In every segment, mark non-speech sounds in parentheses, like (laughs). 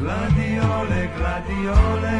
gladiole, gladiole.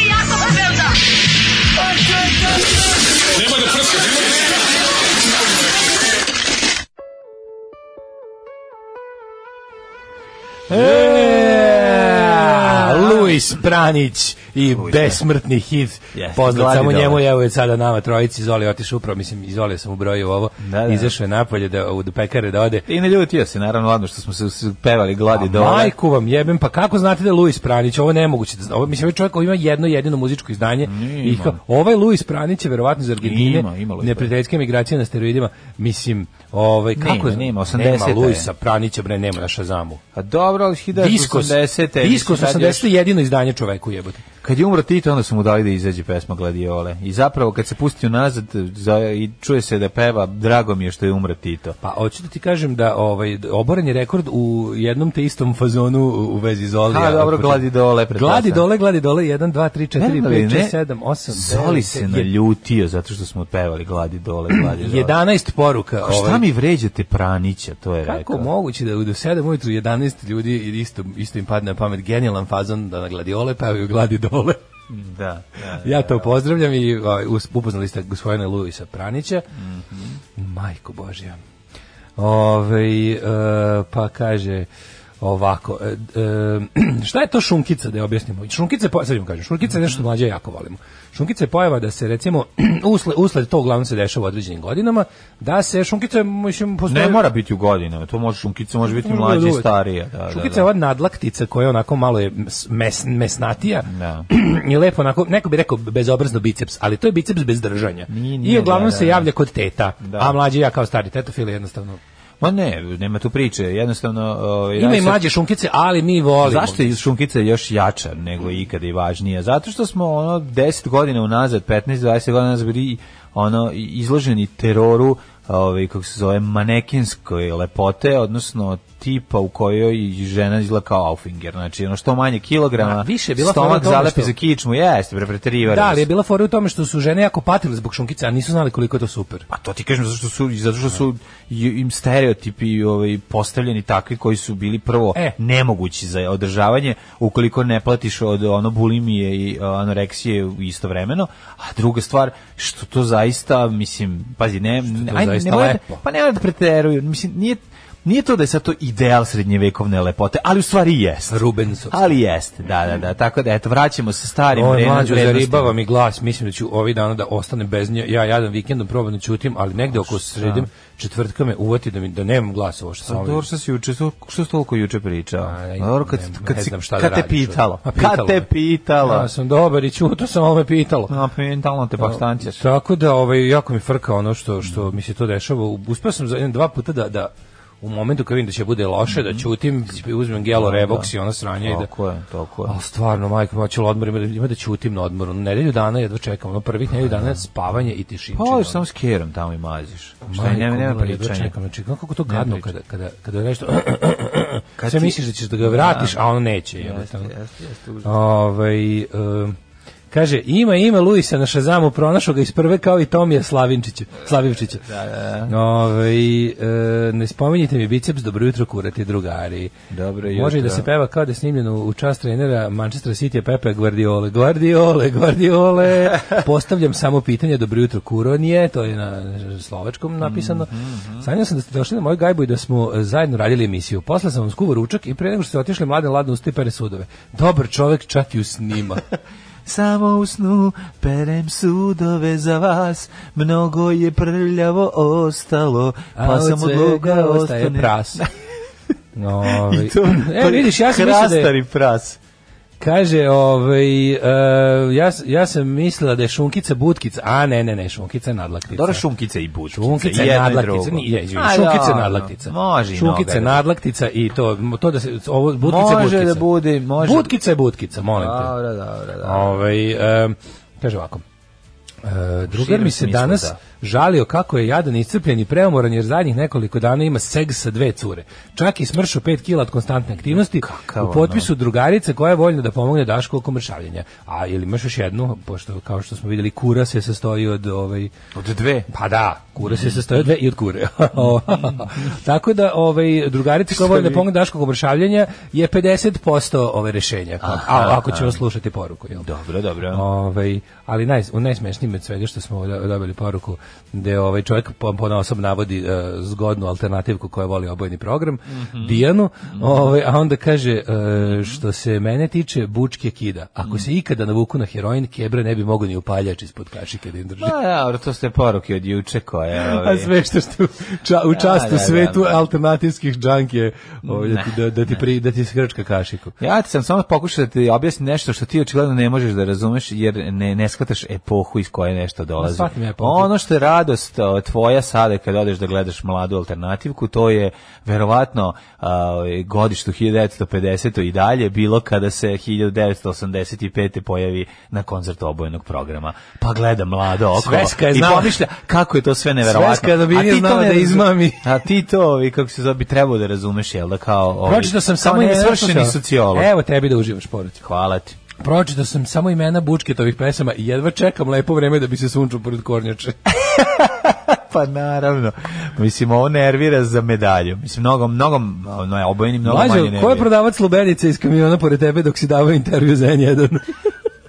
Boris Pranić i Luis, da. besmrtni hit. Yes, Poznat samo da njemu, evo je sada nama trojici, Zoli otišao upravo, mislim, Zoli sam u broju ovo, da, da. izašao je napolje da, u pekare da ode. I ne ljutio se, naravno, ladno što smo se pevali gladi do Majku vam jebem, pa kako znate da je Luis Pranić, ovo nemoguće da ovo, mislim, ovaj čovjek ima jedno jedino muzičko izdanje, i kao, ovaj Luis Pranić je verovatno iz Argentine, ima, ima migracije na steroidima, mislim, ovaj, kako nema, nema, 80 nema Luisa Pranića, bre, nema na Šazamu. A dobro, ali 1980. Diskos, Diskos 80 jedino izdanje čoveku jebote. Kad je umro Tito, onda su mu dali da izađe pesma Gladiole. I zapravo, kad se pustio nazad za, i čuje se da peva, drago mi je što je umro Tito. Pa, hoću da ti kažem da ovaj, oboren je rekord u jednom te istom fazonu u vezi Zolija. Ha, dobro, Gladi dole. Gladi dole, gladi dole, 1, 2, 3, 4, 5, 6, 7, 8, Zoli se naljutio zato što smo pevali Gladi dole, gladi dole. 11 poruka. Ko, šta ovaj. mi vređate Pranića, to je Kako rekao. Kako moguće da u 7 da ujutru 11 ljudi isto, isto im padne na pamet genijalan fazon da na Gladiole pevaju Gladi dole vole. Da, da, ja da, to da. pozdravljam i upoznali ste gospodina Luisa Pranića. Mm -hmm. Majko Božja. Ove, uh, e, pa kaže ovako, uh, (clears throat) šta je to šunkica da je objasnimo? Šunkica, sad vam kažem, šunkica je nešto mlađe jako volimo. Šunkica je pojava da se recimo (clears throat) usled, usled to uglavnom se dešava u određenim godinama, da se šunkica mislim postoji... Ne mora biti u godinama, to može šunkica može biti mlađa i starija, da, da Šunkica da, da. je ova nadlaktica koja je onako malo je mes, mesnatija. Da. (clears throat) I lepo onako, neko bi rekao bezobrazno biceps, ali to je biceps bez držanja. Nije, nije, I uglavnom da, se da. javlja kod teta. A mlađi ja kao stari tetofil jednostavno Ma ne, nema tu priče, jednostavno... Ovaj, Ima i mlađe šunkice, ali mi volimo. Zašto je šunkice još jača nego mm. ikada i važnija? Zato što smo ono 10 godina unazad, 15-20 godina unazad bili ono, izloženi teroru ovaj, kako se zove, manekinskoj lepote, odnosno tipa u kojoj žena izgleda kao Aufinger, znači ono što manje kilograma, A, više je bila stomak zalepi što... za kičmu, jeste, prepreterivali. Da, ali je bila fora u tome što su žene jako patile zbog šunkice, a nisu znali koliko je to super. Pa to ti kažem, zato što su, zato što su im stereotipi ovaj, postavljeni takvi koji su bili prvo e. nemogući za održavanje, ukoliko ne platiš od ono bulimije i e, anoreksije istovremeno, a druga stvar, što to zaista, mislim, pazi, ne, ne, ajde, ne, ne, da- pa ne da preteruju, mislim, nije, nije to da je sad to ideal srednjevekovne lepote, ali u stvari jest. Rubens. Ali jeste, da, da, da. Tako da, eto, vraćamo se starim Ovo mlađo zaribava mi glas, mislim da ću ovih dana da ostane bez nje. Ja jadan vikendom probam da ćutim, ali negde oko sredim četvrtka me uvati da mi da nemam glas ovo što sam. Pa dobro što si juče, što što toliko juče pričao. A, pa Dobro kad ne, kad si, znam šta da kad te pitalo. A, pitalo Kad te pitalo. Ja sam dobar i ćuto sam ovo me pitalo. A, pitalo pa te pa Tako da ovaj jako mi frka ono što što mi se to dešava. Uspeo sam za jedan dva puta da da u momentu kad vidim da će bude loše, mm -hmm. da mhm. ćutim, uzmem gelo da, Revox da. i ona sranja. Tako i da, je, tako je. Ali stvarno, majko, moja ćela odmor, ima, da- ima da ćutim na odmoru. Nedelju dana jedva čekam, ono prvih pa nedelju dana spavanje i tišina. Pa ovo samo s kerom tamo i maziš. Šta je, nema, nema pričanja. Čekam, znači, kako to gadno kada, kada, kada nešto... Kad Sve misliš da ćeš da ga vratiš, a ono neće. Jeste, jeste, jeste. Ovaj... Um, Kaže, ima, ima Luisa na Šazamu, pronašao ga iz prve kao i Tomija Slavinčića. Slavivčića. Da, da, da. Ove, ovaj, e, ne spominjite mi biceps, dobro jutro kurati drugari. Dobro da jutro. Može da se peva kao da je snimljeno u čast trenera Manchester City Pepe Guardiole. Guardiole, Guardiole. (laughs) Postavljam samo pitanje, dobro jutro kuronije, to je na slovačkom napisano. Mm, mm, mm. Sanjao sam da ste došli na moju gajbu i da smo zajedno radili emisiju. Posle sam vam skuvao ručak i pre nego što ste otišli mlade ladne, uz pere sudove. Dobar čovek čak i snima. (laughs) samo u snu perem sudove za vas, mnogo je prljavo ostalo, pa samo sam odluga ostane... pras. no, (laughs) I to, e, vidiš, ja sam mislio da je... pras. Kaže, ovaj, uh, ja, ja sam mislila da je šunkica butkica, a ne, ne, ne, šunkica je nadlaktica. Dobro, šunkica i butkica. Šunkica je nadlaktica, nije, izvim, pa šunkica je nadlaktica. Može Šunkica je da. nadlaktica i to, to da se, ovo, butkica može da butkica. da bude, može. Butkica je butkica, molim te. Dobro, dobro, dobro. Ovaj, um, kaže ovako, uh, drugar mi se danas... Da žalio kako je jadan iscrpljen i preomoran jer zadnjih nekoliko dana ima seg sa dve cure. Čak i smršo 5 kila od konstantne aktivnosti Kakav, u potpisu drugarice koja je voljna da pomogne Daško oko mršavljenja. A ili imaš još jednu, pošto kao što smo videli, kura se sastoji od ovaj od dve. Pa da, kura se sastoji od dve i od kure. (laughs) Tako da ovaj drugarica koja je voljna da pomogne Daško oko mršavljenja je 50% ove ovaj, rešenja. Aha, a, ako ćemo slušati poruku, jel? Dobro, dobro. Ovaj, ali naj, u najsmešnijim od svega što smo dobili poruku gde ovaj čovjek ponosom po navodi uh, zgodnu alternativku koja voli obojni program, mm -hmm. Dijanu, mm -hmm. ovaj, a onda kaže, uh, što se mene tiče, bučke kida. Ako mm -hmm. se ikada navuku na heroin, kebra ne bi mogo ni upaljač ispod kašike da im drži. Pa, ja, da, to ste poruke od juče koje... Ovaj... A sve što što ča, u da, častu da, da, svetu da, alternativskih džankije ovaj, da, da, ti, da, da, ti pri, da ti skrčka kašiku. Ja ti sam samo pokušao da ti objasnim nešto što ti očigledno ne možeš da razumeš, jer ne, ne shvataš epohu iz koje nešto dolazi. ono što je radost tvoja sada kada odeš da gledaš mladu alternativku, to je verovatno godištu 1950 i dalje bilo kada se 1985. pojavi na koncertu obojenog programa. Pa gleda mlado oko je i pomišlja kako je to sve neverovatno. Sveska da bi nije znala da izmami. A ti to, i kako se zove, bi trebao da razumeš, jel da kao... Pročito sam samo i svršeni sociolog. Evo tebi da uživaš poruci. Hvala ti. Pročitao sam samo imena Bučketovih pesama i jedva čekam lepo vreme da bi se sunčao pored kornjače. (laughs) pa naravno. Mislim, ovo nervira za medalju. Mislim, mnogo, mnogo, no, je obojeni mnogo Lažo, manje nervira. ko je prodavac Lubenice iz kamiona pored tebe dok si davao intervju za N1?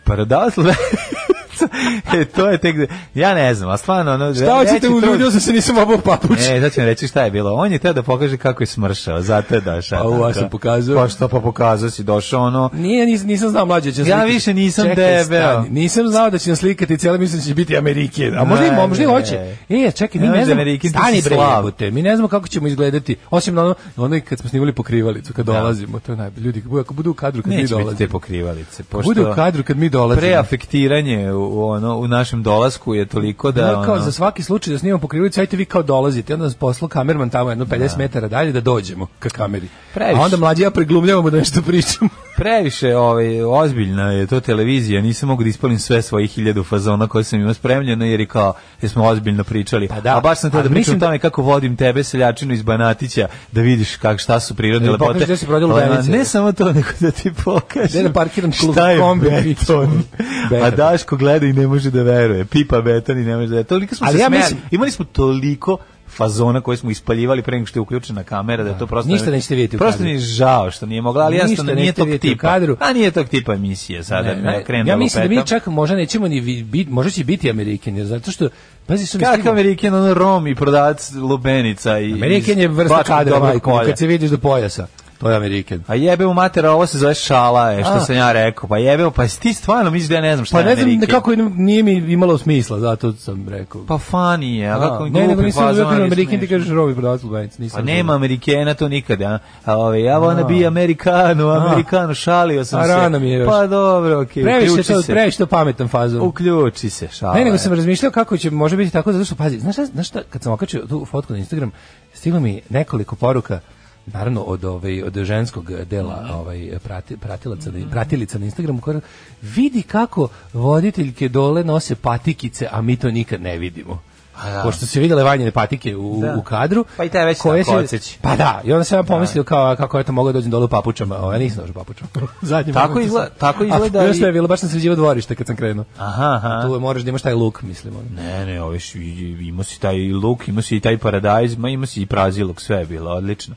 Pa prodavac Lubenice... (laughs) (laughs) e, to je tek... Ja ne znam, a stvarno... Ono, šta hoćete u ljudi, se nisam obao papuć. E, da ću vam reći šta je bilo. On je teo da pokaže kako je smršao, zato je došao. Pa u vas sam pokazao. Pa što pa pokazao si, došao ono... Nije, nis, nisam znao mlađe da će Ja više nisam čekaj, debel. nisam znao da će nas slikati, cijelo mislim da će biti Amerike. A možda i možda i hoće. E, čekaj, mi ne, ne znamo... Stani bre, jebote, mi ne znamo kako ćemo izgledati. Osim na ono, onaj kad smo snimali pokrivalicu, kad da. dolazimo, to je najbolje. Ljudi, ako budu u kadru kad Neće mi dolazimo. Neće biti te pokrivalice. Pošto... Bude u kadru kad mi dolazimo. Preafektiranje u u, ono, u našem dolasku je toliko da... Ne, kao ono... za svaki slučaj da snimamo pokrivlice ajte vi kao dolazite, onda nas poslao kamerman tamo jedno 50 da. metara dalje da dođemo ka kameri. Previše. A onda mlađi ja preglumljavamo da nešto pričam (laughs) Previše, ovaj, ozbiljna je to televizija, nisam mogu da ispalim sve svojih 1000 fazona koje sam imao spremljeno, jer je kao, jesmo ozbiljno pričali. Pa da, a baš sam te da pričam da- tome kako vodim tebe, seljačinu iz Banatića, da vidiš kak, šta su prirodne ne, da lepote. Da si lubenice, ovaj, ne samo to, nego da ti pokažem. Da parkiram klub, šta kombi, beton. Pa beton. A Daško gleda gleda i ne može da veruje. Pipa beton i ne može da veruje. Toliko smo Ali se ja mislim, imali smo toliko fazona koje smo ispaljivali pre nego što je uključena kamera da, je to da. prosto ništa nećete vidjeti u kadru. Prosto mi je žao što nije mogla, ali jasno da nije tog tipa. Kadru. A nije tog tipa emisije sada. Ne, ne, ja mislim da mi čak možda nećemo ni biti, možda će biti Amerikan, jer zato što pazi su Kako Amerikan, on Rom i prodavac lubenica i Amerikan je vrsta kadra, majko, kad se vidiš do pojasa. To je Amerikan. A jebe mu matera, ovo se zove šala, je, što A. sam ja rekao. Pa jebe, pa ti stvarno misliš da ja ne znam šta pa je Amerikan. Pa ne znam, nekako nije mi imalo smisla, zato sam rekao. Pa funny je, a kako mi glupi fazon. Ne, nego nisam da je Amerikan, ti kažeš Robi prodavac Lubajac, nisam. Pa nema Amerikana to nikada, a? ove, ovaj, ja vana bi Amerikanu, Amerikanu, šalio sam a, se. A rano mi je još. Pa dobro, okej, okay, previše to, se. Previše to pametan fazon. Uključi se, šala. Ne, nego sam razmišljao kako će, može biti tako, zato što, pazi, znaš, znaš šta, kad sam okačio tu fotku na Instagram, stiglo mi nekoliko poruka naravno od ovaj od ženskog dela mhm. ovaj prati, pratilaca mm -hmm. pratilica na Instagramu koja vidi kako voditeljke dole nose patikice a mi to nikad ne vidimo a da. Pošto se videle vanjene patike u, da. u kadru. Pa i taj već koje se, Pa da, i onda sam ja da. pomislio kao, kako je to mogao da dođem dole u papučama. Ovo, ovaj, ja nisam došao papučama. (laughs) Zadnji tako, izgleda, sam. tako izgleda. A, i... je bilo, baš sam sređivao dvorište kad sam krenuo. Aha, aha. Tu moraš da imaš taj luk, mislim. Ono. Ne, ne, oviš, imao si taj luk, imao si i taj paradajz, ma imao si i prazilog, sve je bilo odlično.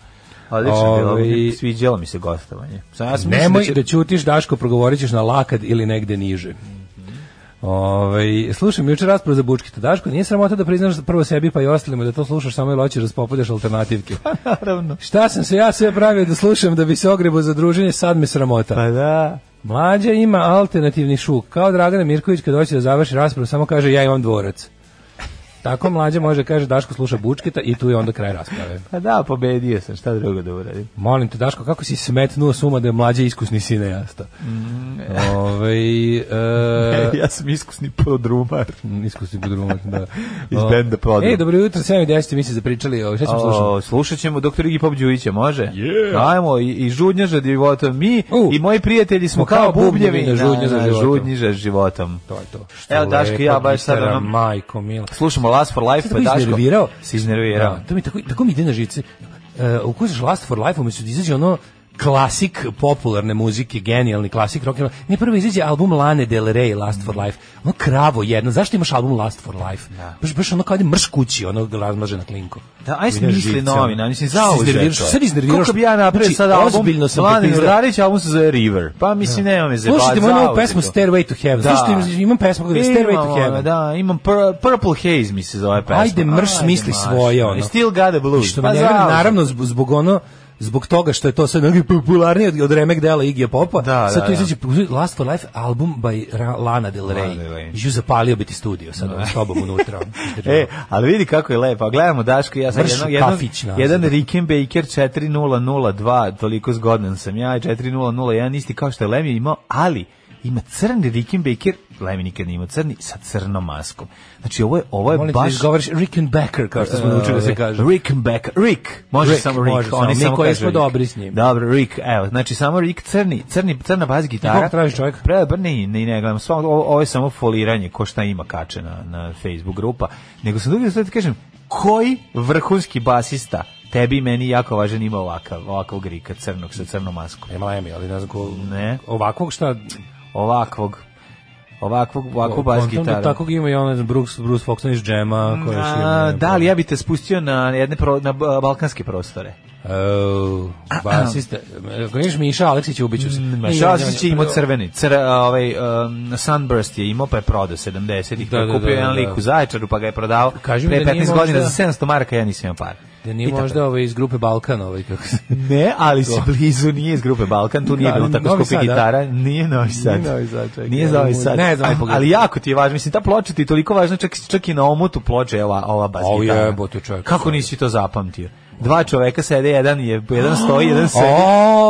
Odlično, ovaj, sviđalo mi se gostovanje. Sam ja sam da nemoj da, će... da ćutiš, Daško, progovorit ćeš na lakad ili negde niže. Ovaj slušam juče raspravu za Bučkita. Daško, nije sramota da priznaš prvo sebi pa i ostalima da to slušaš samo i hoćeš da spopadeš alternativke. (laughs) Naravno. Šta sam se ja sve pravio da slušam da bi se ogrebo za druženje, sad me sramota. Pa da. Mlađa ima alternativni šuk. Kao Dragana Mirković kad hoće da završi raspravu samo kaže ja imam dvorac. Tako mlađe može kaže Daško sluša Bučkita i tu je onda kraj rasprave. Pa da, pobedio sam, šta drugo da uradim. Molim te Daško, kako si smetnuo suma da je mlađe iskusni sinejasta? Mm. E. Ove, ovaj, (laughs) e... ja sam iskusni podrumar. Mm, iskusni podrumar, da. (laughs) Iz benda podrum. Ej, dobro jutro, 7.10 mi se zapričali, o, šta ćemo slušati? Slušat ćemo doktor Igi Pop može? Yeah. Ajmo, i, i žudnja za životom mi uh. i moji prijatelji smo kao, kao bubnjevi na, žudnja za životom. To je to. Što Evo Daško, ja baš sada... Majko, mila. Slušamo Last for Life, pa Daško... Iznervirao? Si iznervirao. Da, to mi tako, tako mi ide na žice. Uh, e, ukusaš Last for Life, umesto da izađe ono klasik popularne muzike, genijalni klasik rock and roll. Ne prvo izađe album Lane Del Rey Last for Life. Ono kravo jedno. Zašto imaš album Last for Life? Da. Baš baš ono kao mrš kući, ono razmaže na klinku. Da, aj smisli novi, na mislim za ovo. Sve iznerviraš. Kako bi ja napravio znači, sad album? Ozbiljno sam Lane Del Rey album se zove River. Pa da. mislim da. nema me zebati. Slušajte moju novu pesmu Stairway to Heaven. Da. Slušajte, imam pesmu koja Stairway to Heaven. Da, imam Purple Haze mi se zove pesma. Ajde mrš misli svoje ono. Still got the blues. Što pa naravno zbog ono zbog toga što je to sve sad popularnije od remek dela Iggy Popa, da, sad da, tu da. izađe Last for Life album by Lana Del Rey. Ju zapalio biti studio sad no. Da. s tobom unutra. (laughs) e, ali vidi kako je lepo. Gledamo Daško ja sam jednog, jednog, jedan Rickenbacker 4002, toliko zgodan sam ja, 4001 isti kao što je Lem je imao, ali ima crni Rickenbacker Lemi nikad nije imao crni sa crnom maskom. Znači ovo je ovo je Molim baš izgovoriš Rickenbacker kao što smo e, naučili uh, da se kaže. Rickenbacker, Rick. Može Rick, samo Rick, može oni samo koji smo dobri s njim. Dobro, Rick. Evo, znači samo Rick crni, crni crna bas gitara. Kako traži čovjek? Pre brni, pa ne ne gledam. Sva ovo, ovo je samo foliranje ko šta ima kače na na Facebook grupa, nego sam dobio sad kažem koji vrhunski basista tebi meni jako važan ima ovakav, ovakvog grika crnog sa crnom maskom. E, ima Lemi, ali ne znam ko... Ne. Ovakvog šta? Ovakvog ovakvog ovakvu bas gitaru. Takvog ima i onaj Bruce Bruce Foxon iz Džema, koji je. Da, ali ja bih te spustio na jedne pro, na balkanske prostore. Oh, basista. Ako neš Miša Aleksić ubiću se. Mm, Miša Aleksić je imao crveni. Cr, ovaj, um, Sunburst je imao pa je prodao 70-ih. Pa da, da, kupio da, da, jedan lik da. u Zaječaru pa ga je prodao Kažu pre 15 da godina za 700 marka, ja nisam imao para. Da nije možda ovaj iz grupe Balkan ovaj kako se... Ne, ali si blizu, nije iz grupe Balkan, tu nije da, bilo tako novi skupi da. gitara, nije Novi Sad. Nije Novi Sad, čekaj. Nije za Novi Sad. Ne znam, ali, jako ti je važno, mislim, ta ploča ti je toliko važna, čak, čak i na omutu ploče ova, ova bas gitara. O jebote čovjek. Kako nisi to zapamtio? dva čoveka sede, jedan je, jedan stoji, jedan sedi.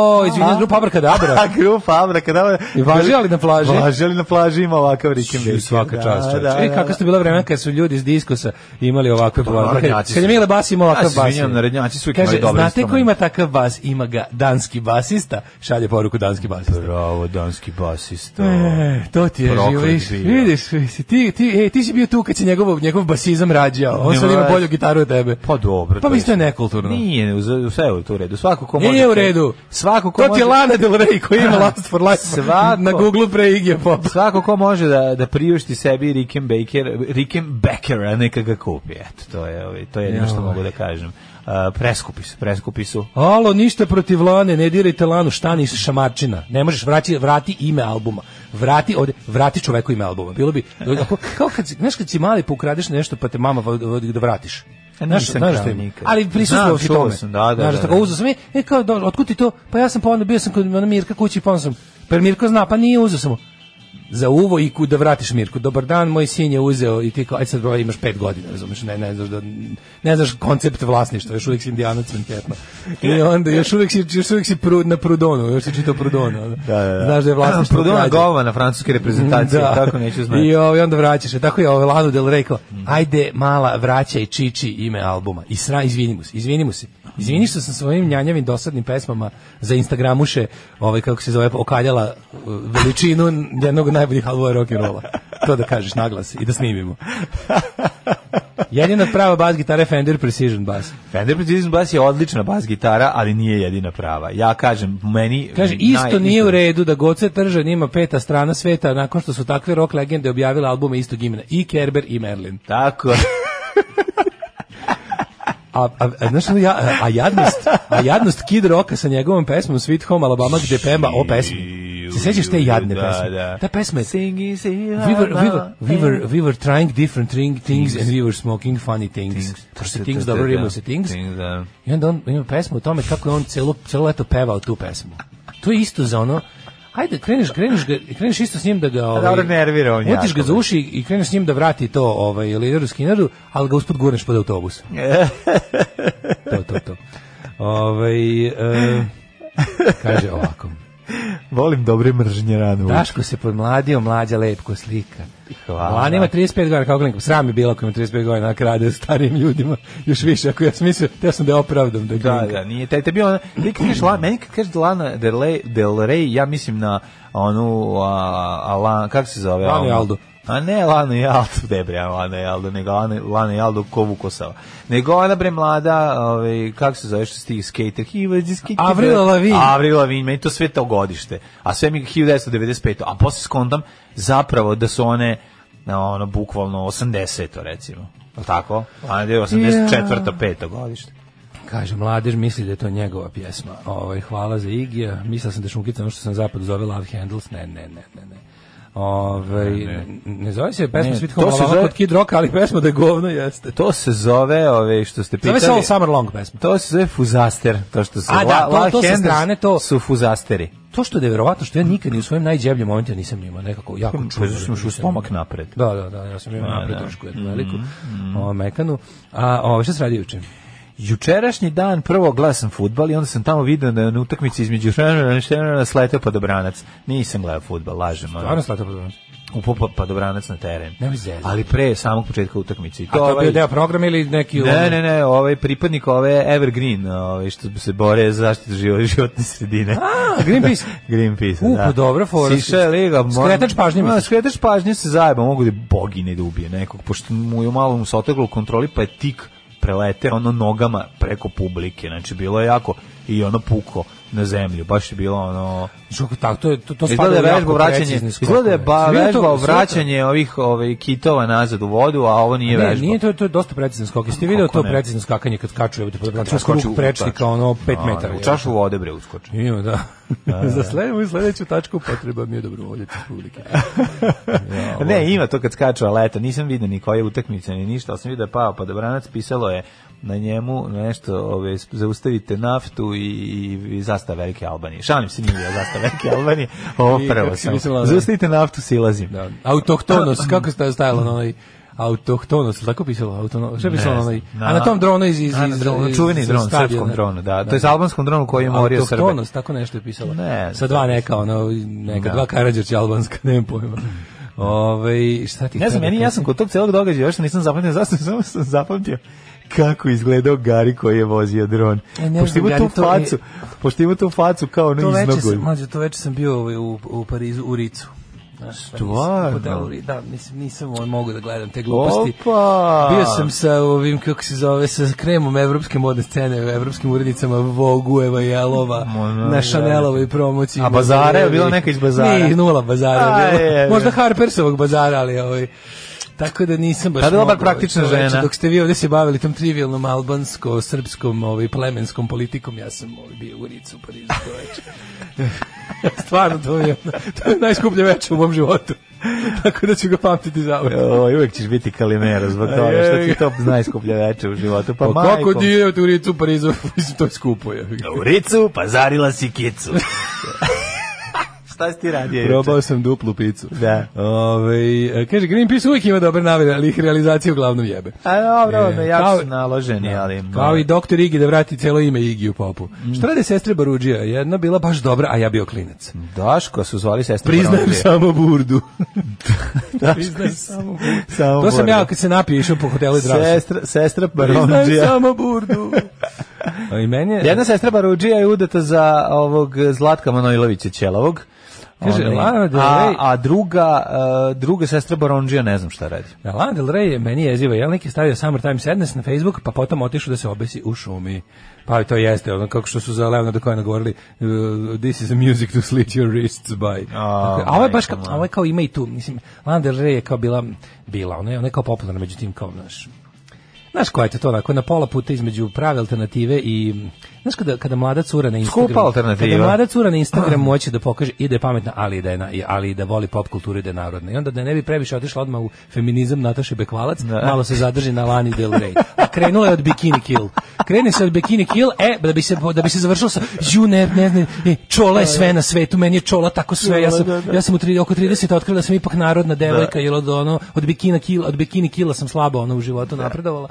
(gasps) O, izvinite, grupa Abrakadabra. (laughs) A grupa Abrakadabra. I važi ali na plaži? Važi ali na plaži ima ovakav rikim bacon. Svaka da, čast. Da, da, da, e, da, kako da. ste bilo vremena kad su ljudi iz diskosa imali ovakve plave. Pa, kad je Mile Bas ima ovakav bas. Ja narednjaci su imali dobre Znate ko ima takav bas? Ima ga danski basista. Šalje poruku danski basista. Bravo, danski basista. E, to ti je živiš. Vidiš, ti, ti, e, ti si bio tu kad se njegov, njegov basizam rađao. On sad ima bolju gitaru od tebe. Pa dobro. Pa mislim da je nekulturno kulturno. Nije, sve je u redu. Svako ko može. Nije u redu. Svako ko to može. To ti Lana Del Rey koji ima (laughs) Last for Life svako, na Google pre Iggy Pop. Svako ko može da da priušti sebi Ricken Baker, Ricken Beckera neka ga kupi. Eto, to je, ovaj, to je jedino što mogu da kažem. Uh, preskupi su, preskupi su. Alo, ništa protiv Lane, ne dirajte Lanu, šta nisi šamarčina. Ne možeš vrati, vrati ime albuma. Vrati ovde, vrati čoveku ime albuma. Bilo bi kao kad, znaš kad si mali pa ukradeš nešto pa te mama vodi da vratiš. E, Naš, znaš što nikad. ali prisustvo u tome. Sam, da, da, znaš, da, da, tako uzeo sam i, e kao, do, otkud ti to? Pa ja sam pa onda bio sam kod Mirka kući, pa on sam, per pa Mirko zna, pa nije uzeo sam za uvo i da vratiš Mirku. Dobar dan, moj sin je uzeo i ti kao, aj e sad broj, ovaj, imaš pet godina, razumeš, ne, ne, znaš, da, ne znaš koncept vlasništva, još uvijek si indijanac Manhattan. I onda još uvijek si, još uvijek si pru, na Prudonu, još si čitao Prudonu. Da, da, da. Znaš da je vlasništvo. Prudona gova na francuske reprezentacije, da. tako neću znati. I, o, ovaj, i onda vraćaš, tako je ovo ovaj Lanu Del Rey rekao, ajde mala, vraćaj Čiči ime albuma. I sra, izvinimo se, izvini se. Izvini što sam svojim njanjavim dosadnim pesmama za Instagramuše, ovaj kako se zove, okaljala uh, veličinu jednog najboljih albuma rock and rolla. To da kažeš naglas i da snimimo. Jedina prava bas gitara je Fender Precision Bass. Fender Precision Bass je odlična bas gitara, ali nije jedina prava. Ja kažem, meni... Kaže, isto naj, nije isto... u redu da Goce Tržan da ima peta strana sveta nakon što su takve rock legende objavile albume istog imena. I Kerber i Merlin. Tako. (laughs) a, a, a, znaš, ja, a, jadnost, a jadnost Kid Roka sa njegovom pesmom Sweet Home Alabama gde pemba o pesmi. Se sećaš te jadne da, pesme? Da. Ta pesma je Sing is we were, we, were, we, were, we were trying different things, things and we were smoking funny things. things. Pošto se things dobro rimuje da. se things. things da. I onda on ima pesmu o tome kako je on celo, celo leto pevao tu pesmu. To je isto za ono Hajde, kreneš, kreneš, kreneš isto s njim da ga... Pa ovaj, Dobro nervira on Utiš ga za uši i kreneš s njim da vrati to ovaj, lideru Skinneru, al ga usput gurneš pod autobus. (laughs) to, to, to. Ovaj, e, kaže ovako. Volim dobre mržnje rano. Daško se podmladio, mlađa lepko slika. Hvala. Ana ima 35 godina kao klinka. Sram je bilo ako ima 35 godina, krade starijim ljudima. Još više, ako ja smislio, ja sam da je opravdam. Da, je da, da, nije. Te, te bio, te kažeš, la, meni kad kažeš Lana Del Rey, Del Rey, ja mislim na onu, a, a, la, kako se zove? Lana Aldo. A ne Lana i Aldo, ne bre, Lana i Aldo, nego Lana, Lana i Aldo ko Vukosava. Nego ona bre mlada, ovaj, kako se zove što stih skater, he was just skater. Avril Lavigne. Avril Lavigne, meni to sve to godište. A sve mi 1995. A posle skontam zapravo da su one na ono bukvalno 80 recimo. Je tako? A ne 84. Yeah. 5. godište. Kaže, mladež misli da je to njegova pjesma. Ovaj, hvala za Igija. Mislila sam da šunkica ono što sam zapad zove Love Handles. Ne, ne, ne, ne, ne. Ove, ne. ne zove se pesma ne, Sweet Home Alabama zove... od Kid Rock, ali pesma da je govno jeste. To se zove, ove, što ste pitali... Zove se All Summer Long pesma. To se zove Fuzaster. To što se, A da, to, to sa strane to... Su Fuzasteri. To što je verovatno što ja nikad ni u svojim najđebljem momentu nisam imao nekako jako hm, čuo. Pa zato što sam stomak napred. Da, da, da, ja sam imao da, napred trošku da. jednu veliku, mm, mm. o mekanu. A ovo šta se radi juče? Jučerašnji dan prvo glasam futbal i onda sam tamo vidio da je na utakmici između Šenana sletao pa Dobranac. Nisam gledao futbal, lažem. Stvarno sletao pa Dobranac? Upopa pa Dobranac na teren. Ali pre samog početka utakmice. to, A to je ovaj, bio deo programa ili neki... Ne, ne, ne, ovaj pripadnik ove Evergreen, ovaj, što se bore za zaštitu životne sredine. A, Greenpeace? (laughs) Greenpeace, Upo, da. Pa dobro, fora. Siša je liga. Skretač pažnje. Ma, skretač pažnje se zajeba, mogu da bogine da ubije nekog, pošto mu je malo mu se oteglo u kontroli, pa je tik prelete ono nogama preko publike. Znači bilo je jako i ono puko na zemlju. Baš je bilo ono Žuk, tako to je to, to spada vežba vraćanje. Izgleda da je ba vežba vraćanje ovih ovih ovaj, kitova nazad u vodu, a ovo nije vežba. nije to to je dosta precizno skok. Jeste video to precizno skakanje kad skaču, evo te znači skoči prečnika ono 5 metara. U čašu vode bre uskoči. Ima da. (laughs) da za da. sledeću sledeću tačku potreba mi je dobrovoljac iz publike. (laughs) Ne, ima to kad skaču aleta. Nisam video ni koje utakmice ni ništa, osim sam video da pao pa dobranac pisalo je na njemu nešto, ove zaustavite naftu i, i, i zastava Velike Albanije. Šalim se, nije zastava Velike Albanije. (laughs) Ovo prvo sam. Zaustavite naftu, silazim. Da. Autohtonos, (laughs) kako ste stajalo na onaj autohtonost, tako pisalo autono, šta pisalo onaj, a na tom dronu iz iz iz dronu, čuveni dron, srpskom dronu, da, da to je da. albanskom dronu koji je morio Srbe. Autohtonost, tako nešto je pisalo. Ne, sa dva neka, ono, neka da. dva Karađorđe albanska, nemam pojma. (laughs) Ove, ovaj, šta ti ne znam, meni ja sam kod tog celog događaja, još nisam zapamtio, zašto sam zapamtio kako izgledao Gari koji je vozio dron. E, pošto ima tu to facu, je... pošto ima tu facu kao na iznogoj. To veče sam, to veče sam bio u, u Parizu, u Ricu. Pa Stvarno? Da, da, mislim, nisam ovaj mogu da gledam te gluposti. Opa! Bio sam sa ovim, kako se zove, sa kremom evropske modne scene, evropskim urednicama Vogu, Eva i Alova, Mono, na Chanelovoj promociji. A bazara je bilo neka iz bazara? Nije, nula bazara. A, bilo. Možda Harpersovog bazara, ali ovaj... Tako da nisam baš. Tada dobar praktična čoveče, žena. Dok ste vi ovde se bavili tom trivijalnom albansko srpskom, ovaj plemenskom politikom, ja sam ovaj bio u Ricu Pariz Parizu, (laughs) Stvarno to je, to je najskuplje večer u mom životu. Tako da ću ga pamtiti za uvijek. Uvijek ćeš biti kalimera zbog toga što ti to najskuplje večer u životu. Pa, pa kako ti je u Ricu u Parizu? (laughs) Mislim, to je skupo je. U Ricu, pa si kicu. (laughs) Šta si ti radio? Probao sam duplu picu. Da. Ove, e, kaže, Greenpeace uvijek ima dobre namere, ali ih realizacija uglavnom jebe. A dobro, e, ja su naloženi, da, ali... Kao i doktor Igi da vrati celo ime Igi u popu. Mm. Šta rade sestre Baruđija? Jedna bila baš dobra, a ja bio klinac. Daško su zvali sestre Priznajem Baruđija. samo burdu. (laughs) Priznajem samo burdu. Samo to sam ja kad se napije išao po hotelu i zdravstvu. Sestra, sestra Baruđija. Priznajem samo burdu. (laughs) I meni je... Jedna sestra Baruđija je udata za ovog Zlatka Manojlovića Ćelovog. Kaže, Lana Del Rey... A, a druga, uh, druga sestra Baronđija ne znam šta radi. Da, Lana Del Rey je meni jeziva. Jelnik je stavio Summer Time Sadness na Facebook, pa potom otišu da se obesi u šumi. Pa to jeste, ono kako što su za Leonardo Kojena govorili, uh, this is a music to slit your wrists by. Oh, a ovo je baš kao, ovo je kao ima i tu. Mislim, Lana Del Rey je kao bila, bila ona je, ona je kao popularna, međutim kao, naš, znaš koja je to onako, na pola puta između prave alternative i znaš kada kada mlada cura na Instagramu, kada mlada cura na Instagramu hoće da pokaže i da je pametna, ali da je na, ali da voli pop kulturu i da je narodna. I onda da ne bi previše otišla odmah u feminizam Nataše Bekvalac, da. malo se zadrži na Lani Del Rey. A krenula je od Bikini Kill. Krene se od Bikini Kill, e, da bi se da bi se završilo sa ju ne, ne, ne, ne čola je sve na svetu, meni je čola tako sve. Ja da, sam da, da. ja sam u tri, oko 30 otkrila da sam ipak narodna devojka, jer od ono od Bikini Kill, od Bikini Killa sam slabo ona u životu napredovala.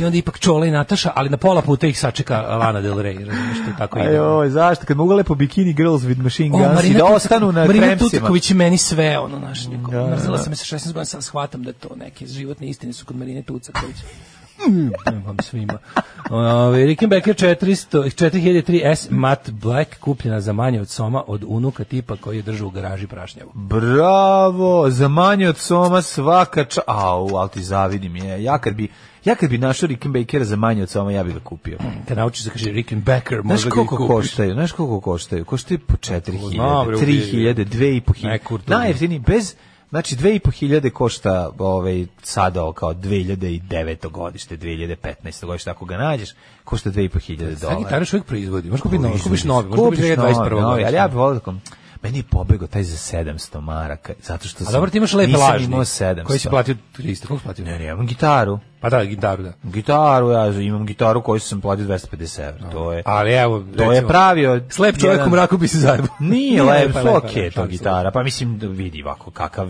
I onda ipak čola i Nataša, ali na pola puta ih sačeka Lana Del Rey razumiješ to tako ide. Ajoj, zašto? Kad mogu lepo bikini girls with machine guns o, Marina, i da ostanu na Marina kremsima. Marina Tutković meni sve, ono, naš, neko, da, mrzela da. sam se 16 godina, sad shvatam da to neke životne istine su kod Marine Tutković vam svima. Ove, Rickenbacker 400, 4003S Matt Black kupljena za manje od soma od unuka tipa koji je držao u garaži prašnjavu. Bravo, za manje od soma svaka ča... Au, ali ti zavidim je. Ja kad bi ja kad bi našao Rickenbackera za manje od Soma, ja bih ga kupio. Hmm, te naučiš da kaže Rickenbacker, možda znaš koliko koštaju, znaš koliko koštaju? Koštaju po 4000, 3000, 2500. Najjeftiniji bez Znači, 2500 košta ovaj, sada kao 2009. godište, 2015. godište, ako ga nađeš, košta 2500 dolara. Sada gitara još uvijek proizvodi, možeš kupiti novi, kupiš novi, možeš kupiti 2021. godište. Ali ja bih volio da meni je pobegao taj za 700 maraka, zato što sam... A dobro, ti imaš lepe lažni, koji si platio 300, koliko si platio? Ne, ne, imam gitaru. A da, gitaru da. Gitaru, ja imam gitaru koju sam platio 250 evra. To je, Ali evo, to je pravio... Slep čovjek jedan... u mraku bi se zajebao. (laughs) Nije, lep, lepa, lepa, okay, da, to gitara. Pa mislim, vidi ovako kakav...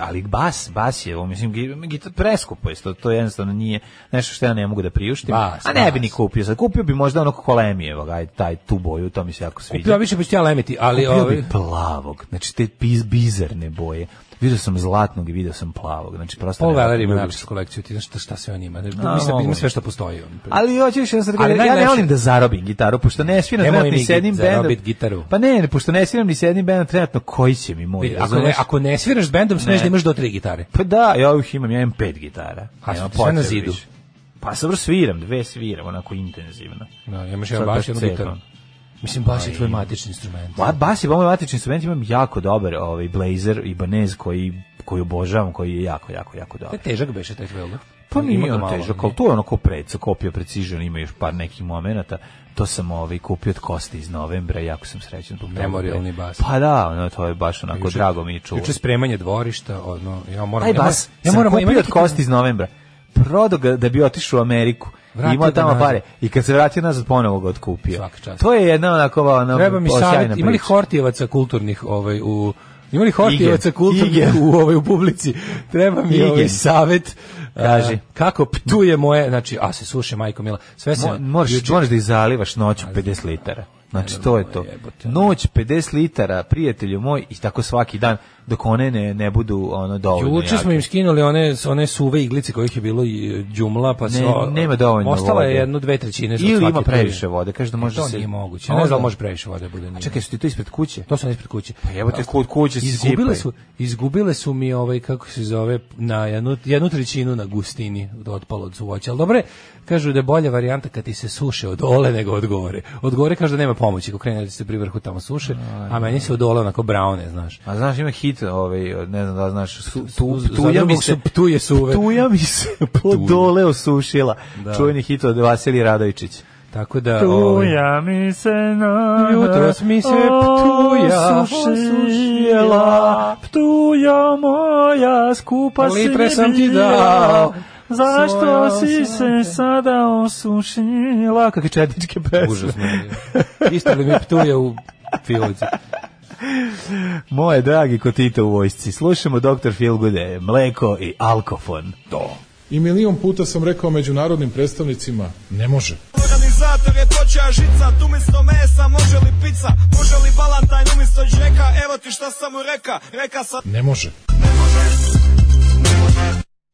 Ali bas, bas je, mislim, gitar, preskupo je, to, to jednostavno nije nešto što ja ne mogu da priuštim. Bas, a ne bas. bi ni kupio sad. Kupio bi možda ono kolemijevog, aj, taj tu boju, to mi se jako sviđa. Kupio više bi pa lemiti, ali... Kupio ovi... bi plavog, znači te biz, bizerne boje video sam zlatnog i video sam plavog. Znači prosto Paul Weller ima najlepšu kolekciju, ti znaš šta, šta sve on ima. Da, Mislim ima sve što postoji on. Ali hoćeš više da ja ne volim da zarobim gitaru, pošto ne sviram trenutno ni s jednim Zarobit gitaru. Pa ne, ne, pošto ne sviram ni s jednim bendom, trenutno koji će mi moj. Ako ne, ako ne sviraš s bendom, smeš da imaš do tri gitare. Pa da, ja ih imam, ja imam pet gitara. A ja na zidu. Pa dobro sviram, dve sviram, onako intenzivno. Da, ja imaš jedan baš jednu gitaru. Mislim, bas je ovaj, tvoj matični instrument. Ba, bas je moj matični instrument, imam jako dobar ovaj, blazer i banez koji, koji obožavam, koji je jako, jako, jako dobar. Te težak beše taj velda? Pa nije on težak, ali to je ono ko preco, kopio precision, ima još par nekih momenata. To sam ovaj, kupio od Kosti iz novembra, jako sam srećan. Memorialni bas. Pa da, ono, to je baš onako, juče, drago mi je čuo. Juče spremanje dvorišta, ono, ja moram... Taj bas ja moram, sam kupio od Kosti iz novembra prodao da ga da bi otišao u Ameriku. Vratio imao tamo pare i kad se vratio nazad ponovo ga otkupio. To je jedna onako ona Treba mi savjet, imali Hortijevaca kulturnih ovaj u imali Hortijevaca kulturnih u ovaj u publici. Treba mi Igen. ovaj savjet. Kaži. Uh, kako ptuje moje, znači, a se suše, majko mila, sve se... Mo, moraš, juče... moraš da izalivaš noću 50 litara. Znači, to je to. Noć 50 litara, prijatelju moj, i tako svaki dan dok one ne, ne budu ono dovoljno Juče smo im skinuli one, one suve iglice kojih je bilo i džumla, e, pa se... Ne, nema dovoljno Ostala vode. je jedno, dve trećine. Ili ima previše vode, kaže da e, može se... To nije moguće, ne znam da može previše vode. Da bude nije. Čekaj, su ti to ispred kuće? To su ne ispred kuće. Pa jebo te da. kod kuće se izgubile su, izgubile su mi, ovaj, kako se zove, na jednu, jednu trećinu na gustini otpalo od suvoća. Ali dobre, kažu da je bolja varijanta kad ti se suše od dole nego od gore. Od gore kaže da nema pomoći, ko krene da se pri vrhu tamo suše, a meni se od ole onako braune, znaš. A znaš, ima hit bit, ovaj, ne znam da znaš, tu tu, ptuja mi se, ptuje suve. Ptuja mi se (laughs) podole osušila. Da. Čuveni hit od Vasilije Radovičić. Tako da... tu ovaj, mi se na... Jutros mi se ptuja sušila, ptuja moja, skupa si mi sam ti dao, Zašto Svoja si se sada osušila? Kakve četničke pesme. Užasno. Isto li mi ptuje u fioci. Moje dragi kotite u vojsci, slušamo Dr. Filgude, mleko i alkofon. To. I milion puta sam rekao međunarodnim predstavnicima, ne može. Organizator je počeo žica, tu umjesto mesa može li pizza, može li balantajn umjesto džeka, evo ti šta sam mu reka, reka sa... Ne može, ne može.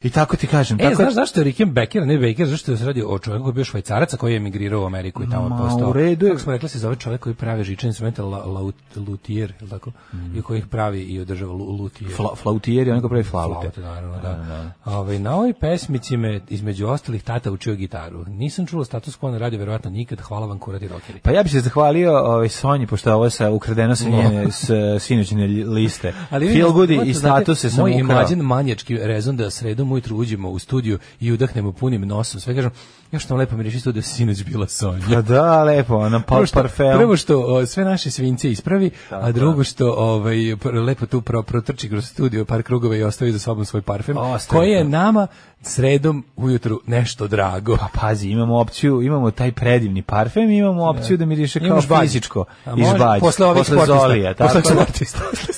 I tako ti kažem. E, tako... znaš zašto je Rickenbacker, ne Baker, zašto se radio o čovjeku koji je bio švajcaraca koji je emigrirao u Ameriku i tamo Ma, postao. u redu je. Kako smo rekli, se zove čovjek koji prave žičane instrumente la, la, luthier, ili tako? Mm. I koji ih pravi i održava luthier. Fla, flautier je onako pravi flaute. Flaute, naravno, da. da. da. Ove, na ovoj pesmici me, između ostalih, tata učio gitaru. Nisam čuo status quo na radio, verovatno nikad. Hvala vam, kurati rockeri. Pa ja bih se zahvalio ovaj, Sonji, pošto ovo sa ukradeno sa njene s, liste. (laughs) Ali, Feel Goody da- i da- statuse sam Moj ukrao. manjački rezon da sredom 7 ujutru uđemo u studiju i udahnemo punim nosom, sve kažemo, još tamo lepo mi studio, to sinoć bila Sonja. Pa da, lepo, ona pa prvo parfem. Prvo što o, sve naše svince ispravi, Tako. a drugo što ovaj, lepo tu pro, protrči kroz studio par krugova i ostavi za sobom svoj parfem, Ostavite. koji je nama sredom ujutru nešto drago. Pa pazi, imamo opciju, imamo taj predivni parfem, imamo da. opciju da, da miriše kao fizičko iz bađa. Posle ovih posle sportista. Zolija, posle da- sportista. (laughs) posle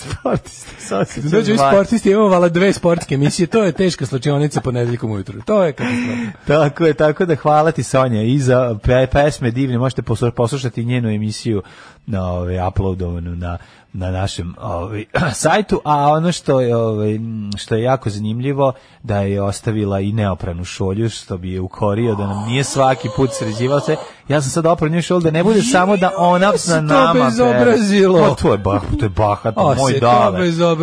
sportista. Dođu i sportisti, imamo vala dve sportske emisije, to je teška slučajonica ponedeljkom ujutru. To je katastrofa. tako je, tako da hvala hvala ti Sonja i za pesme divne, možete poslušati njenu emisiju na ove, ovaj, uploadovanu na na našem ovaj, (clears throat) sajtu, a ono što je ovaj, što je jako zanimljivo da je ostavila i neopranu šolju što bi je ukorio da nam nije svaki put sređivao se. Ja sam sad oprao nju šolju da ne bude samo da ona na nama. To bezobrazilo. Pa to je bahato to je bahato, moj dale.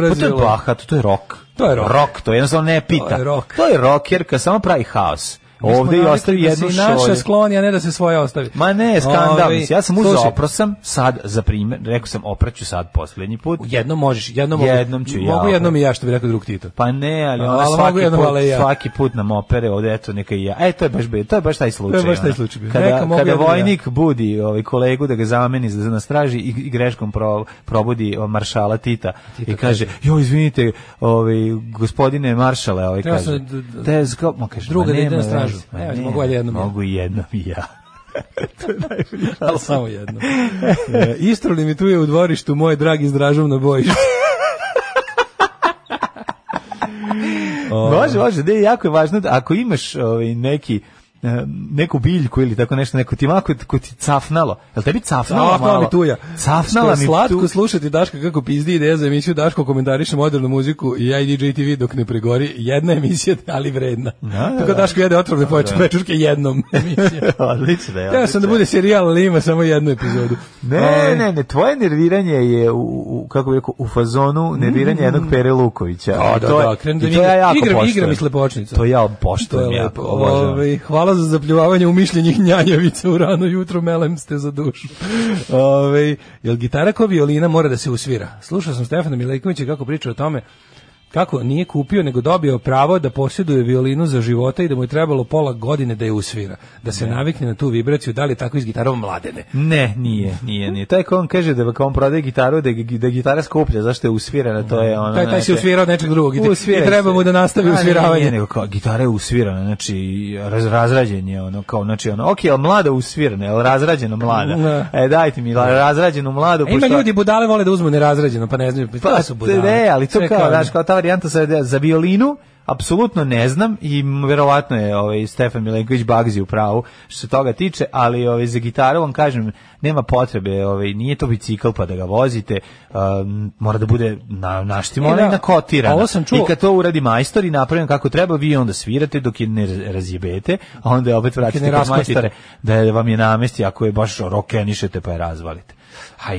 Pa to je bahato, to je rok. To je rok. Rok, to je jednostavno ne pita. To je rocker, kad samo pravi haos. Ovde i ostavi da jednu šolju. naša skloni, a ne da se svoja ostavi. Ma ne, skandal. Ove, ja sam uzao oprosam, sad za primjer, rekao sam opraću sad poslednji put. Jednom možeš, jednom, jednom ću mogu ja. Mogu jednom i ja, što bi rekao drug Tito. Pa ne, ali ona svaki, mogu jednom, put, ali ja. svaki put nam opere, ovde eto neka i ja. E, to je baš, to je baš taj slučaj. To je baš taj slučaj. Ona. Kada, Neka, kada vojnik ja. budi ovaj, kolegu da ga zameni, za na straži i, i greškom pro, probudi maršala Tita, Tito i kaže, jo, izvinite, ovaj, gospodine maršale, ovaj kaže. Treba sam, kaže, druga da idem kažu. Evo, ne, mogu jednom. Mogu jednom i ja. (laughs) to je (laughs) samo jedno. (laughs) E, Istroli mi tu je u dvorištu, moj dragi zdražom na bojištu. Može, može, jako je važno da ako imaš ovaj neki E, neku biljku ili tako nešto, neko ti mako ko ti cafnalo. Jel tebi cafnalo? Cafnala malo? mi tuja. Cafnala mi slatko tu... slušati Daška kako pizdi ideja za emisiju Daško komentariše modernu muziku i ja i DJ TV dok ne pregori. jedna emisija, ali vredna. Da, da, tako da. Daško jede otrovne da, poče večerke da. jednom (laughs) emisija. odlično je. Ja sam da bude serijal, ali ima samo jednu epizodu. Ne, um, ne, ne, tvoje nerviranje je u, u kako bih rekao, u fazonu nerviranje mm, jednog Pere Lukovića. Da, da, da, to, da, da, da, da, da, da, da, da, da, da, da, da, da, da, da, za zapljuvavanje umišljenih njanjavica u rano jutro, melem ste za dušu. Ove, jel gitara ko violina mora da se usvira? Slušao sam Stefana Milejkovića kako priča o tome kako nije kupio nego dobio pravo da posjeduje violinu za života i da mu je trebalo pola godine da je usvira, da se ne. navikne na tu vibraciju, da li tako iz gitarom mladene. Ne, nije, nije, nije. Taj ko on kaže da kao on prodaje gitaru, da, da gitara skuplja, zašto je usvirana, to je da. ona Taj, taj se znači, usvira od nečeg drugog i treba mu da nastavi usviravanje. Nije, nego kao, gitara je usvirana, znači raz, razrađen je ono, kao, znači ono, ok, al mlada usvirana, al razrađena mlada. Ne. Da. E, dajte mi razrađenu mladu. E, ima pošto... ljudi budale vole da uzmu nerazrađeno, pa ne znaju, pa, pa su budale. Ne, ali to kao, znaš, da. kao, kao varijanta sa za violinu apsolutno ne znam i verovatno je ovaj Stefan Milenković Bagzi u pravu što se toga tiče, ali ovaj za gitaru vam kažem nema potrebe, ovaj nije to bicikl pa da ga vozite, um, mora da bude na naštimo, e, ona da. na kotirana. I kad to uradi majstor i napravi kako treba, vi onda svirate dok je ne razjebete, a onda je opet vraćate kod majstore da vam je namesti ako je baš rokenišete pa je razvalite.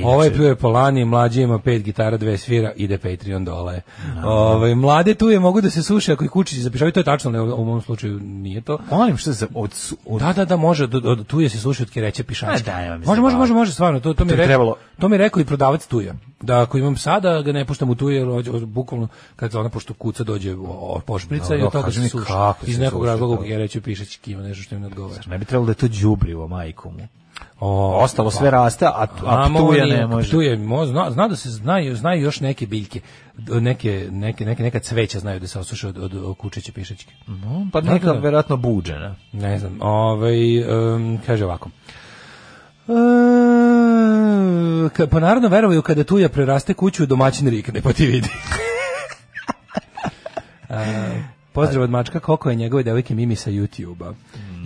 Ovaj pljuje polani, mlađi ima pet gitara, dve svira, ide Patreon dole. Ove, ovaj, mlade tu je mogu da se suše ako ih kući zapišaju, to je tačno, ali u mom slučaju nije to. Molim što se od, od... Da, da, da, može, do, od, tu je se suše od kireće pišačke. Da, može, može, može, može, stvarno, to, to, mi, je rekao, to mi je rekao i prodavac tuja. Da ako imam sada, ga ne puštam u tuje, jer bukvalno, kad ona pošto kuca dođe pošprica i to toga se Iz nekog razloga u kireće pišačke ima nešto što im ne odgovara. Ne bi trebalo da je to džubrivo majkomu. O, ostalo sve pa. raste, a, a ptuja ne može. Ptuje, mo, zna, zna da se znaju, znaju još neke biljke, neke, neke, neke, neka cveća znaju da se osuše od, od, od kučića pišečke. No, pa neka da, verovatno buđe, ne? Ne znam, ovaj, um, kaže ovako. Um, ka, pa naravno veruju kada tuja preraste kuću domaćin rikne, pa ti vidi. uh, (laughs) pozdrav od mačka, koliko je njegove devojke Mimi sa YouTube-a.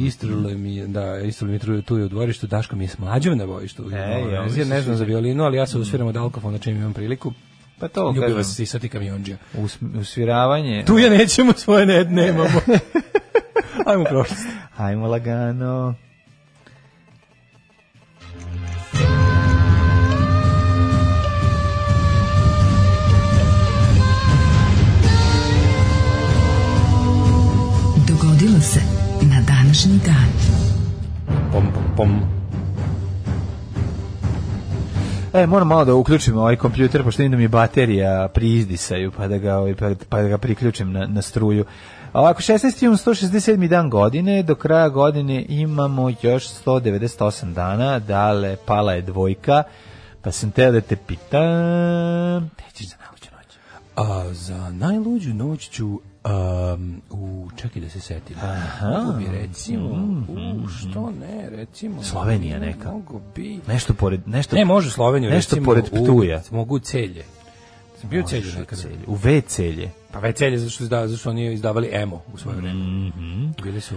Istrilo mi da, istrilo mi je da, tu je u dvorištu, Daško mi je smlađao na bojištu. E, ovaj, ja, ne znam za violinu, ali ja se mm. usviram od alkofona čim imam priliku. Pa to Ljubi kažem. i sisati kamionđa. Us, usviravanje. Tu da. ja nećemo svoje ne, nemamo. (laughs) Ajmo prošlost. Ajmo lagano. Apom. E, moram malo da uključim ovaj kompjuter, pošto vidim da mi baterija pri pa da ga, ovaj, pa, pa da ga priključim na, na struju. A ovako, 16. imam 167. dan godine, do kraja godine imamo još 198 dana, dale, pala je dvojka, pa sam te da te pitam, te ćeš za najluđu noć? A za najluđu noć ću Um, u, čekaj da se setim. Aha. Bi, recimo, mm, u, mm, mm. što ne, recimo. Slovenija neka. Mogu bi... Nešto pored, nešto, ne, može Sloveniju, nešto recimo, pored Ptuja. U, mogu celje. Sam bio celje nekada. Celje. U V celje. Pa V celje, zašto, izda, zašto oni izdavali Emo u svoje vreme. Mm -hmm. Bili su...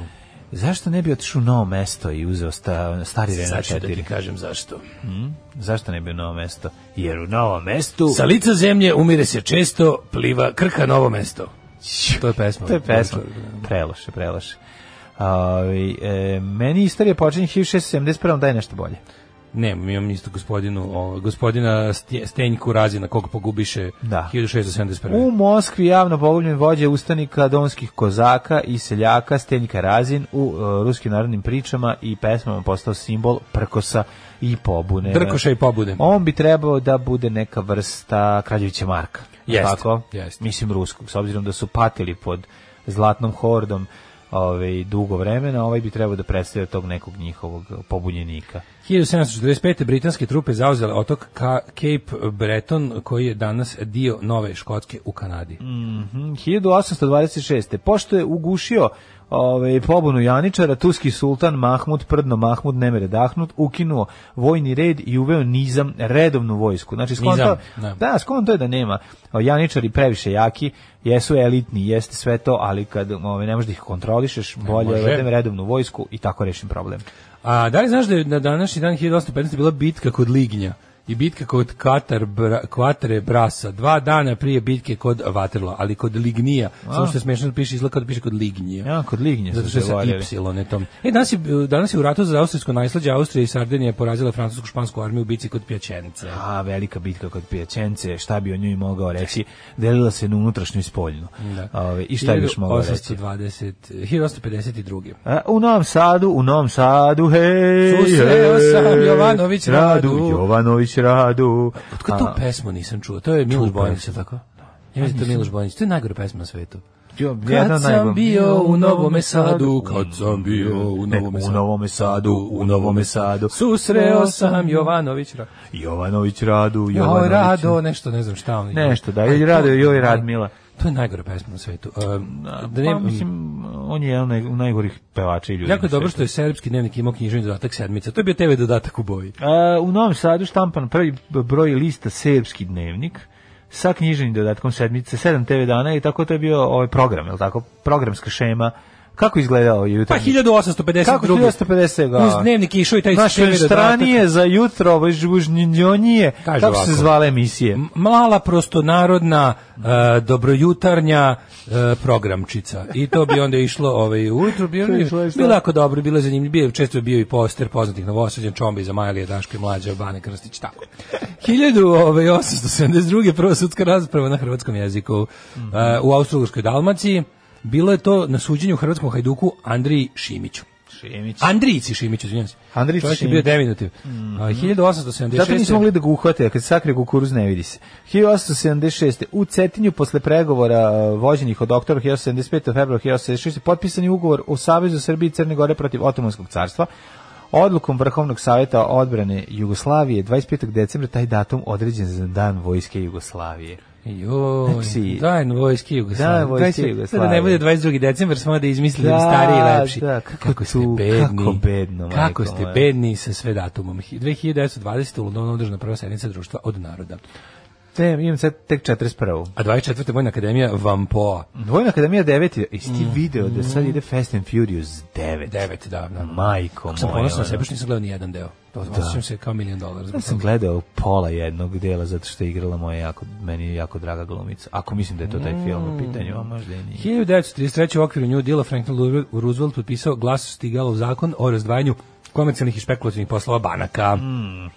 Zašto ne bi otišao u novo mesto i uzeo sta, stari Renault 4? Sad ću da ti kažem zašto. Mm? Zašto ne bi u novo mesto? Jer u novo mesto... Sa lica zemlje umire se često, pliva krka novo mesto. To je pesma. To je pesma. Preloše, da. preloše. Ovaj, e, meni istorija počinje 1671. Daj nešto bolje. Ne, mi imam isto gospodinu, o, gospodina Stenjku Razina, koga pogubiše da. 1671. U Moskvi javno povoljen vođe ustanika donskih kozaka i seljaka Stenjka Razin u o, e, ruskim narodnim pričama i pesmama postao simbol prkosa i pobune. Prkoša i pobune. On bi trebao da bude neka vrsta Kraljevića Marka. Jest, tako? Jest. Mislim ruskog, s obzirom da su patili pod zlatnom hordom ovaj, dugo vremena, ovaj bi trebao da predstavlja tog nekog njihovog pobunjenika. 1745. britanske trupe zauzele otok Ka Cape Breton, koji je danas dio Nove Škotske u Kanadi. Mm -hmm. 1826. Pošto je ugušio Ove, pobunu Janičara, Tuski sultan Mahmud, prdno Mahmud, nemere dahnut, ukinuo vojni red i uveo nizam, redovnu vojsku. Znači, skonto, nizam, da, da skonto je da nema. Janičari previše jaki, jesu elitni, jeste sve to, ali kad ove, ne možeš da ih kontrolišeš, bolje uvedem da redovnu vojsku i tako rešim problem. A da li znaš da je na današnji dan 1815 bila bitka kod Lignja? i bitka kod Katar, bra, Kvatre Brasa, dva dana prije bitke kod Vaterla, ali kod Lignija, A. samo što je smiješno da piše, izgleda da piše kod Lignija. Ja, kod Lignija Zato što je sa Y tom. E, danas je, danas je u ratu za Austrijsko najslađe, Austrija i Sardenija porazila francusku špansku armiju u bitci kod Pjačence. A, velika bitka kod Pjačence, šta bi o njoj mogao reći, delila se na unutrašnju i spoljnu. Da. Ove, ovaj, I šta bi još mogao reći? 1820, 1852. A, u Novom Sadu, u Novom Sadu, hej! Susreo sam Jovanović Radu. Radu Jovanović Vučić radu. Otko to pesmu nisam čuo? To je Miloš Bojanić, tako? Ja mislim da to Miloš Bojanić. To je najgora pesma na svetu. Jo, kad sam bio u Novom Sadu, kad sam bio u Novom Sadu, u Novom Sadu, u Novom Sadu, susreo sam Jovanović Radu. Jovanović Radu, Jovanović. Jo, Rado, nešto, ne znam šta on. Nešto, da, ili Rado, joj Radmila. To je najgora pesma na svetu. Uh, da ne, pa, mislim, on je jedan od najgorih pevača i ljudi. Jako je dobro što je serbski dnevnik imao knjižni dodatak sedmica. To je bio TV dodatak u boji. Uh, u Novom Sadu štampan prvi broj lista serbski dnevnik sa knjižnim dodatkom sedmice, sedam TV dana i tako to je bio ovaj program, je li tako? Programska šema Kako izgledao jutro? Pa 1850. Kako 1852? Iz da. Uz dnevnik išao i taj Naš stranije za jutro, ovo ovaj, je Kako ovako. se zvala emisije? Mala prostonarodna uh, dobrojutarnja uh, programčica. I to bi onda išlo ovaj, ujutro. Bilo, (laughs) bilo jako dobro, bilo zanimljivo. Bio, često je bio i poster poznatih novosadjan Čombe za Zamajalije, Daške, Mlađe, Bane, Krstić, tako. 1872. prva sudska rasprava na hrvatskom jeziku uh, u Austro-Ugrskoj Dalmaciji. Bilo je to na suđenju hrvatskom hajduku Andriji Šimiću. Šimić. Andrijici Šimić, izvinjam se. Andrijici Šimić. Čovjek je bio deminutiv. Mm -hmm. 1876. Zato nisu mogli da ga uhvate, kad se sakrije kukuruz ne vidi se. 1876. U Cetinju, posle pregovora uh, vođenih od oktobra 1875. februara 1876. potpisan je ugovor o Savezu Srbije i Crne Gore protiv Otomanskog carstva. Odlukom Vrhovnog savjeta odbrane Jugoslavije 25. decembra taj datum određen za dan vojske Jugoslavije. Joj, znači, daj na vojski Jugoslavije. Da, vojski Jugoslavije. Da ne bude 22. decembar, smo da izmislili da, stari i da, lepši. Da, kako, kako ste tu, bedni. Kako bedno, majko, Kako ste bedni sa sve datumom. 2920. u Londonu održana prva sednica društva od naroda te, imam sad tek 41. A 24. Vojna akademija Vampoa. Mm. Vojna akademija 9. Isti mm. video da sad ide Fast and Furious 9? 9, da. da. Majko moja. Sam ponosno na sebe što nisam gledao ni jedan deo. To da. se kao milion dolara. Ja sam gledao pola jednog dela zato što je igrala moja jako, meni je jako draga glumica. Ako mislim da je to taj film u mm. pitanju, a možda i nije. 1933. u okviru New Dila Franklin Roosevelt potpisao glas stigalo u zakon o razdvajanju komercijalnih i špekulativnih poslova banaka. Mm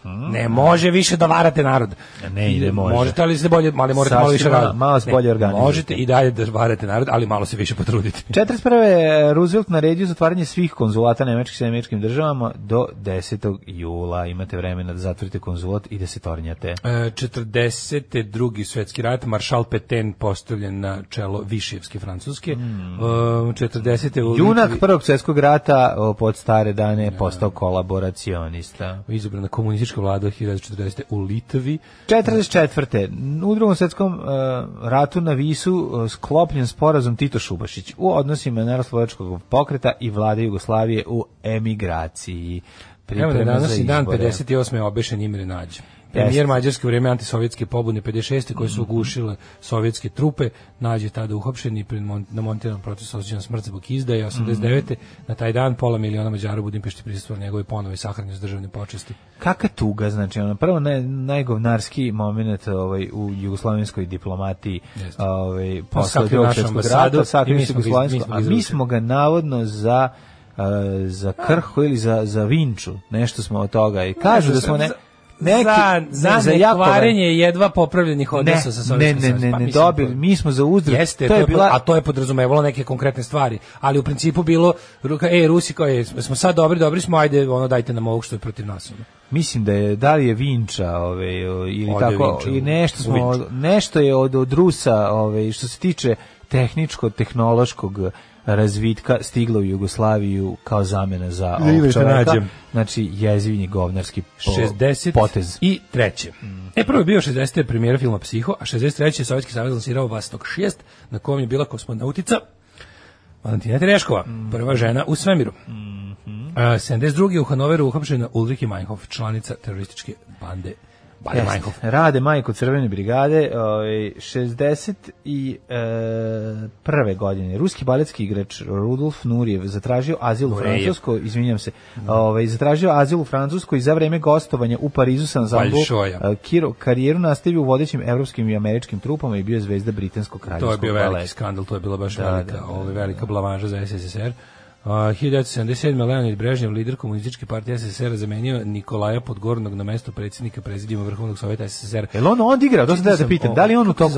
-hmm. Ne može više da varate narod. Ne ide može. Možete, ali se bolje, ali morate Saš malo više raditi. Malo se bolje organizujete. Možete i dalje da varate narod, ali malo se više potrudite. 41. (laughs) E, Roosevelt naredio zatvaranje svih konzulata nemačkih sa američkim državama do 10. jula. Imate vremena da zatvorite konzulat i da se tornjate. E, 42. svetski rat, maršal Petain postavljen na čelo Višijevske Francuske. Mm. E, 40. Junak prvog svjetskog rata pod stare dane da. postao postao kolaboracionista. Izabrana komunistička vlada 1940. u Litvi. 44. U drugom svetskom uh, ratu na Visu e, sklopljen sporazum Tito Šubašić u odnosima naroslovačkog pokreta i vlade Jugoslavije u emigraciji. Evo da danas i dan 58. obešen Imre Nađe. Premijer Mađarske u vrijeme antisovjetske pobune 56. koje su mhm. ugušile sovjetske trupe, nađe tada uhapšen i na montiranom procesu osjećan smrt zbog izdaje. 89. Mhm. na taj dan pola miliona Mađara u Budimpešti prisustvovalo njegove ponove sahrane s državne počesti. Kaka tuga, znači, ono, prvo naj, najgovnarski moment ovaj, u jugoslavenskoj diplomatiji ovaj, posle drugog svjetskog rata, sakrio a mi smo ga navodno za Uh, za krhu ili za, za vinču, nešto smo od toga i kažu da smo ne neki, za, za, za nekvarenje jedva popravljenih odnosa ne, sa Sovjetskim Ne, ne, ne, ne, ne dobili, mi smo za uzdrav. Jeste, to je, to bila... a to je podrazumevalo neke konkretne stvari, ali u principu bilo, ruka, e, Rusi kao, e, smo sad dobri, dobri smo, ajde, ono, dajte nam ovog što je protiv nas. Ono. Mislim da je, da li je Vinča ove, ovaj, ili Ode tako, i nešto, smo, nešto je od, od Rusa, ove, ovaj, što se tiče tehničko-tehnološkog razvitka stigla u Jugoslaviju kao zamena za ovog da čoveka. Znači, jezivni govnarski po, 60 potez. i treće. E, prvo je bio 60. premijera filma Psiho, a 63. je Sovjetski savjez lansirao Vastok 6, na kojem je bila kosmonautica Valentina Tereškova, mm. prva žena u svemiru. Mm -hmm. 72. u Hanoveru uhapšena Ulrike Meinhof, članica terorističke bande Bare Jeste. Majko. Rade Majko Crvene brigade, ovaj 60 i e, prve godine. Ruski baletski igrač Rudolf Nurijev zatražio azil u Francuskoj, izvinjavam se, ovaj, zatražio azil u Francuskoj za vreme gostovanja u Parizu sam zambu e, Kiro, karijeru nastavio u vodećim evropskim i američkim trupama i bio je zvezda britanskog kraljevskog baleta. To je bio veliki skandal, to je bila baš da, velika, da, da, ovaj, da, da. velika blavaža za SSSR. Uh, 1977. Leonid Brežnjev, lider komunističke partije SSR, zamenio Nikolaja Podgornog na mesto predsjednika prezidijuma Vrhovnog sovjeta SSR. Jel on odigrao? To da sam da pitam. Da li on u toku,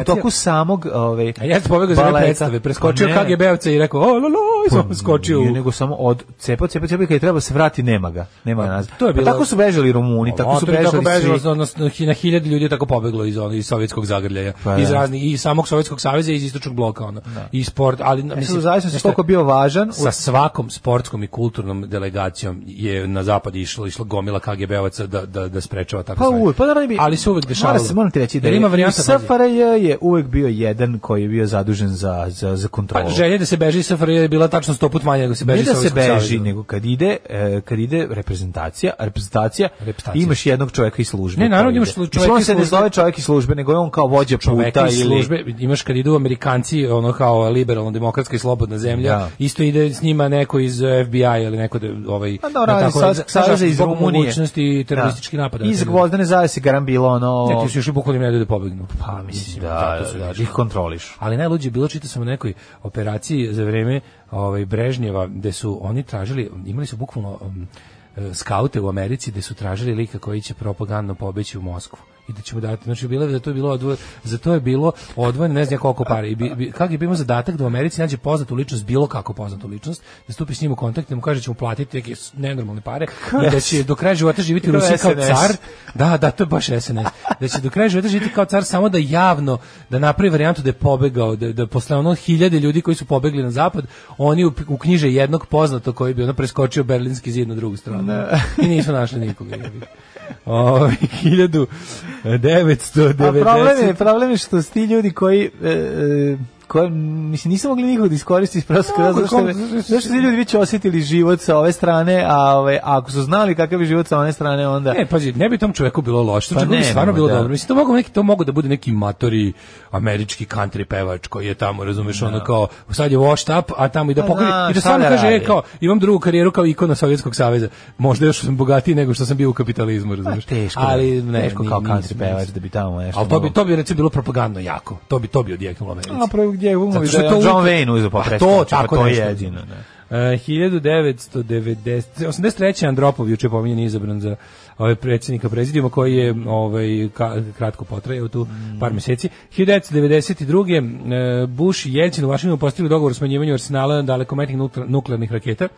u toku samog ove, ovaj, A ja sam pobegao za predstave. Pa preskočio KGB-ovca i rekao, o, lo, lo, i sam pa skočio. Nije, nego samo od cepa, cepa, cepa, kada treba da se vrati, nema ga. Nema pa, nazad. To je bilo... Pa tako su bežali Rumuni, o, tako su bežali tako bežalo, svi. Odnosno, na hiljade ljudi je tako pobeglo iz, ono, iz sovjetskog zagrljaja. Pa, da. iz, razni, I samog sovjetskog saveza i iz istočnog bloka. Ono, I sport, ali... E mislim, zavisno se toliko bio važan, svakom sportskom i kulturnom delegacijom je na zapad išlo išlo gomila KGB-ovaca da da da sprečava tako pa, stvari. Pa bi, ali se uvek dešavalo. Mora se moram ti reći da je, ima varijanta SFRJ je uvek bio jedan koji je bio zadužen za za za kontrolu. Pa želje da se beži iz SFRJ je bila tačno 100 puta manje nego se beži Ne da se beži, nego kad ide e, kad ide reprezentacija, reprezentacija, reprezentacija. imaš jednog čovjeka iz službe. Ne, naravno imaš čovjeka iz službe. se ne čovjek iz službe, nego je on kao vođa puta ili službe. Imaš kad idu Amerikanci, ono kao liberalno demokratska i slobodna zemlja, da. isto ide njima neko iz FBI ili neko da ovaj pa da, radi tako, sa, iz Rumunije mogućnosti da. teroristički napad. Iz gvozdene zavese bilo ono. neki ti su još i bukvalno ne da pobegnu. Pa mislim da, da, da, da, ih kontroliš. Ali najluđe bilo čitao sam o nekoj operaciji za vreme ovaj Brežnjeva gde su oni tražili imali su bukvalno um, e, skaute u Americi gde su tražili lika koji će propagandno pobeći u Moskvu i da ćemo dati. Znači, bilo da to je bilo odvo, za to je bilo odvojeno, ne znam koliko pare. I bi, bi, kak je imao zadatak da u Americi nađe poznatu ličnost, bilo kako poznatu ličnost, da stupi s njim u kontakt, da mu kaže da mu platiti neke nenormalne pare i da će do kraja života živjeti u Rusiji kao car. Da, da, to je baš SNS. Da će do kraja života živjeti kao car samo da javno, da napravi varijantu da je pobegao, da, da posle ono hiljade ljudi koji su pobegli na zapad, oni u, u knjiže jednog poznatog koji bi ono preskočio Berlinski zid na drugu stranu. Da. I nisu našli nikoga. Ovaj, o, 1990. A problem je, problem je što su ti ljudi koji... e, e koja, mislim, nisam mogli nikog da iskoristi iz prostog no, razloga, što, što, ljudi već osjetili život sa ove strane, a, ove, a ako su znali kakav je život sa one strane, onda... Ne, pazi, ne bi tom čoveku bilo loše, to pa ne, bi stvarno bilo da. dobro. Mislim, to mogu, neki, to mogu da bude neki matori američki country pevač koji je tamo, razumeš, no. ono da. kao, sad je washed up, a tamo i da pa pokori, i da stvarno da kaže, e, kao, imam drugu karijeru kao ikona Sovjetskog saveza, možda još sam bogatiji nego što sam bio u kapitalizmu, pa razumeš. Teško, ali ne, teško kao country pevač da bi tamo nešto... Ali to bi, to bi recimo bilo propagandno jako, to bi, to bi odjeknulo Americi gdje umovi da je John Wayne uzeo pa to, znači, tako pa to je jedino. Ne. Uh, 1990 83. Andropov juče pominjen izabran za ovaj predsjednika prezidijuma koji je ovaj ka, kratko potrajao tu mm. par mjeseci. 1992. Uh, Bush i Jelcin u Washingtonu postigli dogovor o smanjivanju arsenala dalekometnih nuklearnih raketa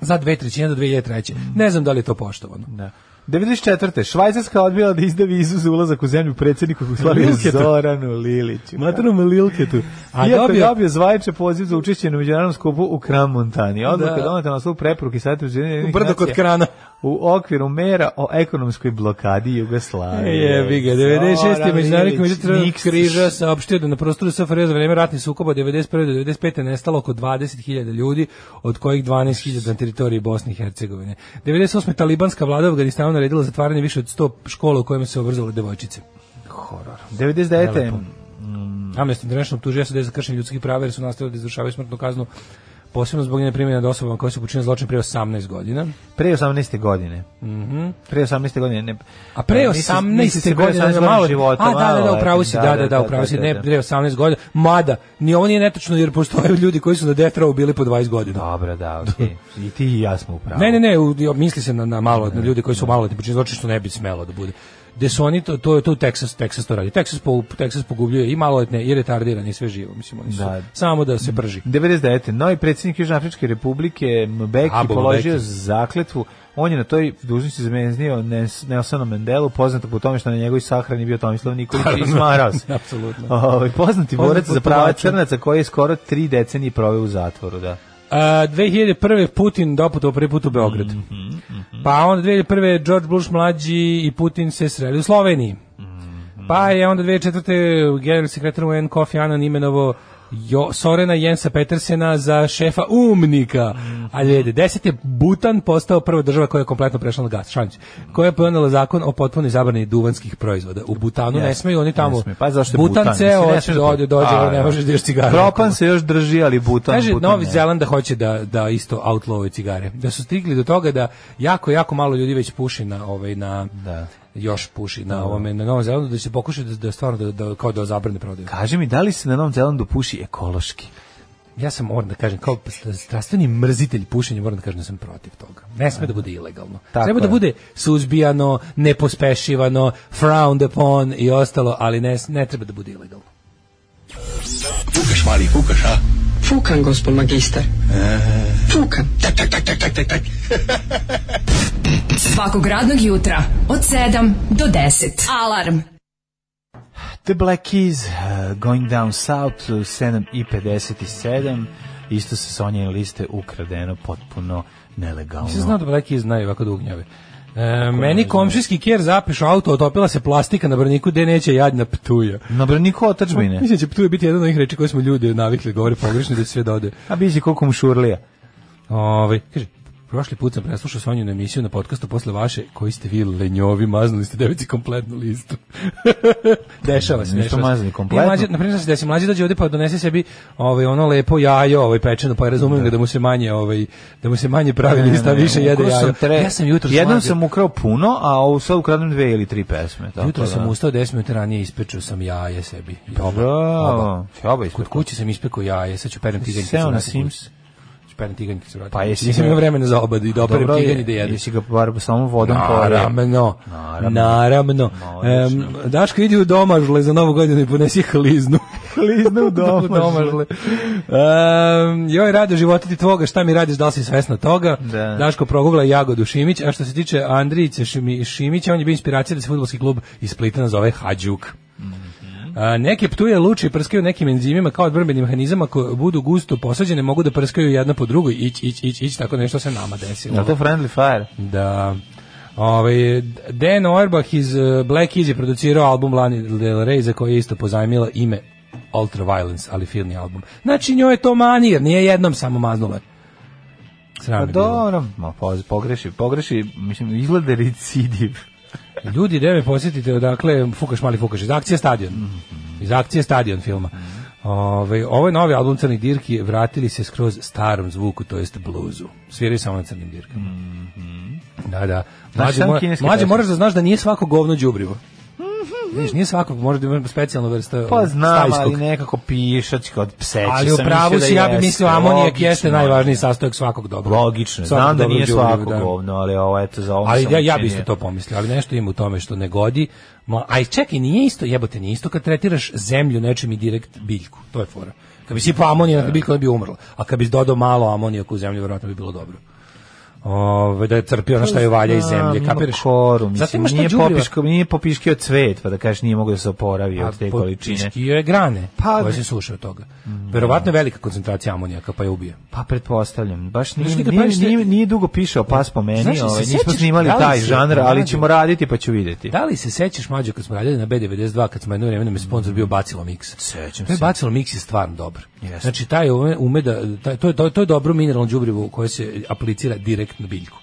za dve trećine do 2003. Mm. Ne znam da li je to poštovano. Da. 94. Švajcarska odbila da izda vizu za ulazak u zemlju predsedniku Jugoslavije Zoranu Liliću. Matronu Lilketu. A Iako dobio, dobio zvajče poziv za učešće na međunarodnom skupu u Kram Montani. Odluka da. donata na svog preporuke Savjeta U brdo kod Krana. U okviru mera o ekonomskoj blokadi Jugoslavije. Je, bi ga. 96. međunarodni komitet križa saopštio da na prostoru SFRJ za vreme ratnih sukoba 91. do 95. nestalo oko 20.000 ljudi, od kojih 12.000 na teritoriji Bosne i Hercegovine. 98. talibanska vlada u Afganistanu Brown naredila zatvaranje više od 100 škola u kojima se obrazovale devojčice. Horor. 99. Nelepo. Amnesty International tužio se za kršenje ljudskih prava jer su nastavili da izvršavaju smrtnu kaznu posebno zbog njene primjene da osobama koje su počinile zločin pre 18 godina. Pre 18. godine. Mm -hmm. Pre 18. godine. Ne, a pre 18. E, nisi, nisi godine je malo života. A, da da da, ovaj, da, da, da, upravo si, da, da, da, da upravo si, ne, pre 18 godina. Mada, ni ovo nije netočno jer postoje ljudi koji su na death row bili po 20 godina. Dobro, da, okay. I ti i ja smo upravo. Ne, ne, ne, u, misli se na, na malo, na ljude koji su malo, ti počinili zločin što ne bi smelo da bude gde su oni to to to Texas Texas to radi. Texas po Texas pogubljuje i maloletne i retardirane i sve živo, mislim oni su da. samo da se brži. 99. novi predsjednik Južnoafričke republike Mbeki položio Mbeki. zakletvu. On je na toj dužnosti zamenio Nelsona Mendelu, poznatog po tome što na njegovoj sahrani bio Tomislav Nikolić da, i smarao da, (laughs) se. Apsolutno. Ovaj poznati borac za prava crnaca koji je skoro tri decenije proveo u zatvoru, da. Uh, 2001. Putin doputovao prvi put u Beograd. Mm -hmm, mm -hmm. Pa onda 2001. George Bush mlađi i Putin se sreli u Sloveniji. Mm -hmm. Pa je onda 2004. general sekretar UN Kofi Annan imenovo jo, Sorena Jensa Petersena za šefa umnika. Mm. A ljede, deset je Butan postao prva država koja je kompletno prešla na gas, šanć, koja je ponela zakon o potpunoj zabrani duvanskih proizvoda. U Butanu yes, ne smeju oni tamo. Ne Pa zašto Butan, Butan ceo hoće da ode dođe, a, ne da. možeš da ješ cigare. Propan se još drži, ali Butan, Kaže, Butan Novi Zeland da hoće da, da isto outlawuje cigare. Da su stigli do toga da jako, jako malo ljudi već puši na, ovaj, na da još puši na da, da. ovome na Novom Zelandu da će pokušati da, da stvarno da, da kao da zabrane prodaju. Kaže mi da li se na Novom Zelandu puši ekološki? Ja sam moram da kažem kao strastveni mrzitelj pušenja moram da kažem da sam protiv toga. Ne sme da bude ilegalno. Tako Treba da je. da bude suzbijano, nepospešivano, frowned upon i ostalo, ali ne, ne treba da bude ilegalno. Fukaš, mali, fukaš, a? Fukan, gospod magister. E. Fukan. Tak, tak, tak, tak, tak, tak, tak. (laughs) Svakog radnog jutra od 7 do 10. Alarm. The Black Keys, uh, Going Down South, 7 i 57. Isto se Sonja liste ukradeno potpuno nelegalno. se zna da Black Keys znaju ovako dugnjave. Da E, meni komšijski kjer zapišu auto, otopila se plastika na brniku, gde neće jadna ptuja. Na brniku otačbine. Mislim da će ptuja biti jedna od onih reči koje smo ljudi navikli da govori pogrešno da se sve dode. A biće koliko mu šurlija. Ovaj, kaže, Prošli put sam preslušao Sonju na emisiju na podcastu posle vaše, koji ste vi lenjovi, maznuli ste devici kompletnu listu. (laughs) dešava se, dešava se. mazni kompletno. Ja mlađe, na primjer, da se mlađi dođe ovde pa donese sebi ovaj, ono lepo jajo, ovaj pečeno, pa razumijem da. da mu se manje, ovaj, da mu se manje pravi lista, ne, ne, više jede jajo. Sam tre... Ja sam jutro Jednom sam ukrao puno, a ovo sad ukradem dve ili tri pesme. Tako jutro da. sam ustao 10 minuta ranije ispečio sam jaje sebi. Dobro. Oba. Oba. Oba Kod kuće sam ispekao jaje, sad ću perem tiganj. Seo na Sims. Kuće. Znači, perem tiganjke se vratiti. Pa jesi nisam imao vremena za obad i da operem tiganj da jedem. Jesi ga bar samo vodom pojeo. Naravno. Naravno. Ehm Daško ide u domažle za novu godinu i ponesi hliznu. (laughs) hliznu u (laughs) domažle. Ehm joj rade života ti tvoga, šta mi radiš, da li si svesna toga? Da. Daško progugla Jagodu Šimić, a što se tiče Andrijice Šimića, on je bio inspiracija da se fudbalski klub iz Splita nazove Hadjuk. A, neke ptuje luči prskaju nekim enzimima kao odbrambeni mehanizam ako budu gusto posađene mogu da prskaju jedna po drugoj ić ić ić ić tako nešto se nama desilo. Da to friendly fire. Da. Ovaj Dan Orbach iz eh, Black Keys je producirao album Lani Del Rey za koji je isto pozajmila ime Ultra Violence, ali filmni album. Znači njoj je to manijer, nije jednom samo maznula. Sram pa dobro, ma, pogreši, pogreši, mislim, izgleda recidiv. Ljudi, da me posjetite odakle Fukaš mali Fukaš iz akcije stadion. Iz akcije stadion filma. Ove, ovaj, ovo je novi album Crnih dirki, vratili se skroz starom zvuku, to jest bluzu. Sviraju samo na Crnim dirkama. Mhm. Da, da. Mlađe, mora, mlađe moraš da znaš da nije svako govno đubrivo. Viš, mhm. nije svako, može da ima specijalna vrsta Pa znam, stajskog. ali nekako pišačka od pseća. Ali u pravu da si, ja bih mislio, amonijak jeste najvažniji sastojak svakog dobra. Logično, svakog znam da nije svako da. govno, ali ovo, eto, za ovo Ali ja, ja bih isto to pomislio, ali nešto ima u tome što ne godi. Ma, aj čekaj, nije isto, jebote, nije isto kad tretiraš zemlju nečim i direkt biljku. To je fora. Kad bi sipao amonijak, da. biljka bi umrla. A kad bi dodao malo amonijaku u zemlju, vjerojatno bi bilo dobro ovaj da je crpio ono što je pa valja iz zemlje, kapiraš? Koru, mislim, nije popiško, nije popiškio cvet, pa da kažeš nije mogao da se oporavi od te količine. Popiškio je grane, pa, koje da. se suše toga. Mm. Verovatno je velika koncentracija amonijaka, pa je ubio. Pa pretpostavljam, baš nije, nije, nije, nije, dugo pišao pas po meni, Znaš, ovaj, nismo snimali da taj žanr, ali ćemo raditi pa ću videti Da li se sećaš, mlađo, kad smo radili na B92, kad smo jedno vreme me sponsor bio Bacilo Mix? Sećam se. Bacilo Mix je stvarno dobar. Znači, taj ume, ume da, to, je, to je dobro mineralno đubrivo koje se aplicira direkt efekt na biljku.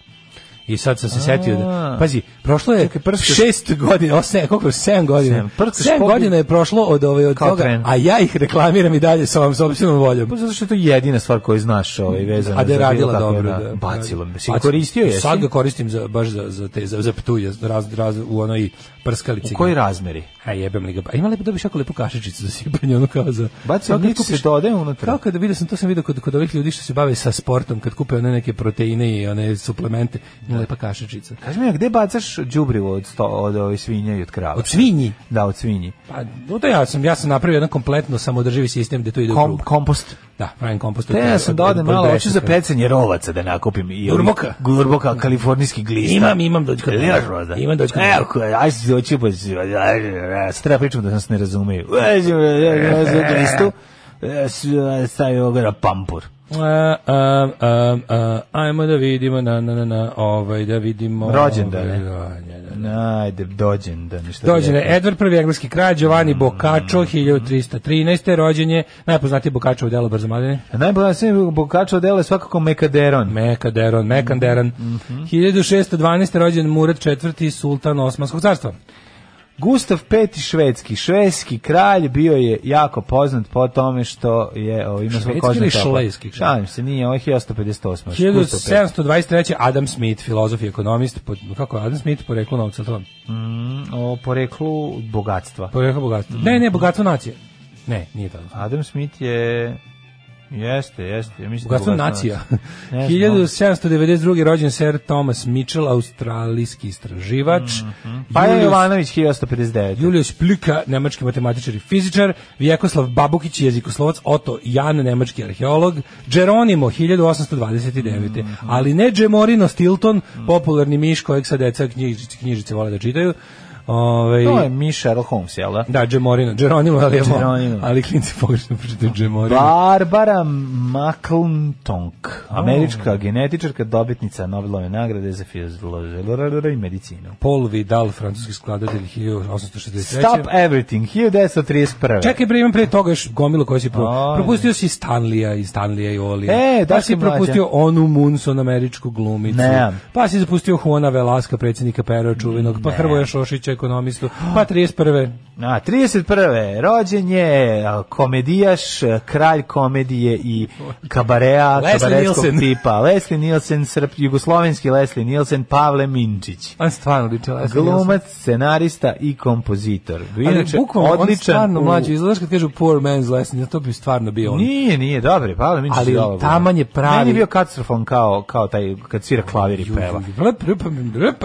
I sad sam se setio da... Pazi, prošlo je prskaš, šest godina, o, sedam, e, koliko, sedam godina. Sedam, godina je prošlo od, ove, od toga, tren. a ja ih reklamiram i dalje sa ovom sobstvenom voljom. Pa zato što je to jedina stvar koju znaš ovaj, vezano. A da je radila dobro. Da, bacilo Da si bacil, koristio jesi? Sad ga koristim za, baš za, za, te, za, za ptuj, raz, raz, u onoj prskalice. U kojoj razmeri? A jebem li ga. A ima lepo biš jako lepu kašičicu za sipanje, ono kao za... Baci od nitko što ode unutra. Kao kada vidio sam, to sam vidio kod, kod ovih ljudi što se bave sa sportom, kad kupe one neke proteine i one suplemente, ima da. lepa kašičica. Kaži mi, a gde bacaš džubrivo od, sto, od ove svinje i od krava? Od svinji? Da, od svinji. Pa, no da ja sam, ja sam napravio jedan kompletno samodrživi sistem gde to ide Kom, u krug. Kompost. Da, pravim kompost. Te ja sam dodam malo, hoću za pecanje rovaca da nakupim. I gurboka? Gurboka, kalifornijski glista. Imam, imam dođka. Imaš možda? Imam dođka. Evo, aj se oči, pa se treba pričam da nas ne razumeju. Glistu. E, stavio e, ga na pampur. A, a, a, ajmo da vidimo na na na na ovaj da vidimo rođendane. Da, ajde dođendane. Šta dođendane Edward prvi engleski kralj Giovanni mm. Boccaccio 1313. rođenje najpoznatiji Boccaccio delo delu Brzomadine. Najpoznatiji Boccaccio delo delu je svakako Mekaderon. Mekaderon, Mekanderan. Mm -hmm. 1612. rođen Murad IV sultan Osmanskog carstva. Gustav V švedski, švedski kralj bio je jako poznat po tome što je o, ima svoj kozni šlejski. Šalim se, nije, ovo je 1858. 1723. Adam Smith, filozof i ekonomist, po, kako je Adam Smith poreklo novca to? Mm, o poreklu bogatstva. Poreklo bogatstva. Mm. Ne, ne, bogatstvo nacije. Ne, nije to. Adam Smith je Jeste, jeste. Ja mislim da bogatstvo nacija. 1792. (laughs) rođen Sir Thomas Mitchell, australijski istraživač. Mm Pa je Jovanović 1859. Julius Plika, nemački matematičar i fizičar, Vjekoslav Babukić, jezikoslovac, Oto Jan, nemački arheolog, Jeronimo, 1829. Mm -hmm. Ali ne Gemorino Stilton, popularni miš kojeg sa deca knjižice, knjižice vole da čitaju. Ovaj To je mi Sherlock Holmes, jel da? Da, Džemorino, Džeronimo, ali je Džeronimo. ali klinci pogrešno pročitaju Džemorino. Barbara McClintonk, američka oh. genetičarka, dobitnica Nobelove nagrade za fiziologiju i medicinu. Paul Vidal, francuski skladatelj 1863. Stop Everything, 1931. Čekaj, pre, imam pre toga još gomilo koja si pro... oh, propustio si Stanlija i Stanlija i Olija. E, da pa si propustio onu Munson, američku glumicu. Ne. Pa si zapustio Juana Velaska, predsjednika Pera Čuvenog, pa Hrvoja Šošića, ekonomistu. Pa 31. Na, 31. rođen je komedijaš, kralj komedije i kabarea kabaretskog tipa. Leslie Nielsen, srp, jugoslovenski Leslie Nielsen, Pavle Minčić. On stvarno liče Leslie Glumac, scenarista i kompozitor. Inače, odličan. On stvarno u... mlađi izlaš kad kažu poor man's Leslie, to bi stvarno bio on. Nije, nije, dobro, Pavle Minčić Ali taman je pravi. Meni je bio katastrofon kao, kao taj, kad svira klavir i peva.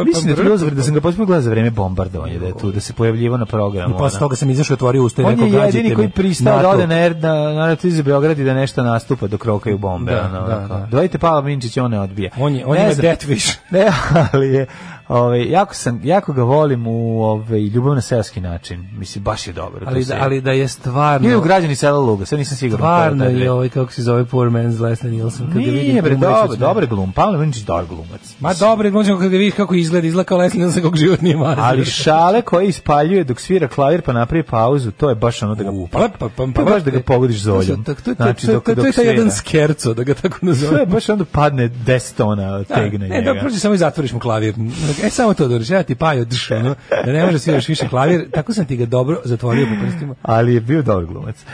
Mislim da, da sam ga počeo gledati za vreme bombardova on je da je tu, da se pojavljivo na programu. I posle toga sam izašao i otvorio usta i rekao, gađajte me. On je jedini koji pristao da ode na, na, na, iz Beograd i da nešto nastupa dok rokaju bombe. Da, ono, da, da. Dvojite Pava Minčić, on ne odbija. On je, on ne ima death (laughs) Ne, ali je, Ove, ovaj, jako, sam, jako ga volim u ove, ovaj, ljubav na selski način. Mislim, baš je dobro. Ali, da, ali da je stvarno... Nije u građani sela Luga, sve nisam siguran. Stvarno je ovaj, kako se zove, poor man's Leslie Nielsen. Kad Nije, bre, dobro, dobro glum. Pavle je dobar glumac. Ma dobro, glumac kad ga vidiš kako izgleda, izgleda kao Leslie Nielsen kog život nije mario. Ali šale koje ispaljuje dok svira klavir pa napravi pauzu, to je baš ono da ga... Uh, pa, pa, pa, pa, baš da ga e, pogodiš zoljom. Znači, dok, dok, to je taj jedan skerco, da ga tako nazove. To je baš onda padne 10 tona da, tegne e, da, njega. Ne, da prođe samo i zatvoriš mu klavir. Dok, e, samo to dođe, ja ti pajo drš, ono, da ne može da sviraš više klavir, tako sam ti ga dobro zatvorio po prstima. Ali je bio dobar glumac. E,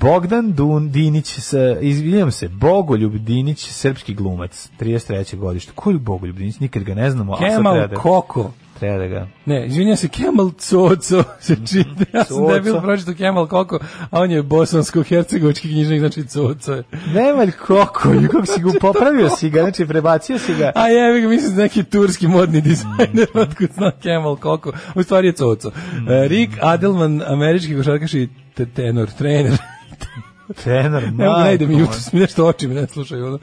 Bogdan Bogdan Dundinić, izvinjam se, Bogoljub Dinić, srpski glumac, 33. godište. Koji Bogoljub Dinić? Nikad ga ne znamo. Kemal da- Koko treba da ga... Ne, izvinjam se, Kemal Coco (laughs) se čita. Mhm. Ja sam debil da pročito Kemal Koko, a on je bosansko-hercegovički knjižnik, znači Coco je. Nemalj Koko, kako si ga znači popravio si ga, znači prebacio si ga. A jevi ga, mislim, neki turski modni dizajner, mhm. otkud zna Kemal Koko. U stvari je Coco. Mhm. E, Rick Adelman, američki košarkaš i tenor, trener. (laughs) Tenor, majko. Evo, najde mi jutros, mi nešto oči mi ne slušaju. Ono.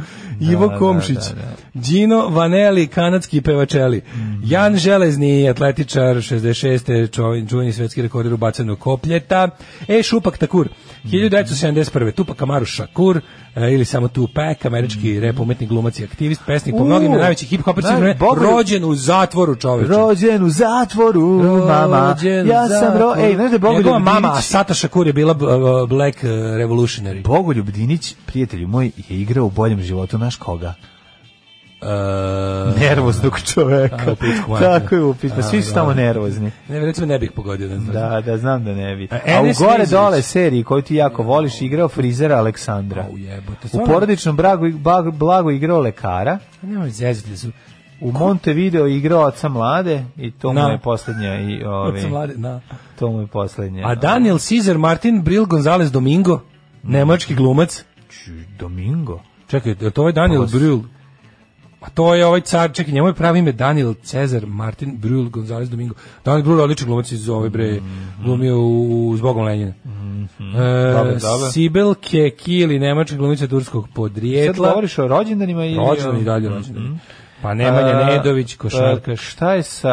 Ivo da, da, Komšić, da, da, Gino da. Vanelli, kanadski pevačeli, mm -hmm. Jan Železni, atletičar, 66. čovjek, čuveni svetski rekorder u bacanju kopljeta, E, Šupak Takur, 1971. Mm -hmm. Tupak Amaru Šakur, E, ili samo Tupac, američki mm. rap umetnik, glumac i aktivist, pesnik po mnogim najvećih hip hoperci, rođen u zatvoru, čoveče. Rođen u zatvoru, mama. Rođen ja sam ro, ej, znaš da Bogoljub mama, a Sata Šakur je bila uh, uh, Black uh, Revolutionary. Bogoljub Dinić, prijatelju moj, je igrao u boljem životu naš koga? Uh, nervoznog čoveka. A, Tako je upitno, pa svi su tamo nervozni. Ne, recimo ne bih pogodio. Ne da-, da, da, znam da ne bi. A, a u gore dole seriji koju ti jako voliš igrao frizera Aleksandra. Oh, jebote, u porodičnom bragu, blago, blago igrao lekara. Nemoj zeziti da su. U Montevideo igrao oca mlade i to mu je posljednja i ovi, oca mlade, na. to mu je posljednja. A Daniel Cesar Martin Bril Gonzalez Domingo, mm. nemački glumac. Domingo? Čekaj, je to ovaj Daniel Bril? A to je ovaj carček, njemu je pravi ime Daniel Cezar Martin Brul Gonzalez Domingo. Daniel Brul odličan glumac iz ove bre, mhm. glumio u, u Zbogom Lenjina. Mm -hmm. e, dobre, dobre. Sibel Keki ili nemačka glumica turskog podrijetla. Sad govoriš o rođendanima ili... Rođendan i dalje rođendan. Mm -hmm. Pa Nemanja Nedović, e, košarkaš. Šta je sa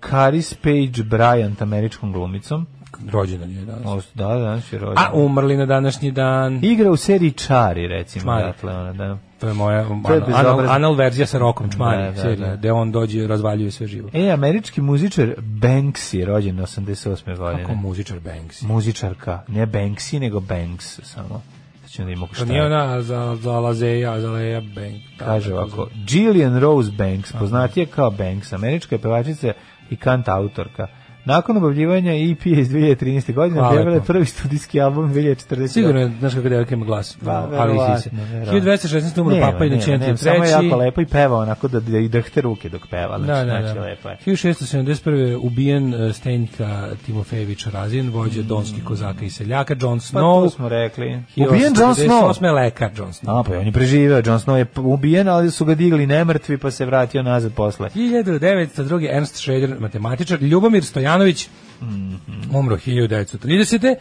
Karis Page Bryant, američkom glumicom? rođendan je danas. Da, danas je rođendan. A umrli na današnji dan. Igra u seriji Čari, recimo. Čmari. Dakle, ona, da. To je moja to je anal, anal, verzija sa rokom da, Čmari, da, da, serija, da. gde on dođe i razvaljuje sve živo. E, američki muzičar Banks je rođen 88. godine. Kako muzičar Banks? Muzičarka, ne Banksy, nego Banks samo. Znači, da mogu šta. Nije ona za, za Lazeja, za Leja Banks. Da, Kaže ovako, Jillian Rose Banks, poznatija kao Banks, američka je pevačica i kant autorka. Nakon objavljivanja EP iz 2013. godine objavila je prvi studijski album 2040. Sigurno je, znaš kako devojka ima glas, da, ali i se. 1216. umro Papa i Nećenje treći. Samo je jako lepo i peva onako da, da i drhte ruke dok peva, da, znači, da, da, znači da. lepo je. 1671. ubijen e, Stenjka Timofejević Razin, vođa mm. Donskih kozaka i seljaka, John pa Snow. Pa to smo rekli. Ubijen John Snow. 8. lekar John Snow. A, pa on je preživeo, John Snow je ubijen, ali su ga digli nemrtvi pa se vratio nazad posle. 1902. Ernst Schroeder, matematičar, Ljubomir Stojan Đukanović, mhm. umro 1930.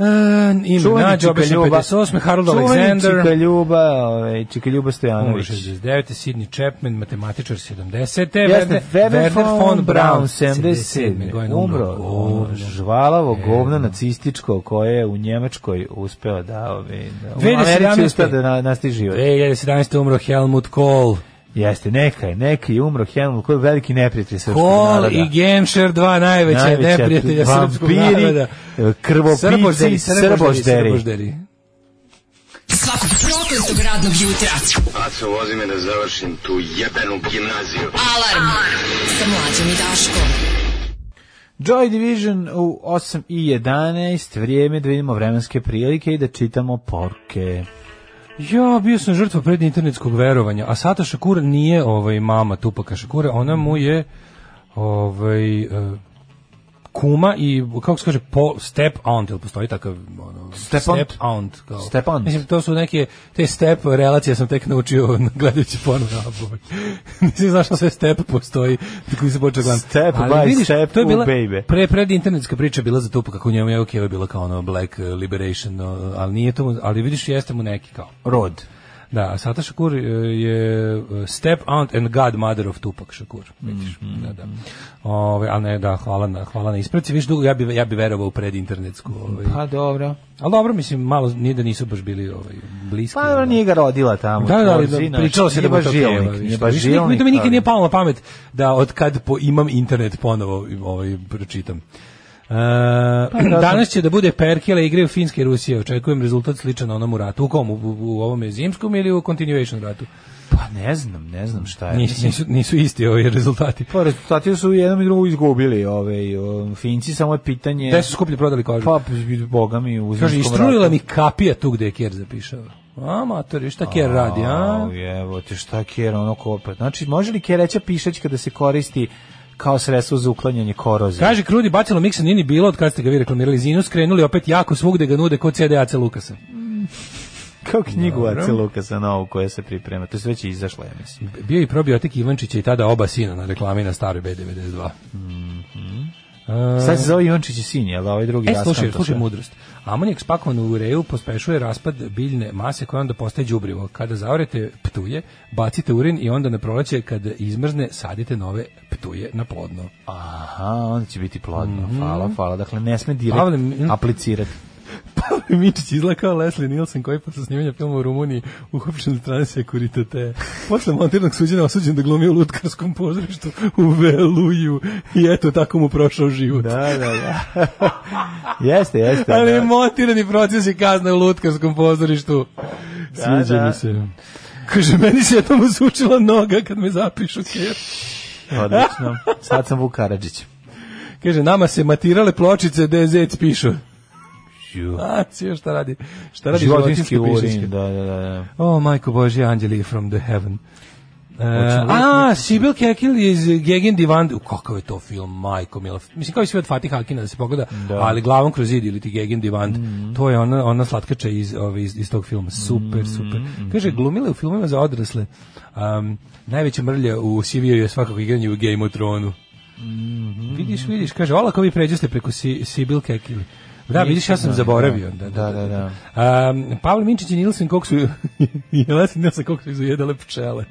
Uh, e, ime Čuvanim Nađo, Čika Ljuba, 58, Harold Čuvanim Alexander. Čika Ljuba, ove, ovaj, Čika Ljuba Stojanović. 69. Sidney Chapman, matematičar 70. Jeste, Werner, von, Braun, 77. Umro, umro žvalavo e, govno nacističko koje je u Njemačkoj uspeo da, ove, ovaj, da u Americi uspeo da nastiži. 2017. umro Helmut Kohl. Jeste, neka je, neka je umro Hemel, koji je veliki neprijatelj srpskog Kol naroda. Kol i Gemšer, dva najveća, najveća neprijatelja srpskog naroda. Krvopice i srbožderi. Svakog prokletog radnog jutra. Aco, vozi me da završim tu jebenu gimnaziju. Alarm, Alarm. sa mlađom i Daškom. Joy Division u 8 i 11, vrijeme da vidimo vremenske prilike i da čitamo porke. Ja, bio sam žrtva pred internetskog verovanja, a Sata Šakura nije ovaj, mama Tupaka Šakura, ona mu je ovaj, eh, kuma i kako se kaže po step aunt, ili postoji takav ono, step, step aunt, kao. Step aunt. Mislim to su neke te step relacije sam tek naučio (laughs) gledajući porno album. (laughs) Nisi znaš šta sve step postoji. Tako se počeo gledam. Step Ali, by vidiš, step to je bila, baby. Pre pred internetska priča bila za to pa kako njemu je okej, okay, bila kao ono Black eh, Liberation, ali nije to, ali vidiš jeste mu neki kao rod. Da, a Sata Shakur e, je e, step aunt and godmother of Tupac Šakur. Vidiš, mm -hmm. da, da. Mhm. Ove, a ne, da, hvala na, hvala na ispraci. Viš dugo, ja bi, ja bi verovao u predinternetsku. Ovaj. Pa dobro. Ali dobro, mislim, malo nije da nisu baš bili ovaj, bliski. Pa dobro, nije ga rodila tamo. Da, da, da pričalo se da baš žilnik. Ovaj, nije baš žilnik. Mi nikad nije palo na pamet da od kad po, imam internet ponovo ovaj, pročitam. Uh, (clears throat) danas će da bude Perkele igre u Finske Rusije. Očekujem rezultat sličan onom u ratu. U kom? U, u ovome zimskom ili u continuation ratu? Pa ne znam, ne znam šta je. Nis, nisu, nisu isti ovi rezultati. Pa rezultati su jednom i drugu izgubili. Ove, o, Finci samo je pitanje... Gde su skuplje prodali kožu? Pa, boga mi, u Kaže, istrulila ratu. mi kapija tu gde je Kjer zapišao. Amatori, šta Kjer radi, a? Evo te šta Kjer, ono kopet. Pa, znači, može li Kjer reći pišeć kada se koristi kao sredstvo za uklanjanje korozije. Kaže Krudi bacilo miksa nini bilo od kad ste ga vi reklamirali Zinu skrenuli opet jako svugde ga nude kod CD Ace Lukasa. (laughs) Kao knjigu Dobro. Ace Lukasa novu koja se priprema. To je će izašla, ja mislim. Bio i probiotik Ivančića i tada oba sina na reklami na staroj B92. Mm. Sad se zove Ivančić i sin, jel, da, ovaj drugi e, slušaj, slušaj mudrost. Amonijak spakovan u ureju pospešuje raspad biljne mase koja onda postaje đubrivo. Kada zaorete ptuje, bacite urin i onda na proleće kad izmrzne sadite nove ptuje na plodno. Aha, onda će biti plodno. Mm -hmm. Hvala, hvala. Dakle, ne sme direkt Pavle, aplicirati. Pa, Pavle Mičić izgleda kao Leslie Nielsen koji posle snimanja filma u Rumuniji uhopšen od strane sekuritate. Posle montirnog suđenja osuđen da glumi u lutkarskom pozorištu u Veluju i eto tako mu prošao život. Da, da, da. (laughs) jeste, jeste. Ali da. montirani proces je kazna u lutkarskom pozorištu. Da, Sviđa da, mi se. Kaže, meni se jednom usučila noga kad me zapišu kjer. Odlično. Sad sam Vuk Karadžić. Kaže, nama se matirale pločice da je zec pišu. Ju. Životacija, šta radi? Šta radi životinski, životinski urin, da, da, da. Oh, majko Božji, anđeli from the heaven. Uh, a, Sibyl Kekil iz Gegen Divan, kakav je to film, majko mila. Mislim, kao i sve od Fatih Hakina da se pogleda, da. ali glavom kroz zid ili ti Gegen Divan, mm. to je ona, ona slatkača iz, ove, iz, iz tog filma. Super, mhm, super. Mm. Kaže, glumila u filmima za odrasle. Um, najveća mrlja u Siviju je svakako igranje u Game of Thrones. Mm -hmm. Vidiš, vidiš, kaže, vi pređeste preko si, Sibyl Kekili. Da, vidiš, ja sam da, da, zaboravio. Da, da, da. da. Um, Pavle Minčić i Nilsen kog su (laughs) i Nilsen kog su izujedale pčele.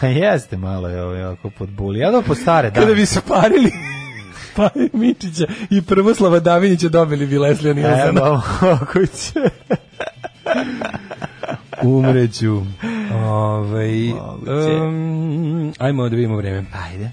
Pa jeste malo je ovo ovaj, pod podbuli. Ja po stare, da. Kada bi se parili (laughs) pa Minčića i Prvoslava Davinića dobili bi Leslie Nilsena. Evo, kuće. (laughs) Umreću. Ove, ovaj, um, ajmo da vidimo vreme. Ajde.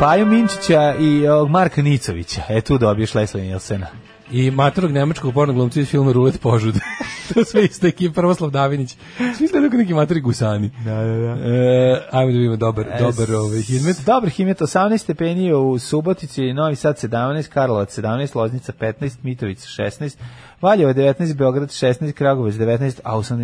Paju Minčića i e, ovog Marka Nicovića. E tu dobiješ Leslie Nielsena. I maturog nemačkog porno glumca iz filma Rulet požud. (laughs) to sve isto ekipa, Prvoslav Davinić. Svi izgledaju kao neki maturi gusani. Da, da, da. E, ajmo da vidimo dobar, e, dobar ovaj himet. Dobar himet, 18 stepeni u Subotici, Novi Sad 17, Karlovac 17, Loznica 15, Mitović 16, Valjevo 19, Beograd 16, Kragovic 19, a u sam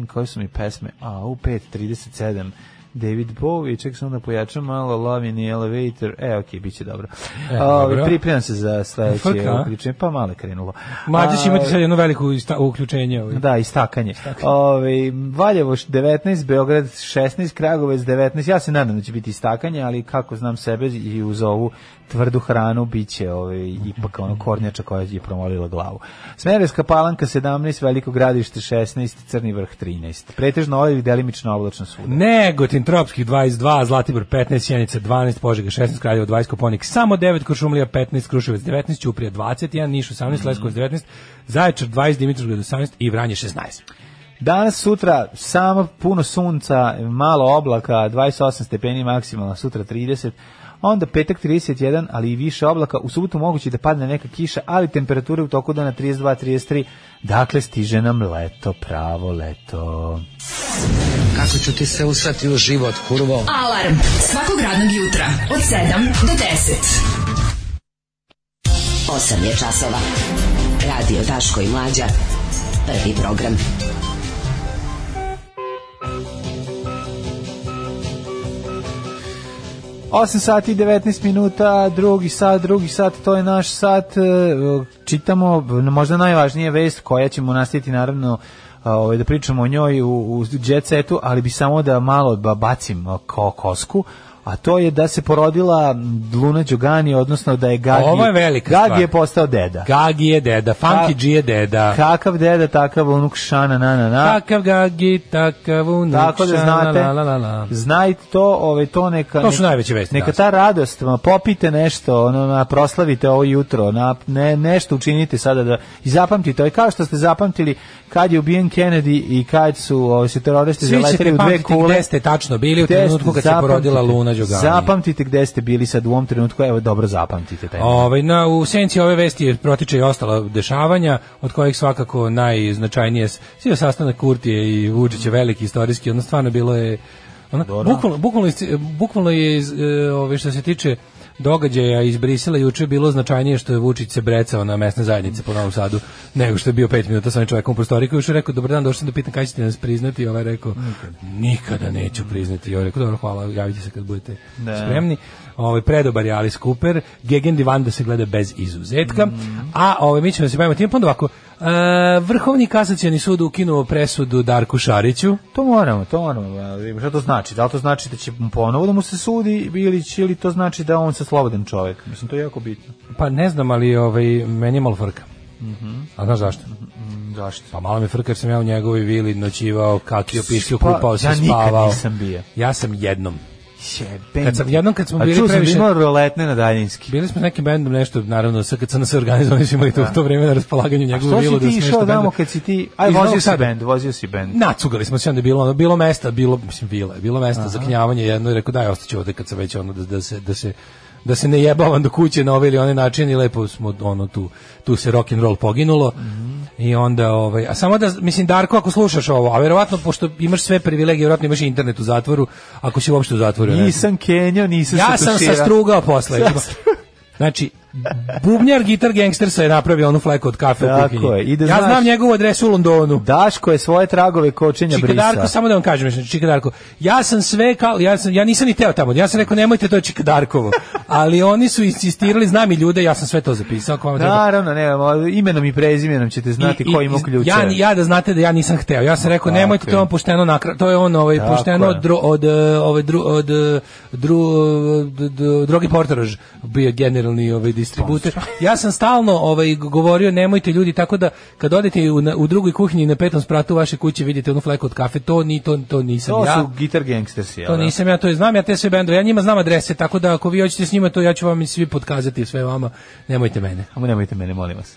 da koji su mi pesme, a u 5, 37, David Bowie, ček sam da pojačam malo Love in the Elevator, e, ok, bit će dobro. E, dobro. Pripremam se za sledeće uključenje, pa malo je krenulo. Mlađe će imati sad jedno veliko uključenje. Ovaj. Da, istakanje. istakanje. Ove, ovaj, Valjevo 19, Beograd 16, Kragovec 19, ja se nadam da će biti istakanje, ali kako znam sebe i uz ovu tvrdu hranu biće ovaj, ipak ono kornjača koja je promolila glavu. Smereska palanka 17, Veliko gradište 16, Crni vrh 13. Pretežno ovaj delimično oblačno svuda. Negotin Negotin, Tropskih 22, Zlatibor 15, Sjenica 12, Požega 16, Kraljevo 20, Koponik samo 9, Krušumlija 15, Kruševac 19, Ćuprija 21, Niš 18, mm Leskovac 19, Zaječar 20, Dimitrovgrad 18 i Vranje 16. Danas, sutra, samo puno sunca, malo oblaka, 28 stepeni maksimalno, sutra 30, onda petak 31, ali i više oblaka, u subotu moguće da padne neka kiša, ali temperature u toku dana 32-33, dakle stiže nam leto, pravo leto. Kako ću ti se usrati u život, kurvo? Alarm svakog radnog jutra od 7 do 10. 8 je časova. Radio Daško i Mlađa. Prvi program. 8 sati i 19 minuta, drugi sat, drugi sat, to je naš sat. E, čitamo možda najvažnije vest koja ćemo nastaviti naravno e, ovaj da pričamo o njoj u, u jet setu, ali bi samo da malo bacim ko kosku a to je da se porodila Luna Đugani, odnosno da je Gagi... Ovo je velika Gagi stvar. je postao deda. Gagi je deda, Funky G je deda. Kakav deda, takav unuk šana, na, na, na. Kakav Gagi, takav unuk Tako da znate, la, la, la, znajte to, ove, ovaj, to neka... To su najveće vesti. Neka ta radost, ma, popite nešto, ono, na, proslavite ovo jutro, na, ne, nešto učinite sada da... I zapamtite, je kao što ste zapamtili kad je ubijen Kennedy i kad su ovaj, se teroristi zaletili u dve kule. Svi ćete pamtiti gde ste tačno bili u trenutku kad se porodila Luna mlađo gani. Zapamtite gde ste bili sad u ovom trenutku, evo dobro zapamtite taj. Ovaj na u senci ove vesti protiče i ostala dešavanja od kojih svakako najznačajnije je sastanak Kurtije i Vučića veliki istorijski, odnosno stvarno bilo je ona, bukvalno, bukvalno, bukvalno je e, ove što se tiče događaja iz Brisela juče bilo značajnije što je Vučić se brecao na mesne zajednice po Novom Sadu nego što je bio 5 minuta sa onim čovjekom u prostoriku i još je rekao dobar dan došao sam da pitam kada ćete nas priznati i ovaj rekao nikada neću priznati i ovaj rekao dobro hvala javite se kad budete ne. Da. spremni ovaj predobar je Alice Cooper Gegen Divan da se gleda bez izuzetka mm -hmm. a ovaj mi ćemo da se bavimo tim pa ovako E, Vrhovni kasacioni sud ukinuo presudu Darku Šariću. To moramo, to moramo. Šta to znači? Da li to znači da će ponovo da mu se sudi ili, ili to znači da on se slobodan čovjek? Mislim, to je jako bitno. Pa ne znam, ali ovaj, meni je malo frka. Mm -hmm. A znaš zašto? Mm, zašto? Pa malo mi frka jer sam ja u njegovoj vili noćivao, kakio, piškio, kupao se, spavao. Ja nikad nisam bio. Ja sam jednom. Jebem. Kad sam jednom kad smo bili previše... A čuo sam da imao roletne na daljinski. Bili smo nekim bendom nešto, naravno, sa kad sam nas organizovali, smo i to, u da. to vreme na raspolaganju njegovu bilo da smo nešto što si da ti išao damo kad si ti... Aj, vozio si bend, vozio si bend. Nacugali smo se onda, bilo, ono, bilo mesta, bilo, mislim, bilo je, bilo mesta za knjavanje jedno i rekao daj, ostaću ovde kad se već ono da, da se... Da se da se ne jebavam do kuće na ovaj ili onaj način i lepo smo ono tu tu se rock and roll poginulo. Mm -hmm. I onda ovaj a samo da mislim Darko ako slušaš ovo, a verovatno pošto imaš sve privilegije, verovatno imaš internet u zatvoru, ako si uopšte u zatvoru. Nisam Kenjo, nisam Ja sam sastrugao posle. znači (laughs) Bubnjar Gitar gangster je napravio onu fleku od kafe Tako u kuhinji. Je, ide, ja znaš, znam njegovu adresu u Londonu. Daško je svoje tragove kočenja čika brisa. Darko, samo da vam kažem, znači, Darko, ja sam sve, kao, ja, sam, ja nisam ni teo tamo, ja sam rekao nemojte to je Čikadarkovo, ali oni su insistirali, znam i ljude, ja sam sve to zapisao. Ako vam Naravno, ne, imenom i prezimenom ćete znati I, ko ima ključe. Ja, ja da znate da ja nisam hteo, ja sam rekao nemojte, to je on pošteno, nakra, to je on ovaj, Tako pošteno je. Dro, od, e, ovaj, dru, od, e, dru, od, dru, od, drogi portaraž bio generalni ovaj, distributer. Ja sam stalno ovaj govorio nemojte ljudi tako da kad odete u, na, u drugoj kuhinji na petom spratu vaše kuće vidite onu fleku od kafe, to ni to to nisam to ja. To su gitar gangsters, ja. To da? nisam ja, to je znam ja te sve bendove. Ja njima znam adrese, tako da ako vi hoćete s njima to ja ću vam i svi podkazati sve vama. Nemojte mene. Amo nemojte mene, molim vas.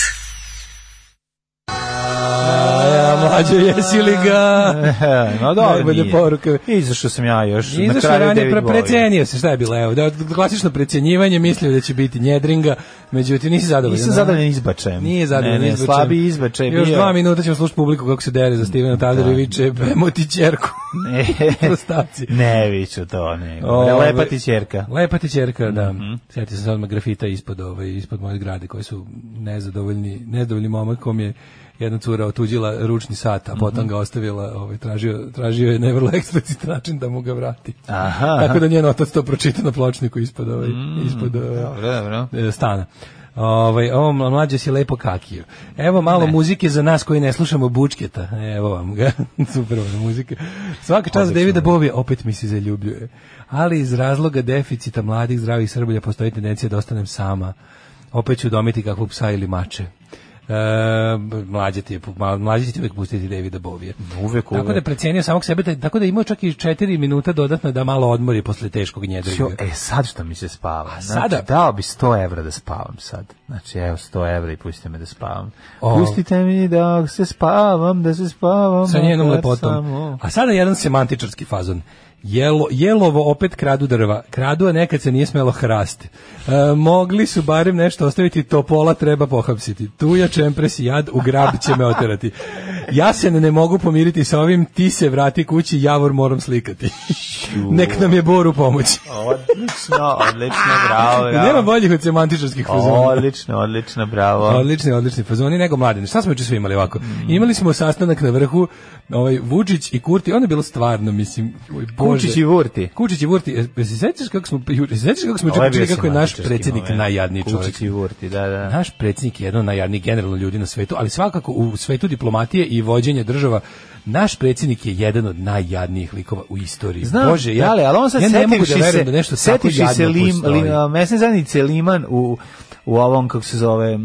mlađo, jesi li ga? no (laughs) dobro, Najbolje nije. poruke. Izašao sam ja još. Izašao ranije, da pre, precenio se, šta je bilo, evo, da, klasično precenjivanje, mislio da će biti njedringa, međutim, nisi zadovoljan. Nisam zadovoljan izbačajem. Nije zadovoljan izbačajem. Slabi izbačaj bio. Još dva minuta ćemo slušati publiku kako se dere za Stivena Tadarevića, da. ti čerku. ne, (laughs) ne viću to, ne. O, ovaj, lepa ti čerka. Lepa ti čerka, da. Mm -hmm. Sjetio sam se odmah grafita ispod, ovaj, ispod moje grade, koji su nezadovoljni, nezadovoljni momak kom je jedna cura otuđila ručni sat, a potom mhm. ga ostavila, ovaj, tražio, tražio je na vrlo eksplicit način da mu ga vrati. Aha. Tako da njeno otac to pročita na pločniku ispod, ovaj, mm, ispod ovaj, stana. Ovaj, ovo mlađe si lepo kakio. Evo malo ne. muzike za nas koji ne slušamo bučketa. Evo vam ga. (laughs) Super muzike. Svaka čast Davida Bovi opet mi se zaljubljuje. Ali iz razloga deficita mladih zdravih Srblja postoji tendencija da ostanem sama. Opet ću domiti kakvog psa ili mače. E, mlađe ti je, mlađe ti uvek pustiti Davida Bovija. Uvek, uvek. Da da tako da precenio samog sebe, tako da imao čak i 4 minuta dodatno da malo odmori posle teškog njedriga. E sad što mi se spava? A znači, sada? dao bi 100 evra da spavam sad. Znači, evo 100 evra i pustite me da spavam. O. Pustite mi da se spavam, da se spavam. Sa njenom da lepotom. Samo. A sada jedan semantičarski fazon. Jelo, jelovo opet kradu drva. Kradu, a nekad se nije smelo hrast. E, mogli su barem nešto ostaviti, topola treba pohapsiti. Tuja čempres i jad u grab će me oterati. Ja se ne mogu pomiriti sa ovim, ti se vrati kući, javor moram slikati. Nek nam je Boru pomoći. odlično, odlično, bravo, bravo. Nema boljih od semantičarskih fazona. Odlično, odlično, bravo. Odlični, odlični fazoni, nego mladine. Šta smo juče sve imali ovako? Mm. Imali smo sastanak na vrhu, ovaj, Vučić i Kurti, ono je bilo stvarno, mislim, boj, Kučić i Vurti. Kučić i Vurti. Se sećaš kako smo sećaš kako smo ovaj čuli kako je naš predsjednik ovaj, najjadniji čovjek. Kučić i Vurti, da, da. Naš predsjednik je jedno najjadnijih generalno ljudi na svetu, ali svakako u svetu diplomatije i vođenja država naš predsjednik je jedan od najjadnijih likova u istoriji. Znam, Bože, ja, ali, on sad ja ne mogu da verujem da nešto tako jadno se lim, lim, mesne zajednice Liman u u ovom kako se zove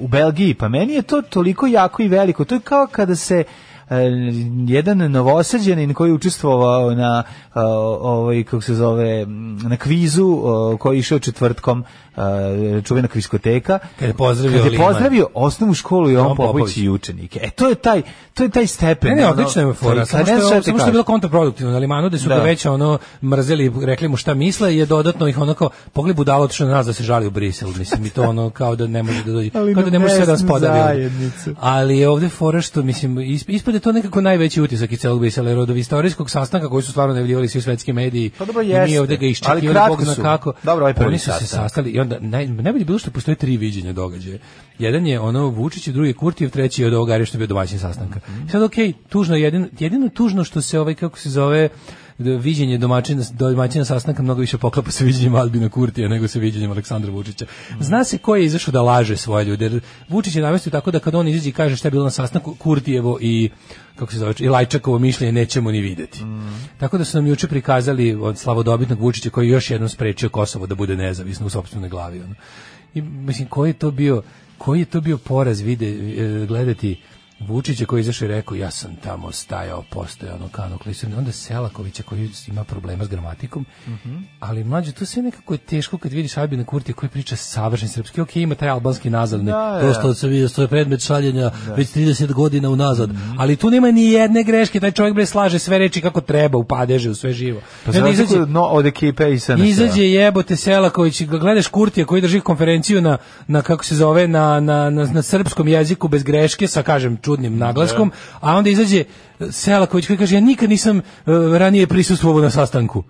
u Belgiji pa meni je to toliko jako i veliko to je kao kada se E, jedan novosađanin koji je učestvovao na e, ovaj kako se zove na kvizu e, koji je išao četvrtkom čuvena kviskoteka kad je pozdravio kad je pozdravio Liman. osnovnu školu i on Popović i učenike e to je taj to je taj stepen ne, ne odlična je fora samo što je, samo što je bilo kontraproduktivno ali Limanu da su da. ga već ono mrzeli rekli mu šta misle je dodatno ih onako pogli budalo otišao na nas da se žali u Brisel mislim i to ono kao da ne može da dođe kao da ne može sve da spodari ali ovde fora što mislim ispod da je to nekako najveći utisak iz celog Bisellerodov istorijskog sastanka koji su stvarno najavljivali svi svetski mediji. Pa dobro jeste. I mi ovde ga iščekivali Bog zna kako. Dobro, ovaj prvi Oni su se sastali i onda naj, najbolje bilo što postoje tri viđenja događaja. Jedan je ono Vučić, drugi je Kurtijev, treći je od ovoga što bio domaćin sastanka. Mm -hmm. Sad okej, okay, tužno jedino, jedino tužno što se ovaj kako se zove Da viđenje domaćina, domaćina sastanka mnogo više poklapa sa viđenjem Albina Kurtija nego sa viđenjem Aleksandra Vučića. Mhm. Zna se ko je izašao da laže svoje ljude. Jer Vučić je namestio tako da kad on izađe i kaže šta je bilo na sastanku, Kurtijevo i kako se zove, i Lajčakovo mišljenje nećemo ni videti. Mm. Tako da su nam juče prikazali od slavodobitnog Vučića koji još jednom sprečio Kosovo da bude nezavisno u sopstvenoj glavi. Ono. I, mislim, koji je to bio koji je to bio poraz vide, e, gledati Vučić koji izašao i rekao ja sam tamo stajao, postoje ono kano klisan, onda Selakovića koji ima problema s gramatikom, mm -hmm. ali mlađe, to sve nekako je teško kad vidiš Albina Kurtija koji priča savršen srpski, ok, ima taj albanski nazad, ne, da, da. da to što se vidio, to je predmet šaljenja da. već 30 godina unazad, mm -hmm. ali tu nema ni jedne greške, taj čovjek bre slaže sve reči kako treba, u padeže, u sve živo. Pa znači, izađe, no, od ekipe i se Izađe jebote Selaković, gledaš Kurtija koji drži konferenciju na, na kako se zove, na, na, na, na srpskom jeziku bez greške, sa kažem čudnim da. naglaskom, a onda izađe Selaković koji kaže, ja nikad nisam e, ranije prisustvovao na sastanku.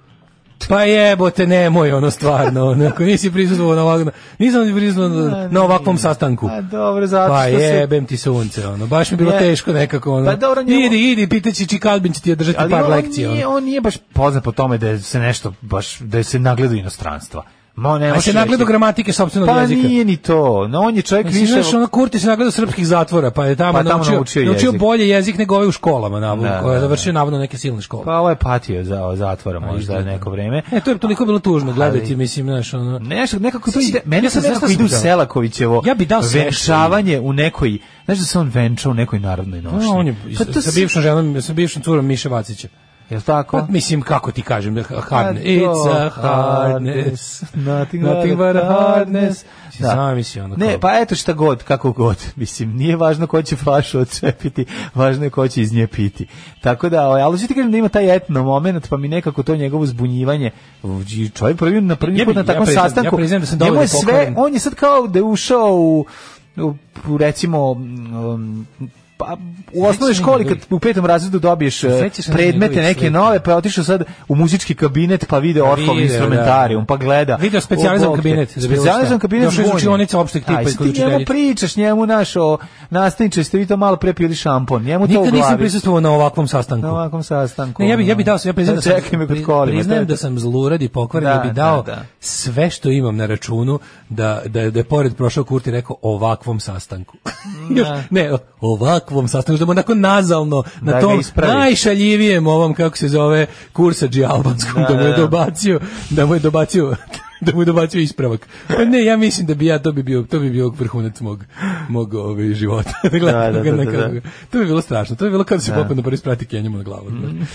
Pa jebote, nemoj, ono stvarno, ono, ako nisi prisustvovao na ovakvom, nisam prisustvovao na ovakvom sastanku. A dobro, zato pa jebem ti sunce, ono, baš mi bilo je. teško nekako, ono. Pa dobro, njemu... Idi, idi, pitaći Čika Albin će ti održati Ali par on lekcija. Ali on nije baš poznat po tome da se nešto, baš, da se nagledu inostranstva. Ma ne, on se nagledao gramatike sopstvenog pa jezika. Pa nije ni to. No on je čovjek više. Znaš, ono Kurti se nagledao srpskih zatvora, pa je tamo, pa tamo naučio, naučio, naučio jezik. bolje jezik nego ove u školama, na, da, koja je da, da. završio navodno neke silne škole. Pa ovaj je patio za zatvora pa, možda neko vreme. E to je toliko bilo tužno gledati, mislim, znaš, ono. Nešto nekako to ide. Meni se nekako ide u Selakovićevo. Ja bi dao venčavanje u nekoj, znaš da se on venčao u nekoj narodnoj pa, nošnji. on je pa sa bivšom ženom, sa bivšom curom Miše Vacića. Jel tako? Pa, mislim, kako ti kažem, da hardness. It's a hardness. Nothing, nothing but a hardness. Da. Zamisli ono. Ne, pa eto šta god, kako god. (laughs) Mislim, nije važno ko će flašu odcepiti, važno je ko će iz nje piti. Tako da, ovaj, ali ću ti kažem da ima taj etno moment, pa mi nekako to njegovo zbunjivanje. Čovjek prvi na prvi put na takvom sastanku. Ja priznam da sam dovoljno je sve, On je sad kao da je ušao u, u recimo, um, pa u osnovnoj školi kad u petom razredu dobiješ pa e, predmete neke nove, pa otišao sad u muzički kabinet pa vide pa orhov da. instrumentarijum pa gleda. Video specijalizam kabinet. Specijalizam kabinet. Još iz učionice opšteg tipa i Njemu pričaš, njemu našo nastavniče, ste vi to malo prepili šampon. Njemu to Nikad nisam prisustvovao na ovakvom sastanku. Na ovakvom sastanku. Ne, ja bih ja bih dao sve ja priznajem da sam priznajem da sam zlurad i pokvaren, ja da, bih dao da, sve što imam na računu da da da pored prošao Kurti rekao ovakvom sastanku. (laughs) Ne, ovak takvom sastanku, da mu onako nazalno na da tom najšaljivijem ovom, kako se zove, kursađi albanskom, da, da, da, mu je dobacio, da mu je dobacio da mu dobacio ispravak. Pa ne, ja mislim da bi ja to bi bio, to bi bio vrhunac mog mog ove života. da, da, da, da, da. To bi bilo strašno. To bi bilo kad se popne prvi sprati kenjama na glavu. Mm.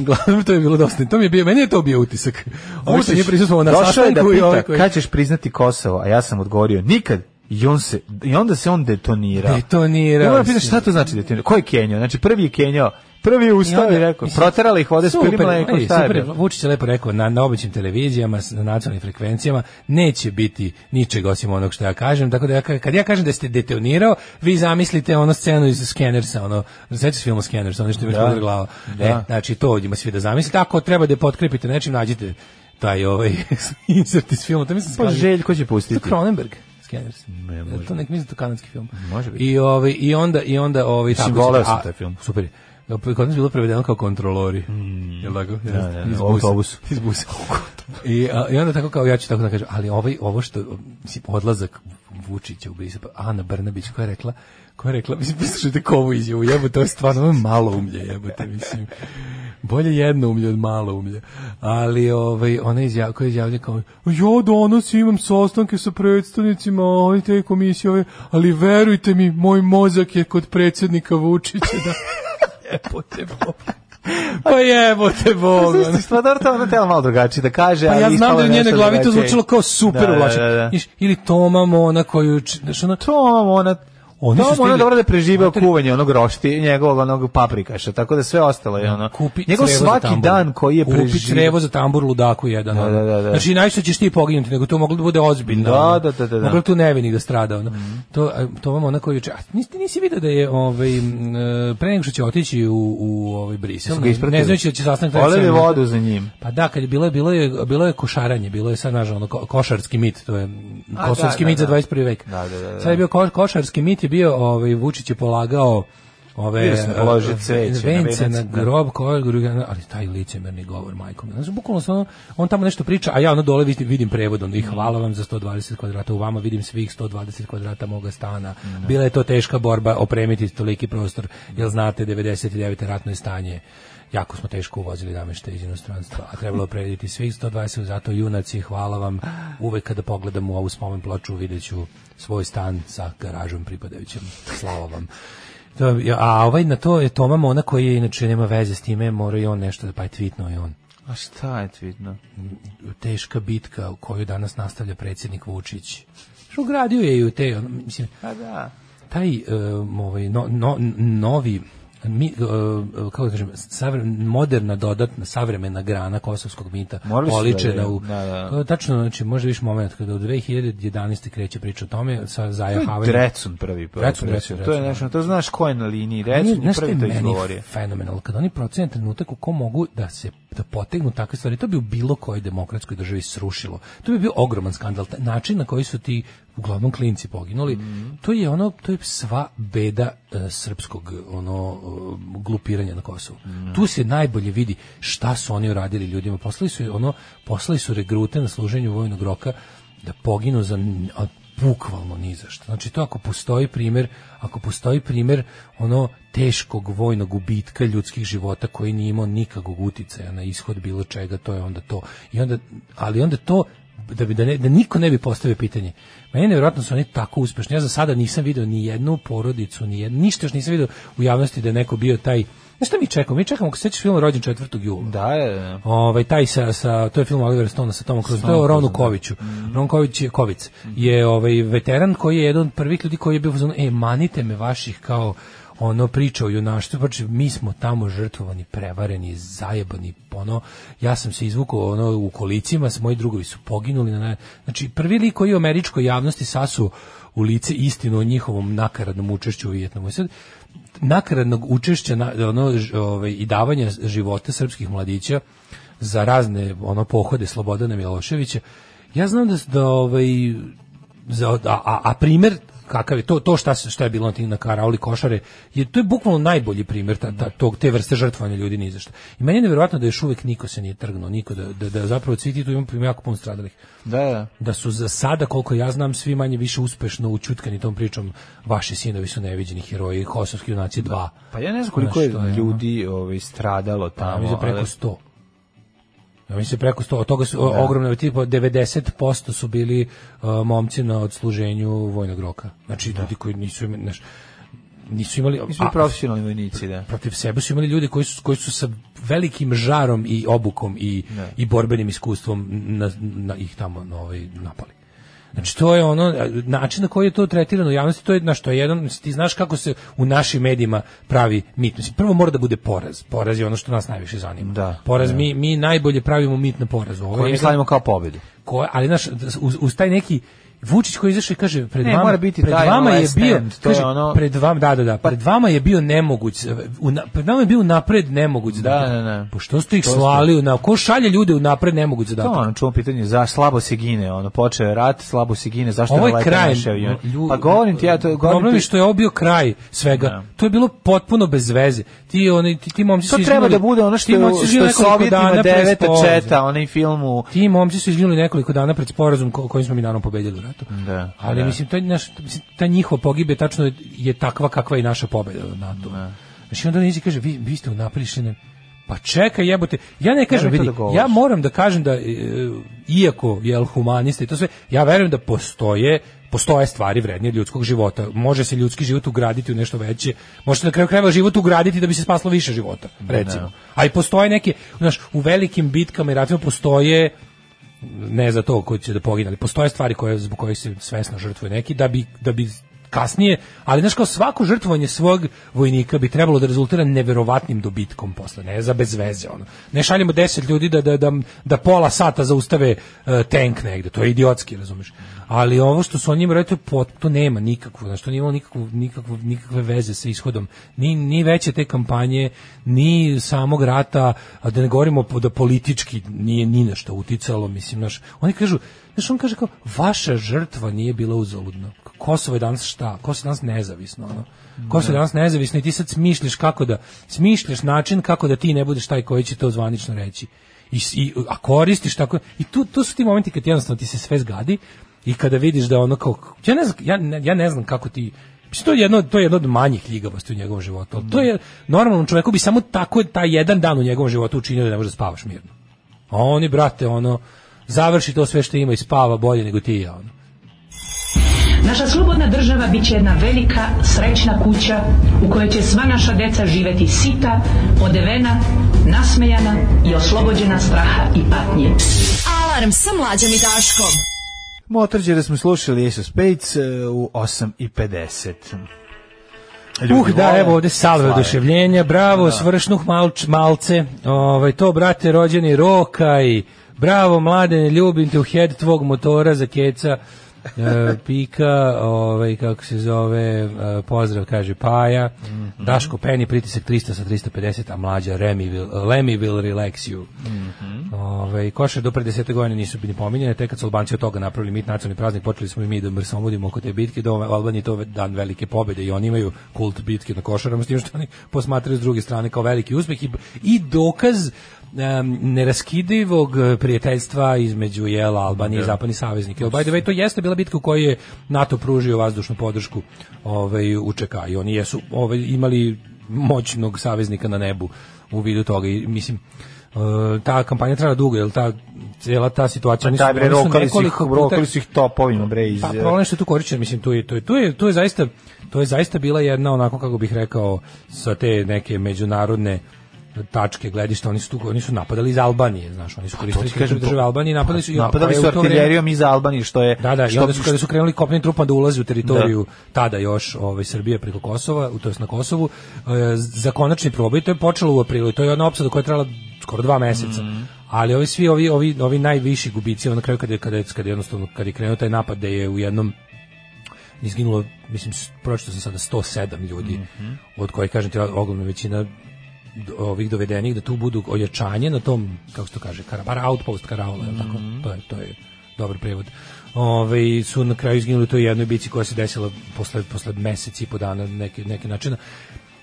Uglavnom to je bilo dosta. To mi je bio, meni je to bio utisak. Ovo što je prisustvovao na sastanku da ovaj koji... kad ćeš priznati Kosovo, a ja sam odgovorio nikad i on se i onda se on detonira. Detonira. Ja moram pitati šta to znači detonira. Ko je Kenjo? Znači prvi je Kenjo. Prvi je ustao i, i rekao, proterali ih vode spili mleko, e, šta je Vučić je lepo rekao, na, na običnim televizijama, na nacionalnim frekvencijama, neće biti ničeg osim onog što ja kažem, tako da ja, kad ja kažem da ste detonirao, vi zamislite ono scenu iz Scannersa, ono, sećaš filmu Scannersa, ono što je da. glava. Da. E, znači, to ovdje ima svi da zamislite, ako treba da potkrepite nečim, nađite taj ovaj (laughs) insert iz filma, to mislim... Pa Željko će pustiti. Kronenberg. Scanners. Ne, može. To nek mislim to kanadski film. Može biti. I ovaj i onda i onda ovaj tako. Da, voleo sam taj film. Super. Da, kod nas je bilo prevedeno kao kontrolori. Mm. Jel tako? Ja, da, ja, iz autobusa. (laughs) Iz busa. I, a, I onda tako kao, ja ću tako da kažem, ali ovaj, ovo što, mislim, odlazak Vučića u Brisel, pa Ana Brnabić koja je rekla, koja je rekla, mislim, poslušajte (laughs) kovu izjavu, jebote, to je stvarno malo umlje, jebote, mislim bolje jedno umlje od malo umlje. Ali ovaj, ona izjav, koja izjavlja kao, jo, donos imam sastanke sa predstavnicima ove ovaj, te komisije, ove, ovaj, ali verujte mi, moj mozak je kod predsjednika Vučića da... (laughs) Jebote, Pa jebote Bog. Pa znači, stvarno to ona tela malo drugačije da kaže. Pa ja znam da je njene glavi to zvučilo kao super da, da, da, da. Ili Toma Mona koju... Znaš, ona, Toma Mona, Oni to da, su stigli... dobro da prežive Otar... kuvanje onog rošti, njegovog onog paprikaša, tako da sve ostalo je da, ono. Kupi Njegov svaki dan koji je preživio. Kupi crevo za tambur ludaku jedan. Da, da, da, da. Znači najviše ćeš ti poginuti, nego to moglo da bude ozbiljno. Da, da, da, da. da. Moglo da tu nevinih da strada ono. Mm. To to vam onako juče. Nisi nisi video da je ovaj e, pre nego što će otići u u ovaj Brisel. Ne znači da će sastanak Ole je vodu za njim. Pa da, kad je bilo je bilo je bilo je košaranje, bilo je sad nažalost ono košarski mit, to je kosovski mit za 21. vek. Da, da, da. Sad je bio košarski mit bio, ovaj, Vučić je polagao ove polože eh, cveće vence na da. grob koji ali taj licemerni govor majkom znači bukvalno ono, on tamo nešto priča a ja ono dole vidim, vidim prevod onda i hvala vam za 120 kvadrata u vama vidim svih 120 kvadrata moga stana da. bila je to teška borba opremiti toliki prostor jel znate 99 ratno je stanje jako smo teško uvozili nameštaj iz inostranstva, a trebalo prediti svih 120, zato junaci, hvala vam. Uvek kada pogledam u ovu spomen ploču, vidjet ću svoj stan sa garažom pripadajućim. Slava vam. To, a ovaj na to je Toma Mona koji inače nema veze s time, mora i on nešto da pa je tweetno i on. A šta je tweetno? Teška bitka koju danas nastavlja predsjednik Vučić. Što gradio je i u te, on, mislim, a pa da. taj um, ovaj, no, no, novi mi, uh, kako da kažem, moderna dodatna savremena grana kosovskog mita poličena da u da, da. tačno znači možda više moment kada od 2011 kreće priča o tome sa zajahavanjem Drecun prvi prvi Drecun, Drecun, Drecun, to je nešto da. to znaš ko je na liniji Drecun i prvi to izgovori fenomenal kada oni procene trenutak u kom mogu da se da potegnu takve stvari, to bi u bilo kojoj demokratskoj državi srušilo. To bi bio ogroman skandal. Način na koji su ti uglavnom klinci poginuli, mm. to je ono, to je sva beda e, srpskog ono e, glupiranja na Kosovu. Mm. Tu se najbolje vidi šta su oni uradili ljudima. Poslali su ono, poslali su regrute na služenju vojnog roka da poginu za bukvalno ni za što. Znači to ako postoji primer, ako postoji primer ono teškog vojnog gubitka ljudskih života koji nije imao nikakvog uticaja na ishod bilo čega, to je onda to. I onda ali onda to da bi da, ne, da niko ne bi postavio pitanje. Meni verovatno su oni tako uspešni. Ja za sada nisam video ni jednu porodicu, ni jednu, ništa još nisam video u javnosti da je neko bio taj Ja šta mi čekamo? Mi čekamo, ako se film rođen 4. jula. Da, je, je. Da. Ovaj, taj sa, sa, to je film Oliver Stone sa Tomom Cruise, to je o Ronu da. Koviću. Mm. Ron Ković je, Kovic, je ovaj, veteran koji je jedan od prvih ljudi koji je bio, e, manite me vaših kao ono priča o junaštvu, znači mi smo tamo žrtvovani, prevareni, zajebani, ono, ja sam se izvukao ono, u kolicima, s moji drugovi su poginuli, na, znači prvi lik koji u američkoj javnosti sasu u lice istinu o njihovom nakaradnom učešću u I e Sad, nakaradnog učešća na, ono, ove, ovaj, i davanja života srpskih mladića za razne ono pohode Slobodana Miloševića, ja znam da, da ovaj, za, a, a, a primjer kakav je to to šta se šta je bilo na tim karaoli košare je to je bukvalno najbolji primjer ta, ta, tog te vrste žrtvovanja ljudi ni zašto. I meni je nevjerojatno da još uvek niko se nije trgnuo, niko da da, da zapravo svi ti tu imamo jako puno stradalih. Da, da. Da su za sada koliko ja znam svi manje više uspešno učutkani tom pričom vaši sinovi su neviđeni heroji, Kosovski junaci 2. Pa ja ne znam koliko je, je ljudi ovaj stradalo pa, tamo, preko 100. Mi da, se preko 100, od toga su da. ogromne, tipa 90% su bili uh, momci na odsluženju vojnog roka. Znači da. ljudi koji nisu imali, znaš, nisu imali nisu profesionalni vojnici, da. Protiv sebe su imali ljudi koji su koji su sa velikim žarom i obukom i da. i borbenim iskustvom na, na ih tamo na ovaj napali. Znači to je ono način na koji je to tretirano u javnosti, to je na što je jedan ti znaš kako se u našim medijima pravi mit. Mislim, prvo mora da bude poraz. Poraz je ono što nas najviše zanima. Da, poraz da. mi mi najbolje pravimo mit na porazu. Ovo je mi slavimo kao pobedu. Ko, ali naš uz, uz taj neki Vučić koji izašao i kaže pred ne, vama mora biti pred vama ovaj je bio end, kaže, je ono... pred vama da da da pred pa- vama je bio nemoguć e, u, pred nama je bio napred nemoguć da, da, da, da. što ste ih što slali na ko šalje ljude u napred nemoguć da to ono čuo pitanje za slabo se gine ono počeo je rat slabo se gine zašto Ovo je ne da kraj lju... pa govorim ti ja to govorim problem što je ovo bio kraj svega da. to je bilo potpuno bez veze ti oni ti, ti momci to treba da bude ono što je što sovjetima deveta četa onaj film u ti momci su izginuli nekoliko dana pred sporazum kojim smo mi naravno pobedili ratu. Da, ali da. mislim taj naš ta njihova pogibe tačno je takva kakva je i naša pobeda na NATO. Da. Znači onda neđe kaže vi vi ste unaprišeni. Pa čekaj, jebote. Ja ne kažem, ja vidi, da ja moram da kažem da e, iako je humanista i to sve, ja verujem da postoje postoje stvari vrednije ljudskog života. Može se ljudski život ugraditi u nešto veće. Može se na kraju krajeva život ugraditi da bi se spaslo više života, da. recimo. A i postoje neke, znaš, u velikim bitkama i ratima postoje ne za to koji će da pogine, ali postoje stvari koje, zbog kojih se svesno žrtvuje neki da bi, da bi kasnije, ali znaš kao svako žrtvovanje svog vojnika bi trebalo da rezultira neverovatnim dobitkom posle, ne za bez veze ono. Ne šaljemo 10 ljudi da da da, da pola sata zaustave uh, tank negde, to je idiotski, razumeš ali ovo što su oni rekli, to nema nikakvo znači to nije imalo nikakvu, nikakvu, nikakve veze sa ishodom, ni, ni veće te kampanje, ni samog rata, a da ne govorimo da politički nije ni na što uticalo, mislim, naš, oni kažu, znaš, on kaže kao, vaša žrtva nije bila uzaludna. Kosovo je danas šta? Kosovo je danas nezavisno, ono. Kosovo je da. danas nezavisno i ti sad smišljaš kako da, smišljaš način kako da ti ne budeš taj koji će to zvanično reći. I, i a koristiš tako i tu, tu su ti momenti kad jednostavno ti se sve zgadi i kada vidiš da ono kao ja ne znam, ja, ne, ja ne znam kako ti to je jedno to je jedno od manjih ljigavosti u njegovom životu. Ali to je normalnom čovjeku bi samo tako taj jedan dan u njegovom životu učinio da ne može da spavaš mirno. A oni brate ono završi to sve što ima i spava bolje nego ti ja ono. Naša slobodna država bit će jedna velika, srećna kuća u kojoj će sva naša deca živeti sita, odevena, nasmejana i oslobođena straha i patnje. Alarm sa mlađom i daškom. Motorđere smo slušali Ace of e, u 8.50. Ljudi uh, da, evo ovde salve oduševljenja, bravo, da. svršnuh malč, malce, ovaj, to, brate, rođeni roka i bravo, mladene, ljubim te u head tvog motora za keca, E, Pika, ovaj, kako se zove, e, pozdrav, kaže Paja, mm -hmm. Daško Peni, pritisak 300 sa 350, a mlađa Remi will, Lemi will relax you. Mm -hmm. Ove, ovaj, koše do pre desete godine nisu bili pominjene, tek kad su Albanci od toga napravili mit nacionalni praznik, počeli smo i mi da mrsovodimo oko te bitke, da Albaniji to dan velike pobede i oni imaju kult bitke na košarama, s tim što oni posmatraju s druge strane kao veliki uspeh i, i dokaz um, neraskidivog prijateljstva između jela Albanije da. i zapadnih saveznika. By the way, to jeste bila bitka u kojoj je NATO pružio vazdušnu podršku ovaj, UČK i oni jesu ovaj, imali moćnog saveznika na nebu u vidu toga i mislim e, ta kampanja trajala dugo, jel ta cela ta situacija pa nisu, bre, su nekoliko ih, puta, su ih topovima bre iz. Pa problem što tu korišćen, mislim tu je to je tu je tu je zaista to je zaista bila jedna onako kako bih rekao sa te neke međunarodne tačke gledišta, oni su tu, oni su napadali iz Albanije, znaš, oni su pa koristili kažem države Albanije, napadali su pa napadali su artiljerijom iz Albanije što je da, da, što, i onda su kada su krenuli kopnim trupama da ulaze u teritoriju da. tada još ovaj Srbije preko Kosova, u to jest na Kosovu, e, za konačni probaj to je počelo u aprilu i to je ona opsada koja je trajala skoro dva meseca. Mm. Ali ovi svi ovi ovi ovi najviši gubici on na kraju kada je kada je kada je jednostavno kad je krenuo taj napad da je u jednom izginulo, mislim, pročito sam sada 107 ljudi, mm -hmm. od kojih, kažem ti, ogromna većina ovih dovedenih da tu budu ojačanje na tom kako se to kaže karabar outpost karaola mm -hmm. tako mhm. to je to je dobar prevod Ove, ovaj, su na kraju izginuli to jednoj bici koja se desila posle, posle meseci i po dana neke, neke načina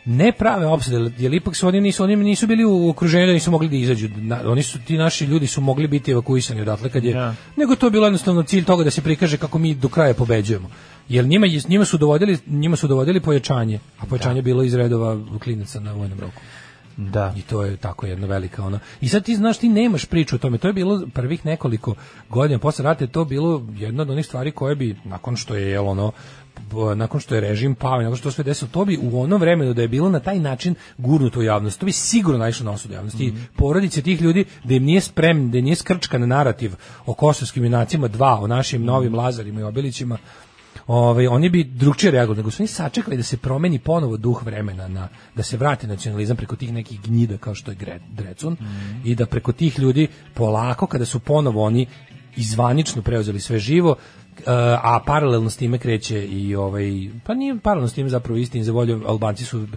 ne prave opsade, jer ipak su oni nisu, oni nisu bili u okruženju, nisu mogli da izađu. Na, oni su ti naši ljudi su mogli biti evakuisani odatle kad je ja. Da. nego to je bilo jednostavno cilj toga da se prikaže kako mi do kraja pobeđujemo. Jer njima njima su dovodili, njima su dovodili pojačanje, a pojačanje da. bilo iz redova klinaca na vojnom roku. Da. I to je tako jedna velika ona. I sad ti znaš ti nemaš priču o tome. To je bilo prvih nekoliko godina posle rata je to bilo jedna od onih stvari koje bi nakon što je jelo ono nakon što je režim pao, nakon što sve desilo, to bi u onom vremenu da je bilo na taj način gurnuto u javnost, to bi sigurno naišlo na osudu javnosti. Mm -hmm. Porodice tih ljudi da im nije spremni, da im nije skrčkan narativ o kosovskim junacima dva, o našim mhm. novim Lazarima i Obilićima, ovaj, oni bi drugčije reagovali, nego su oni sačekali da se promeni ponovo duh vremena, na, da se vrati nacionalizam preko tih nekih gnjida kao što je Drecun mm. i da preko tih ljudi polako, kada su ponovo oni izvanično preuzeli sve živo, eh, a paralelno s time kreće i ovaj pa nije paralelno s time zapravo istin za volju Albanci su eh,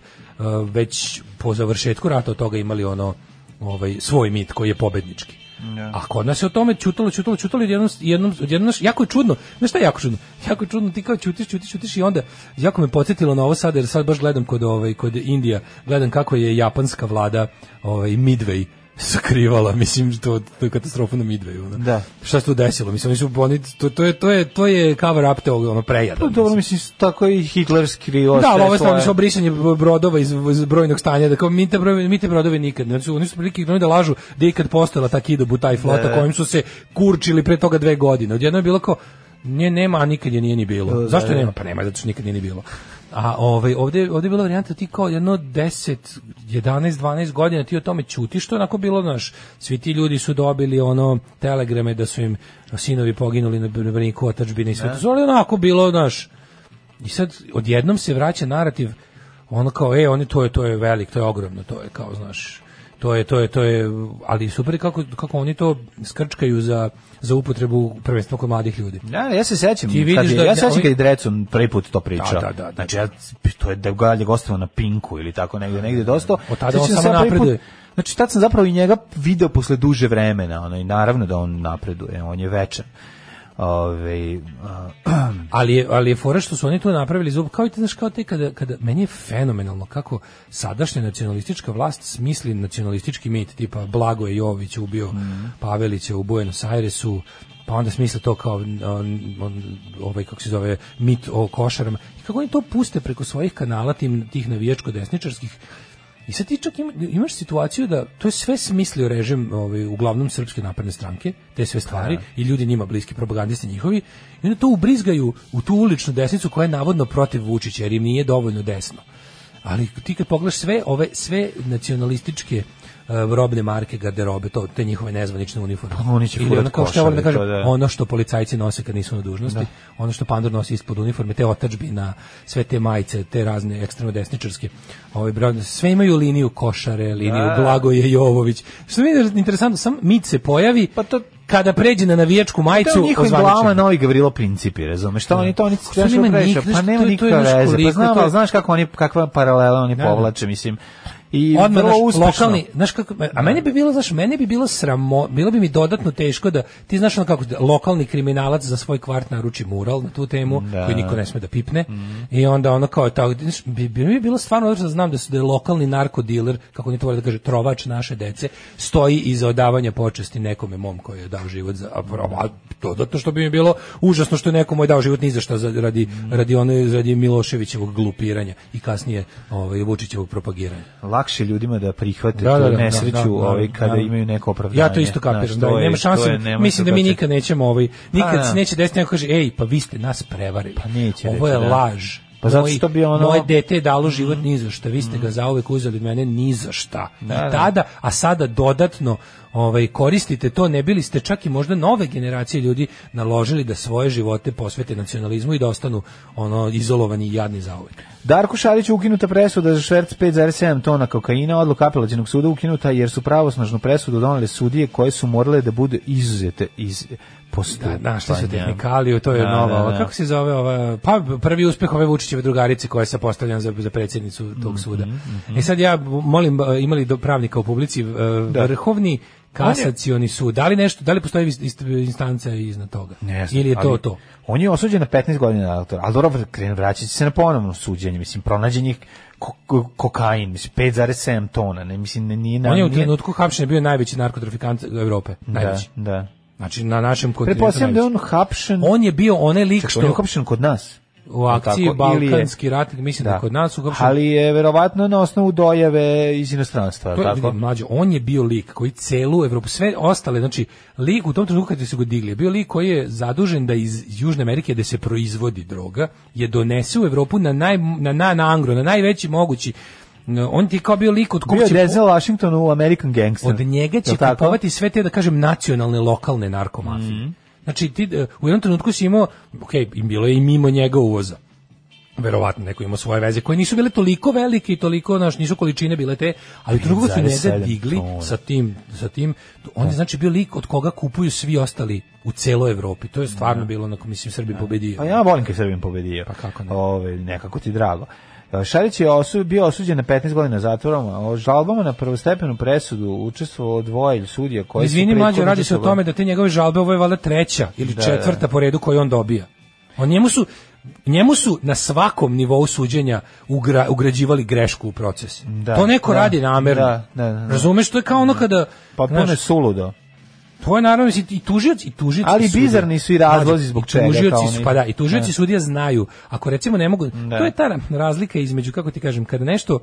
već po završetku rata od toga imali ono ovaj svoj mit koji je pobednički Yeah. Da. A kod nas je o tome čutalo, čutalo, čutalo jednom, jednom, jednom, jako je čudno. Znaš šta je jako čudno? Jako je čudno, ti kao čutiš, čutiš, čutiš i onda jako me podsjetilo na ovo sad, jer sad baš gledam kod, ovaj, kod Indija, gledam kako je japanska vlada ovaj, Midway skrivala, mislim što to je katastrofa na Midwayu, Da. Šta se tu desilo? Mislim oni su to, to je to je to je cover up te ono prejadan. Pa dobro mislim tako i Hitler skrio Da, ovo je samo obrisanje brodova iz, iz brojnog stanja, da kao mi te brodovi, mi te brodovi nikad, ne su oni su prilike da lažu da je ikad postala ta kido butaj flota ne. Da, da, da. kojim su se kurčili pre toga dve godine. Odjednom je bilo kao Nje nema, a nikad je nije ni bilo. Da, Zašto da, nema? Pa nema, zato što nikad nije ni bilo. A ovaj ovde ovde je bila varijanta ti kao jedno 10 11 12 godina ti o tome ćutiš što onako bilo naš svi ti ljudi su dobili ono telegrame da su im sinovi poginuli na braniku otadžbine i sve da. to ali onako bilo naš i sad odjednom se vraća narativ ono kao ej oni to je to je velik to je ogromno to je kao znaš To je, to je, to je, ali super kako, kako oni to skrčkaju za, za upotrebu prvenstveno kod mladih ljudi. Da, ja se sećam, Ti kad je, da, ja da se sećam kad je Drecun prvi put to pričao. Da, da, da, da, znači, ja, to je da je gostovao na Pinku ili tako negde, negde dosta. Od tada on samo napreduje. Znači, tad sam zapravo i njega video posle duže vremena, ono, i naravno da on napreduje, on je večan. Ove, a, (clears throat) ali, ali je fora što su oni to napravili zub, kao i te, znaš, kao te kada, kada, meni je fenomenalno kako sadašnja nacionalistička vlast smisli nacionalistički mit, tipa Blago je Jović ubio mm. Pavelića u Buenos Airesu, pa onda smisle to kao on, on, ovaj kako se zove mit o košarama i kako oni to puste preko svojih kanala tim tih navijačko desničarskih I sad ti čak ima, imaš situaciju da to je sve smislio režim ovaj, uglavnom srpske napadne stranke, te sve stvari, Aha. Da. i ljudi njima bliski, propagandisti njihovi, i onda to ubrizgaju u tu uličnu desnicu koja je navodno protiv Vučića, jer im nije dovoljno desno. Ali ti kad pogledaš sve ove sve nacionalističke Eh, robne marke garderobe, to te njihove nezvanične uniforme. Pa oni će Ili ono, kao što da kažem, da. ono što policajci nose kad nisu na dužnosti, da. ono što pandor nosi ispod uniforme, te otačbina, sve te majice, te razne ekstremno desničarske. Ovaj sve imaju liniju košare, liniju da. Blagoje Jovović. Što mi je interesantno, sam mit se pojavi, pa to kada pređe na navijačku majicu to njihovim glavama novi Gavrilo Principi razumeš šta da. oni to oni se nema nikakve pa nema nikakve veze pa znam ali znaš kako oni kakva paralela oni da, da. povlače mislim i Odmah, vrlo uspešno. Lokalni, znaš kako, a da. meni bi bilo, znaš, meni bi bilo sramo, bilo bi mi dodatno teško da, ti znaš ono kako, lokalni kriminalac za svoj kvart naruči mural na tu temu, da. koji niko ne sme da pipne, mm. i onda ono kao tako, znaš, bi, bi mi bilo stvarno odlično da znam da su da je lokalni narkodiler, kako oni to vole da kaže, trovač naše dece, stoji iza odavanja počasti nekome mom koji je dao život za, a, to dodatno što bi mi bilo užasno što je neko dao život ni za šta za, radi, mm. radi, ono, radi Miloševićevog glupiranja i kasnije ovaj, Vučićevog propagiranja lakše ljudima da prihvate da, da, da, da, nesreću da, da, ovaj kada imaju neko opravdanje. Ja to isto kapiram, da, je, nema šanse. Mislim da mi nikad nećemo ovaj nikad pa se neće desiti neko kaže ej, pa vi ste nas prevarili. Pa neće. Ovo je laž Pa zato što bi ono... Moje dete je dalo život mm. ni za vi ste ga mm. zauvek uzeli od mene ni za šta. Da, I da. tada, a sada dodatno ovaj, koristite to, ne bili ste čak i možda nove generacije ljudi naložili da svoje živote posvete nacionalizmu i da ostanu ono izolovani i jadni zauvek. Darko Šarić ukinuta presuda za šverc 5,7 tona kokaina, odluka apelađenog suda ukinuta jer su pravosnažnu presudu donele sudije koje su morale da bude izuzete iz postupanja. Da, našli da, su tehnikaliju, to je da, nova. Da, da, Kako se zove ova? Pa prvi uspeh ove Vučićeve drugarice koja se postavljena za, za predsjednicu tog mm -hmm, suda. Mm -hmm. E sad ja molim, e, imali do pravnika u publici, e, da. vrhovni kasacioni sud. Da li nešto, da li postoji instanca iznad toga? Ne znam, Ili je to ali, to? On je osuđen na 15 godina, doktor, ali dobro, krenu vraćati se na ponovno suđenje, mislim, pronađen ih kokain, mislim, 5,7 tona, ne, mislim, nije... On je u trenutku hapšenja bio najveći narkotrafikant Evrope, najveći. Da, da. Znači na našem kontinentu. Pretpostavljam da je on hapšen. On je bio onaj lik Čak, što on je hapšen kod nas u akciji tako, Balkanski je, ratnik, mislim da, da kod nas uhapšen. Ali je verovatno na osnovu dojave iz inostranstva, to, tako. Mlađe, on je bio lik koji celu Evropu, sve ostale, znači lik u tom trenutku kad su ga digli, bio lik koji je zadužen da iz Južne Amerike da se proizvodi droga, je donese u Evropu na naj na na, na angro, na najveći mogući on ti kao bio lik od kog će... Denzel Washington u American Gangster. Od njega će kupovati sve te, da kažem, nacionalne, lokalne narkomafije. Mm. Znači, ti, e, u jednom trenutku si imao, ok, bilo je i mimo njega uvoza. Verovatno neko ima svoje veze koje nisu bile toliko velike i toliko naš nisu količine bile te, ali drugo su njega digli to. sa tim, sa tim. On je da. znači bio lik od koga kupuju svi ostali u celoj Evropi. To je stvarno da. bilo onako mislim Srbi da. pobedio. Pa ja volim kad Srbim pobedio. Pa kako ne? Ove, nekako ti drago. E, Šarić je osu, bio osuđen na 15 godina zatvorom, a o žalbama na prvostepenu presudu učestvovao dvoje sudija koji Izvini, su mlađe, radi se o tome da te njegove žalbe ovo je valjda treća ili da, četvrta da. po redu koju on dobija. On njemu su njemu su na svakom nivou suđenja ugra, ugrađivali grešku u proces. Da, to neko da, radi da, namerno. Da, da, da, Razumeš, to je kao ono da. kada... Potpuno je suludo. To je naravno i tužioci i tužioci. Ali bizarni su i razlozi zbog čega tužioci su pa da, i tužioci da. sudija znaju. Ako recimo ne mogu, ne. Da. to je ta razlika između kako ti kažem, kada nešto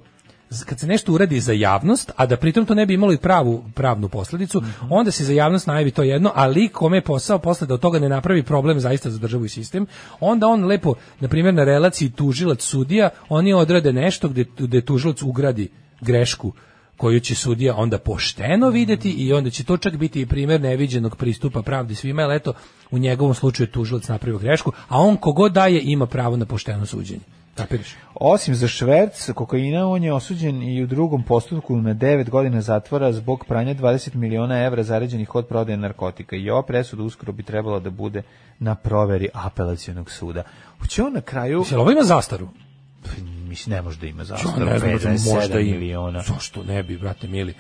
kad se nešto uradi za javnost, a da pritom to ne bi imalo i pravu pravnu posledicu, mm -hmm. onda se za javnost najavi to jedno, ali kome je posao posle da od toga ne napravi problem zaista za državu i sistem, onda on lepo, na primjer na relaciji tužilac sudija, oni odrade nešto gde, gde tužilac ugradi grešku koju će sudija onda pošteno videti i onda će to čak biti i primjer neviđenog pristupa pravdi svima, jer eto, u njegovom slučaju tužilac napravio grešku, a on kogo daje ima pravo na pošteno suđenje. Kapiraš? Osim za šverc kokaina, on je osuđen i u drugom postupku na 9 godina zatvora zbog pranja 20 miliona evra zaređenih od prodaje narkotika. I ova presuda uskoro bi trebala da bude na proveri apelacijonog suda. Uće on na kraju... Jel ovo ima zastaru? mislim, ne može da ima zastaru, ja, ne znam, možda i, miliona. Zašto ne bi, brate, mili?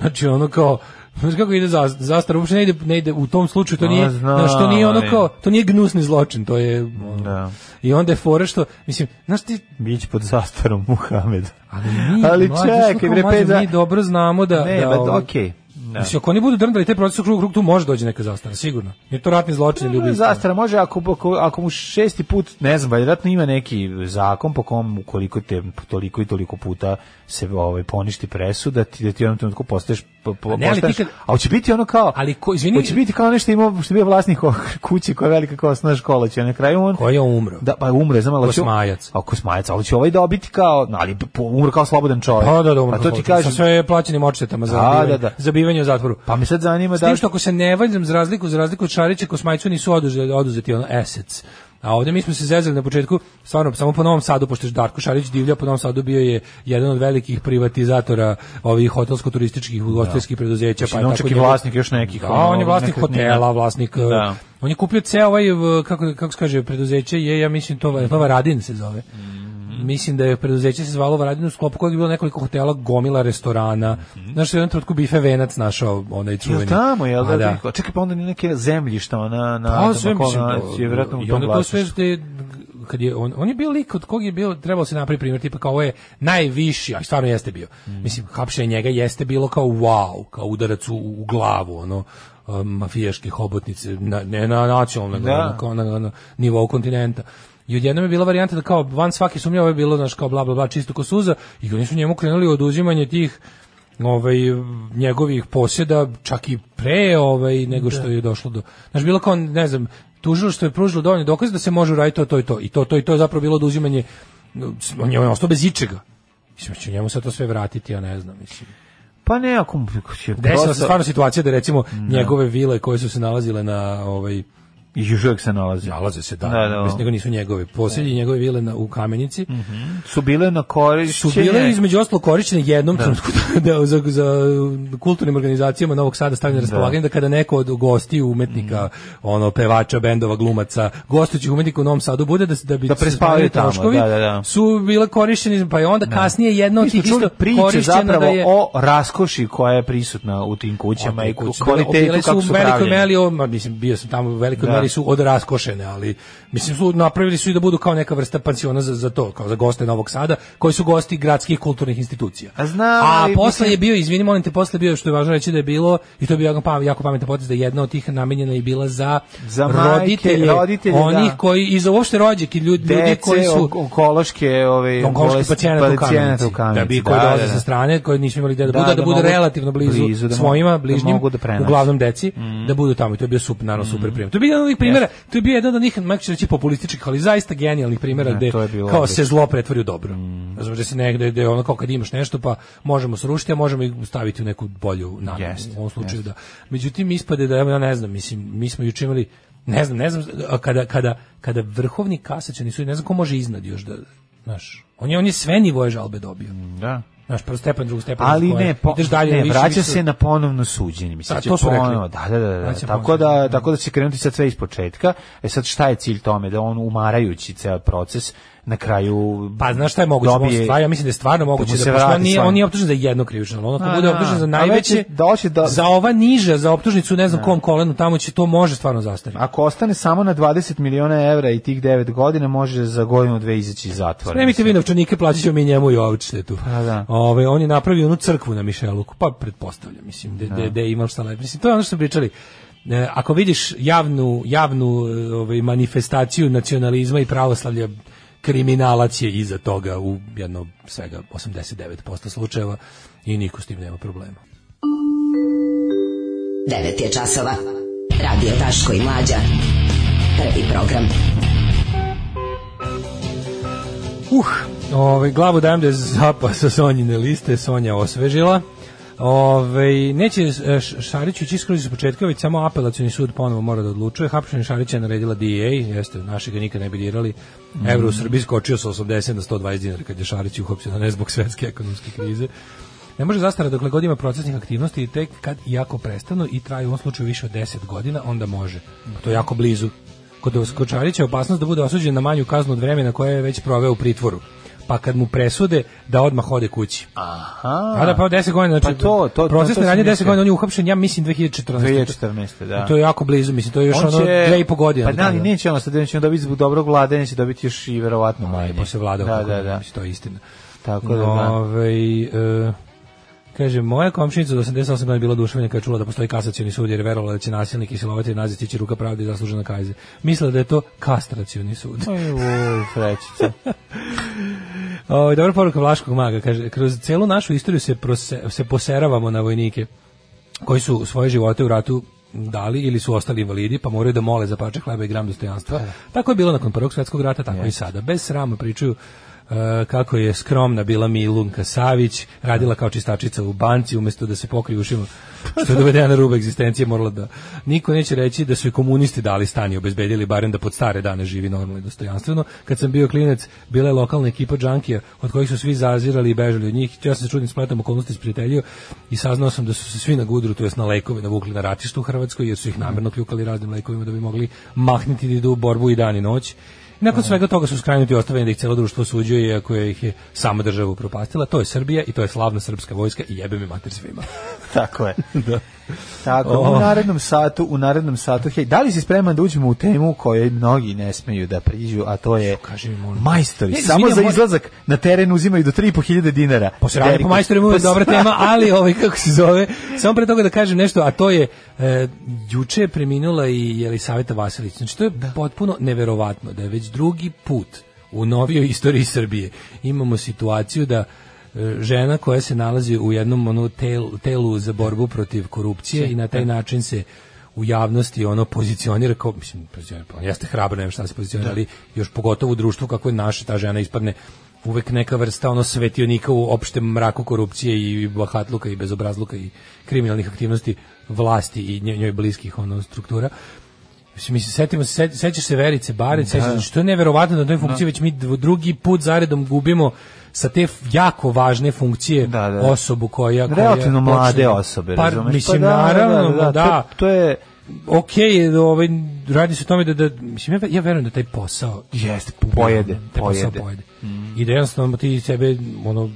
Znači, ono kao, Znaš kako ide za, zastara, uopšte ne ide, ne ide u tom slučaju, to nije, no, što nije ono kao, to nije gnusni zločin, to je... Da. I onda je fora što, mislim, znaš ti... Bić pod zastarom Muhamed. Ali mi, ali mlađe, čekaj, bre, mi dobro znamo da... Ne, da, ba, okay. Ovaj- Da. Mislim, ako oni budu drndali te procese u krug, krug, tu može dođe neka zastara, sigurno. Jer to ratni zločin ili ubistvo. Zastara može ako, ako, ako mu šesti put, ne znam, vjerojatno ima neki zakon po kom ukoliko te toliko i toliko puta se ovaj, poništi presuda, ti, da ti u jednom trenutku postaješ po, pa, po, pa, ali postaješ, a hoće biti ono kao ali ko, izvini, hoće biti kao nešto imao što je bio vlasnik kuće koja je velika kao osnovna škola će na kraju on koji je umro da pa umre znam ali kosmajac a kosmajac ali će ovaj dobiti kao ali umro kao slobodan čovjek pa da, da umre, a pa to ti kaže sve je plaćenim odštetama za a, da, da, da. za u zatvoru pa mi sad zanima da što ako se ne valjam za razliku za razliku od Šarića kosmajcu nisu oduzeti oduzeti ono assets A ovde mi smo se zezali na početku, stvarno samo po Novom Sadu, pošto je Darko Šarić divlja, po Novom Sadu bio je jedan od velikih privatizatora ovih hotelsko-turističkih ugostiteljskih da. preduzeća, pa je tako i vlasnik još nekih. Da, on je vlasnik hotela, vlasnik da. On je kupio ceo ovaj kako kako se kaže preduzeće je ja mislim to Varadin se zove. Mm. Mislim da je preduzeće se zvalo Varadin u sklopu kojeg je bilo nekoliko hotela, gomila restorana. Mm -hmm. Znaš, u jednom trenutku bife Venac našao onaj čuveni. Jel tamo, jel da? da. Čekaj, pa onda ni neke zemljišta na, na, pa, sve, mislim, na, je da, vjerojatno u tom vlasništvu. I onda to sve kad je on, on je bio lik od kog je bio trebalo se napraviti primjer tipa kao ovo je najviši a stvarno jeste bio mm. mislim hapšenje njega jeste bilo kao wow kao udarac u, u glavu ono mafijaške hobotnice na, ne na nacionalnom da. na, kao na, na, na nivou kontinenta I odjednom je bila varijanta da kao van svake sumnje ovo je bilo znači kao bla bla bla čisto ko suza i oni su njemu krenuli oduzimanje tih ovaj njegovih posjeda čak i pre ovaj nego što da. je došlo do znaš bilo kao ne znam tužilaštvo je pružilo dovoljno dokaza da se može uraditi to to i to i to to i to je zapravo bilo oduzimanje on je ostao bez ičega mislim će njemu sad to sve vratiti ja ne znam mislim pa ne, ako... Desila se stvarno situacija da recimo da. njegove vile koje su se nalazile na ovaj I još uvijek se nalaze. Nalaze se, da. da, da. Bez njega nisu njegove. Posljednje da. njegove vile na, u Kamenici. Mm -hmm. Su bile na korišćenje. Su bile između ostalo korišćene jednom da. trenutku (laughs) da, za, za kulturnim organizacijama Novog Sada stavljene na da. raspolaganje da. da kada neko od gosti umetnika, mm. ono, pevača, bendova, glumaca, gostućih umetnika u Novom Sadu bude da, da bi da prespavaju troškovi, da, da, da, su bile korišćeni, pa je onda kasnije jedno od tih isto priče zapravo da je, o raskoši koja je prisutna u tim kućama i kvalitetu kako su pravljene. Veliko Melio, mislim, bio sam tamo u velikoj stvari su odraskošene, ali mislim su napravili su i da budu kao neka vrsta pansiona za, za to, kao za goste Novog Sada, koji su gosti gradskih kulturnih institucija. A, znam, A posle mislim... je bio, izvini, molim te, posle bio što je važno reći da je bilo i to je bio jako, pamet, jako pametan potez da jedna od tih namenjena je bila za, za roditelje, majke, roditelje da. onih da. koji i za uopšte rođake ljudi, Dece, ljudi koji su onkološke, ove onkološke pacijente u kamenici, da bi da, koji da, dolaze da, sa strane, koji nisu imali da, da, da, bude, da, da bude relativno blizu, blizu da svojima, bližnjim, da uglavnom deci, mm. da budu tamo i to je bio super, naravno super mm. prijem. To je bio onih primjera, to je bio jedan od njih, mak reći populističkih, ali zaista genijalnih primjera gde kao se zlo pretvori u dobro. Mm. da se negde gde ono kao kad imaš nešto pa možemo srušiti, a možemo i staviti u neku bolju namenu. u ovom slučaju da. Međutim ispade da ja ne znam, mislim, mi smo juče imali ne znam, ne znam kada kada kada vrhovni kasacioni sud, ne znam ko može iznad još da, znaš, on je on je sve nivoje žalbe dobio. Da. Znaš, prvo stepen, drugi stepen. Ali ne, po, dalje, ne, više, vraća više, se na ponovno suđenje. Mislim, da, to su ponovno, rekli. Da, da, da, da. Tako, da, tako da će krenuti sad sve iz početka. E sad šta je cilj tome? Da on umarajući ceo proces na kraju pa znaš šta je moguće dobije, stvar, ja mislim da je stvarno da moguće da, da on nije on nije optužen za jedno krivično on ako bude da. optužen za najveće doći do za ova niža za optužnicu ne znam a. Da. kom kolenu tamo će to može stvarno zastariti ako ostane samo na 20 miliona evra i tih 9 godina može za godinu dve izaći iz zatvora nemite vi čunike plaćaćemo mi njemu i ovčice tu a, pa, da. ovaj on je napravio onu crkvu na Mišeluku pa pretpostavljam mislim da da imam šta lepo mislim to je ono što su pričali e, ako vidiš javnu javnu e, ovaj manifestaciju nacionalizma i pravoslavlja kriminalac je iza toga u jedno svega 89% slučajeva i niko s tim nema problema. 9 je časova. Radio Taško i Mlađa. Prvi program. Uh, ovaj, glavu dajem da je zapa sa Sonjine liste, Sonja osvežila. Ove, neće e, Šarić ići skroz iz početka, već samo apelacioni sud ponovo mora da odlučuje. Hapšenje Šarića je naredila DEA, jeste, naši ga nikad ne bi dirali. Mm. Evro u Srbiji skočio sa 80 na 120 dinara kad je Šarić uhopsio, da ne zbog svetske ekonomske krize. Ne može zastara dokle god ima procesnih aktivnosti i tek kad jako prestanu i traju u ovom slučaju više od 10 godina, onda može. To je jako blizu. Kod Šarića je opasnost da bude osuđen na manju kaznu od vremena koje je već proveo u pritvoru pa kad mu presude da odmah ode kući. Aha. A da pa 10 godina, znači pa to, to, procesne radnje 10 godina, on je uhapšen, ja mislim 2014. 2014, da. to je jako blizu, mislim, to je još on će, i po godina. Pa da, ali neće ono sad, neće on dobiti zbog dobrog vlada, neće dobiti još i verovatno manje. Posle vlada, da, da, da. Mislim, to je istina. Tako da, da. Ove, ovaj, e, Kaže, moja komšinica do 88 godina bila oduševljena kad čula da postoji kasacioni sud jer verovala da će nasilnik i silovatelj nazi stići ruka pravde i zaslužena kajze. Mislila da je to kastracioni sud. Oj, oj, frečica. (laughs) o, ovaj, dobra poruka Vlaškog maga. Kaže, kroz celu našu istoriju se, prose, se poseravamo na vojnike koji su svoje živote u ratu dali ili su ostali invalidi, pa moraju da mole za pače hleba i gram dostojanstva. Da. Tako je bilo nakon prvog svjetskog rata, tako yes. i sada. Bez srama pričaju Eh, kako je skromna bila Milunka Savić, radila kao čistačica u banci umesto da se pokri ušima što je dovedena na ruba egzistencije morala da niko neće reći da su i komunisti dali stan i obezbedili barem da pod stare dane živi normalno i dostojanstveno. Kad sam bio klinec, bila je lokalna ekipa džankija od kojih su svi zazirali i bežali od njih. Ja sam se čudim spletom okolnosti spritelio i saznao sam da su se svi na gudru, to jest na lekove navukli na ratištu u Hrvatskoj jer su ih namerno kljukali raznim lekovima da bi mogli mahniti da idu u borbu i dan i noć Nakon svega toga su skrajnuti ostavljeni da ih celo društvo suđuje iako ih je sama država upropastila. To je Srbija i to je slavna srpska vojska i jebe mi mater svima. Tako je. (laughs) da. Tako, oh. u narednom satu, u narednom satu, hej, da li si spreman da uđemo u temu kojoj mnogi ne smeju da priđu, a to je majstori. Ne, Samo za izlazak na teren uzimaju do 3.500 dinara. Posranje po majstorima je dobra tema, (laughs) ali ovaj, kako se zove, samo pre toga da kažem nešto, a to je, e, juče je preminula i Jelisaveta Vasilić. Znači, to je da. potpuno neverovatno da je već drugi put u novijoj istoriji Srbije imamo situaciju da E, žena koja se nalazi u jednom ono, telu, telu za borbu protiv korupcije i na taj da. način se u javnosti ono pozicionira kao mislim pozicionira, pa jeste hrabro nema šta se pozicionira da. ali još pogotovo u društvu kako je naše ta žena ispadne uvek neka vrsta ono svetionika u opštem mraku korupcije i bahatluka i bezobrazluka i kriminalnih aktivnosti vlasti i njoj bliskih ono struktura Mislim, mislim, setimo se, sećaš se Verice Barec, da. sećaš što je neverovatno da na toj funkciji da. već mi drugi put zaredom gubimo sa te jako važne funkcije da, da, da. osobu koja... koja Relativno mlade da- osobe, par, razumeš? Mislim, pa da, da, naravno, da. da, da to, to je ok, ovaj, radi se o tome da, da mislim, ja, verujem da taj posao jeste, pojede, taj pojede. pojede. Mm. I da jednostavno ti sebe, ono,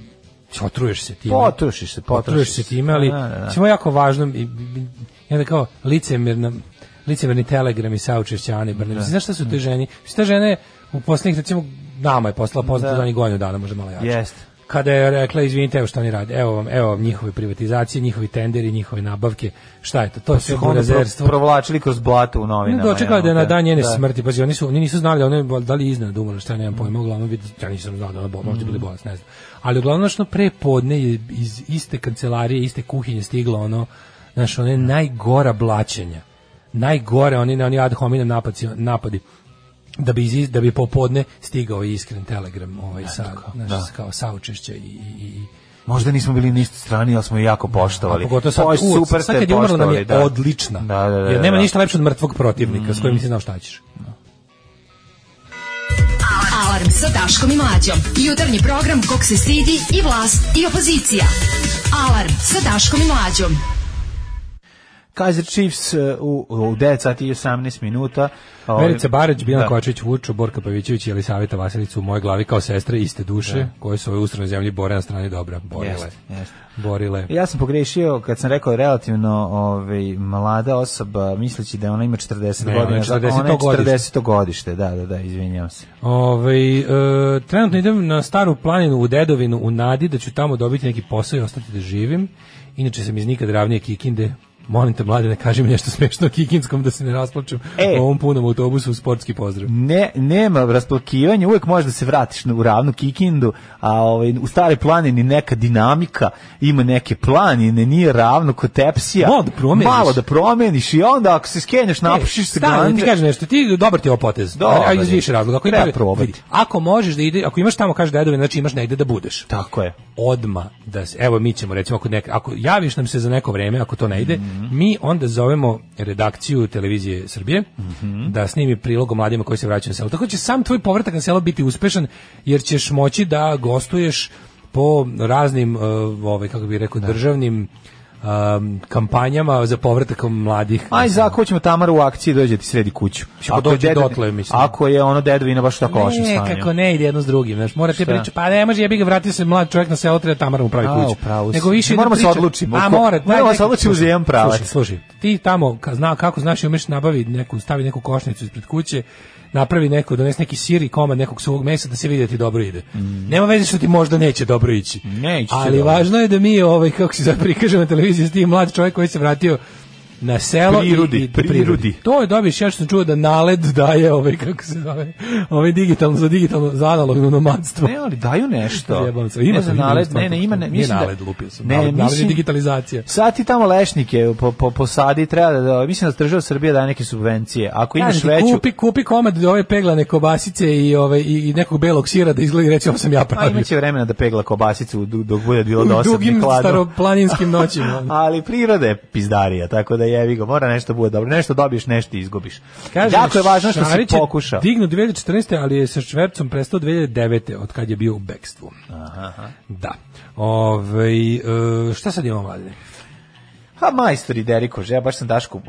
otruješ se time. Potrušiš se, potrušiš, se time, ali, da, da, da. jako važno, i, i, i, i, i, i, licimerni telegram i saučešća Ani Brnabić. Da. Znaš šta su te žene? Šta žene u poslednjih, recimo, nama je poslala da. poznata da. godinu dana, možda malo jače. Jeste kada je rekla izvinite evo šta oni rade evo vam evo vam njihove privatizacije njihovi tenderi njihove nabavke šta je to to pa se burazerstvo provlačili kroz blato u novinama ne dočekao da je na dan njene da. smrti pazi, oni su oni nisu znali da oni da li iznad umrla šta nemam pojma uglavnom vidi ja nisam znao da ona možda bili mm. bolest ne znam ali uglavnom što pre podne je iz iste kancelarije iste kuhinje stiglo ono naš one da. najgora blaćenja najgore oni oni ad hominem napadi, napadi da bi iz, da bi popodne stigao iskren telegram ovaj sa naš, da. kao saučešće i, i Možda nismo bili ni isto strani, ali smo je jako poštovali. A pogotovo sad, Oj, super sad kad je umrla nam je da. odlična. Da, da, da, jer da, nema da. ništa lepše od mrtvog protivnika mm. s kojim mm. si znao šta ćeš. Da. Alarm sa Daškom i Mlađom. Jutarnji program kog se sidi i vlast i opozicija. Alarm sa Daškom i Mlađom. Kaiser Chiefs e, u, u 9 sati i 18 minuta. Ovaj, Verica Barać, Bilan da. Kočić, Vučo, Borka Pavićević i Elisaveta Vasilica u mojoj glavi kao sestre iste duše, da. koje su ove ustranoj zemlji bore na strani dobra. Borile. Jest, jest. Borile. Ja sam pogrešio kad sam rekao relativno ovaj, mlada osoba, misleći da ona ima 40 ne, godina. Da, ona je 40, ona je 40 godište. godište. Da, da, da, izvinjam se. Ove, ovaj, e, trenutno idem na staru planinu u Dedovinu u Nadi da ću tamo dobiti neki posao i ostati da živim. Inače sam iz nikad ravnije Kikinde, Molim te, mlade, ne kaži mi nešto smešno o Kikinskom da se ne rasplačem e, u ovom punom autobusu u sportski pozdrav. Ne, nema rasplakivanja, uvek možeš da se vratiš u ravnu Kikindu, a ovaj, u stare planini neka dinamika, ima neke planine, nije ravno kod tepsija. Malo da promeniš. Malo da promeniš i onda ako se skenješ, e, napušiš se glanđe. ti kažeš nešto, ti dobar ti je ovo potez. Dobar, a, iz više razloga. Ako, ima, vidi, ako možeš da ide, ako imaš tamo, kaže dedove, znači imaš negde da budeš. Tako je. Odma, da, se, evo mi ćemo, recimo, ako, nek, ako javiš nam se za neko vreme, ako to ne ide, mm mi onda zovemo redakciju televizije Srbije mm -hmm. da snimi prilog o mladima koji se vraćaju na selo. Tako će sam tvoj povratak na selo biti uspešan jer ćeš moći da gostuješ po raznim, uh, ovaj, kako bih rekao, da. državnim um, kampanjama za povratak mladih. Aj za ako ćemo Tamaru u akciji da dođe ti sredi kuću. Ako, dođe dedo, dotle, mislim. ako je ono dedovina baš tako loše stanje. Ne, kako ne ide jedno s drugim, Znaš, mora te priča, pa ne može jebi ga vratio se mlad čovjek na selo treba Tamaru mu pravi kuću. Pravo Nego više ne moramo se odlučiti. A mora, moramo se odlučiti za jedan pravac. Slušaj, slušaj, ti tamo zna kako znaš i umeš nabaviti neku, stavi neku košnicu ispred kuće napravi neko, donesi neki sir i komad nekog suvog mesa da se vidi da ti dobro ide. Mm. Nema veze što ti možda neće dobro ići. Neće ali dobro. važno je da mi ovaj kako se prikažemo na televiziji da s tim mlad čovjek koji se vratio na selo prirudi, i, i prirudi. prirudi. To je dobiješ, ja što sam čuo da naled daje ovaj, kako se zove, ovaj digitalno, za digitalno, za analogno nomadstvo. Ne, ali daju nešto. Jebam se, ima ne, sam, naled, ne, ne, ima, ne, mislim da... naled, lupio sam, ne, naled, mislim, naled digitalizacija. Sad ti tamo lešnike po, po, sadi treba da-, da-, da, mislim da država Srbija daje neke subvencije. Ako imaš ti, veću... Kupi, kupi komad ove peglane kobasice i, ove, i i nekog belog sira da izgleda, reći, ovo sam ja pravio. A imaće vremena da pegla kobasicu dok bude bilo dosadni kladu. U dugim staroplaninskim (laughs) noćima. ali priroda je pizdarija, tako da Da jevi ga, mora nešto bude dobro. Nešto dobiješ, nešto izgubiš. Kaže, jako je važno što si pokušao. Digno 2014. ali je sa švercom prestao 2009. od kad je bio u bekstvu. Aha, Da. Ove, e, šta sad imamo, mladine? Ha, majstori Derikože, ja baš sam Dašku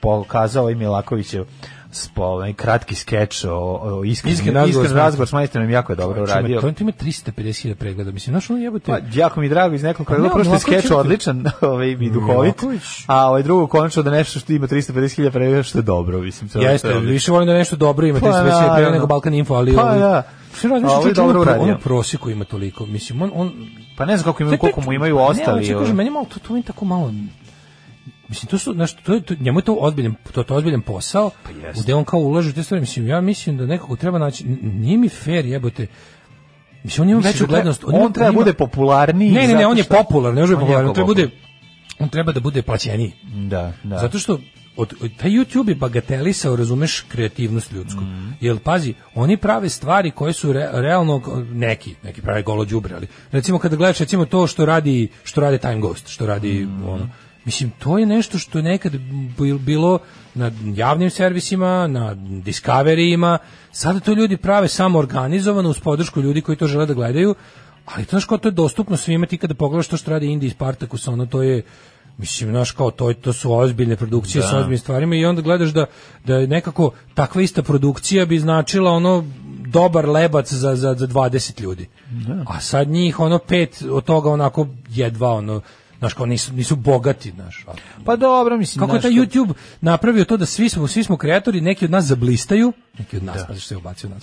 pokazao i Milakovićev spo, ovaj, kratki skeč o, o iskren, iskren razgovor, iskren razgovor s majstorom jako je dobro uradio. To ima 350.000 pregleda, mislim, znaš ono jebote. Pa, jako mi drago iz nekog pregleda, pa prošli skeč odličan (laughs) ovaj, i duhovit, a ovaj drugo konačno da nešto što ima 350.000 pregleda što je dobro, mislim. Jeste, je više volim da nešto dobro ima 350.000 pa, da pregleda nego Balkan Info, ali... Pa, ovaj- da. Sve što je dobro uradio. On u ima toliko, mislim, on... on pa ne znam kako ima, koliko mu imaju ostali. Pa ne, ali kažem, ovaj. meni malo, to, to mi tako malo Mislim to su znači to je to, njemu je to ozbiljan to to ozbiljan posao. Pa gde on kao ulaže te stvari, mislim ja mislim da nekako treba naći nije mi fair jebote. Mislim on ima veću gledanost, on, on, treba da bude popularniji. Ne, ne, ne, on je popularan, ne može popularni, on treba bude on treba da bude plaćeniji. Da, da. Zato što od, od taj YouTube je bagatelisao, razumeš, kreativnost ljudsku. Mm. Jel, pazi, oni prave stvari koje su re, realno neki, neki prave golo đubre, ali recimo kada gledaš recimo to što radi, što radi Time Ghost, što radi mm. ono, Mislim, to je nešto što je nekad bilo na javnim servisima, na Discoveryima, sada to ljudi prave samo organizovano uz podršku ljudi koji to žele da gledaju, ali to, znaš, kao to je dostupno svima, ti kada pogledaš to što radi Indi i Spartakus, ono, to je, Mislim, znaš, kao to, to su ozbiljne produkcije da. sa ozbiljnim stvarima i onda gledaš da, da je nekako takva ista produkcija bi značila ono dobar lebac za, za, za 20 ljudi. Da. A sad njih ono pet od toga onako jedva ono znaš, kao nisu, nisu bogati, znaš. Pa dobro, mislim, Kako je taj YouTube napravio to da svi smo, svi smo kreatori, neki od nas zablistaju, neki od nas, da. pa što je ubacio nas,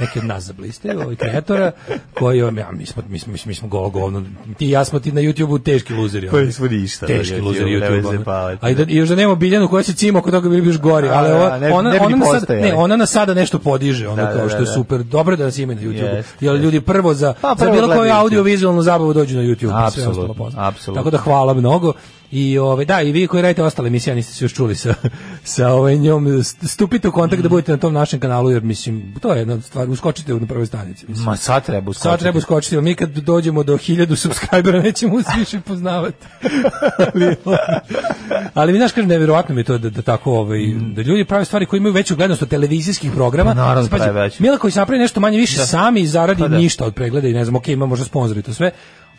neki od nas zabliste, ovaj kreatora, koji, ja, mi smo, mi smo, mi smo golo govno, ti ja smo ti na YouTubeu teški luzeri. Koji pa smo ništa. Teški luzeri YouTube-a. A i, da, da još da nemamo Biljanu koja se cima kod toga bili bi još gori, ali ova, ona, ona, nas sada, ne, ona nas sada nešto podiže, ono da, da kao što je da, super, dobro da nas ima na YouTubeu jer ljudi prvo za, pa, za bilo koju audio-vizualnu zabavu dođu na YouTube, apsolutno, apsolutno. Tako da hvala mnogo I ove, ovaj, da, i vi koji radite ostale emisije, niste se još čuli sa, sa ove ovaj, njom, stupite u kontakt da mm. da budete na tom našem kanalu, jer mislim, to je jedna stvar, uskočite na prvoj stanici. Mislim. Ma sad treba uskočiti. Sad treba uskočiti, mi kad dođemo do hiljadu subscribera nećemo se (laughs) više poznavati. ali, ali mi, znaš, kažem, nevjerojatno mi je to da, da tako, ovaj, mm. da ljudi prave stvari koje imaju veću gledanost od televizijskih programa. Pa, naravno, Spazi, da već. Mila koji se napravi nešto manje više da. sami zaradi pa, da. ništa od pregleda i ne znam, ok, ima možda sponzor to sve,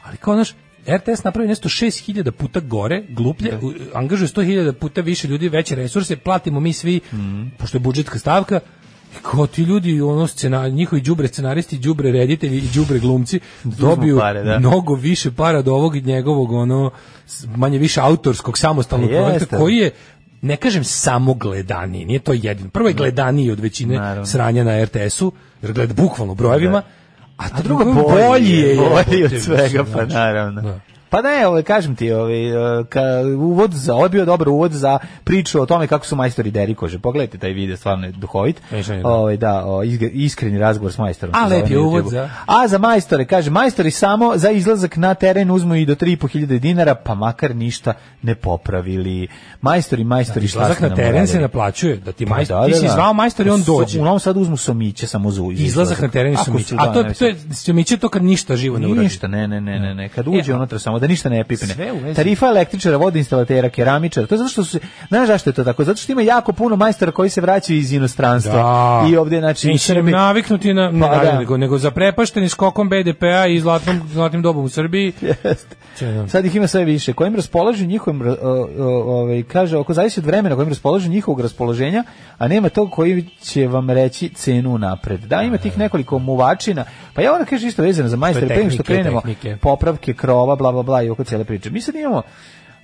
ali kao, znaš, RTS napravi nešto 6000 puta gore, gluplje, da. angažuje 100.000 puta više ljudi, veće resurse, platimo mi svi, mm. pošto je budžetska stavka, i e, kao ti ljudi, ono, scena, njihovi đubre scenaristi, đubre reditelji i đubre glumci da, da, dobiju da, pare, da. mnogo više para do ovog njegovog, ono, manje više autorskog samostalnog pa projekta, koji je ne kažem samo gledaniji, nije to jedino. Prvo je gledaniji od većine Naravno. sranja na RTS-u, jer gleda bukvalno brojevima, da a drugo bolje je. Bolji od svega, pa naravno. Da. Pa ne, ovaj, kažem ti, ovaj, ka, uvod za, ovaj bio dobar uvod za priču o tome kako su majstori derikože. Pogledajte taj video, stvarno je duhovit. E, da. Ovaj, da, o, iskreni razgovor s majstorom. A, lepi uvod za... A za majstore, kaže, majstori samo za izlazak na teren uzmu i do 3.500 dinara, pa makar ništa ne popravili. Majstori, majstori, znači, šta Izlazak na teren se naplaćuje, da ti pa majstor, da, ti da, si zvao majstor i on dođe. U Novom Sadu uzmu somiće samo za izlazak. Izlazak na teren i somiće. A to, je, to je, somiće to kad ništa živo ne uradi. Ništa, ne, ne, ne, ne, kad e, uđe, unutra samo tamo, da ništa ne pipne. Tarifa električara, vodoinstalatera, keramičara. To je zato što su, znaš zašto je to tako? Zato što ima jako puno majstora koji se vraćaju iz inostranstva. Da. I ovde znači Mislim, naviknuti na pa, naviknuti, da. nego, nego zaprepašteni skokom BDP-a i zlatnom zlatnim dobom u Srbiji. Jest. Da. Sad ih ima sve više. Kojim raspolažu njihovim ovaj kaže, ako zavisi od vremena kojim raspolažu njihovog raspoloženja, a nema tog koji će vam reći cenu napred. Da, ima da, tih nekoliko muvačina. Pa ja onda kaže isto vezano za majstor, pre što krenemo, tehnike. popravke krova, bla bla bla i oko cele priče. Mi sad imamo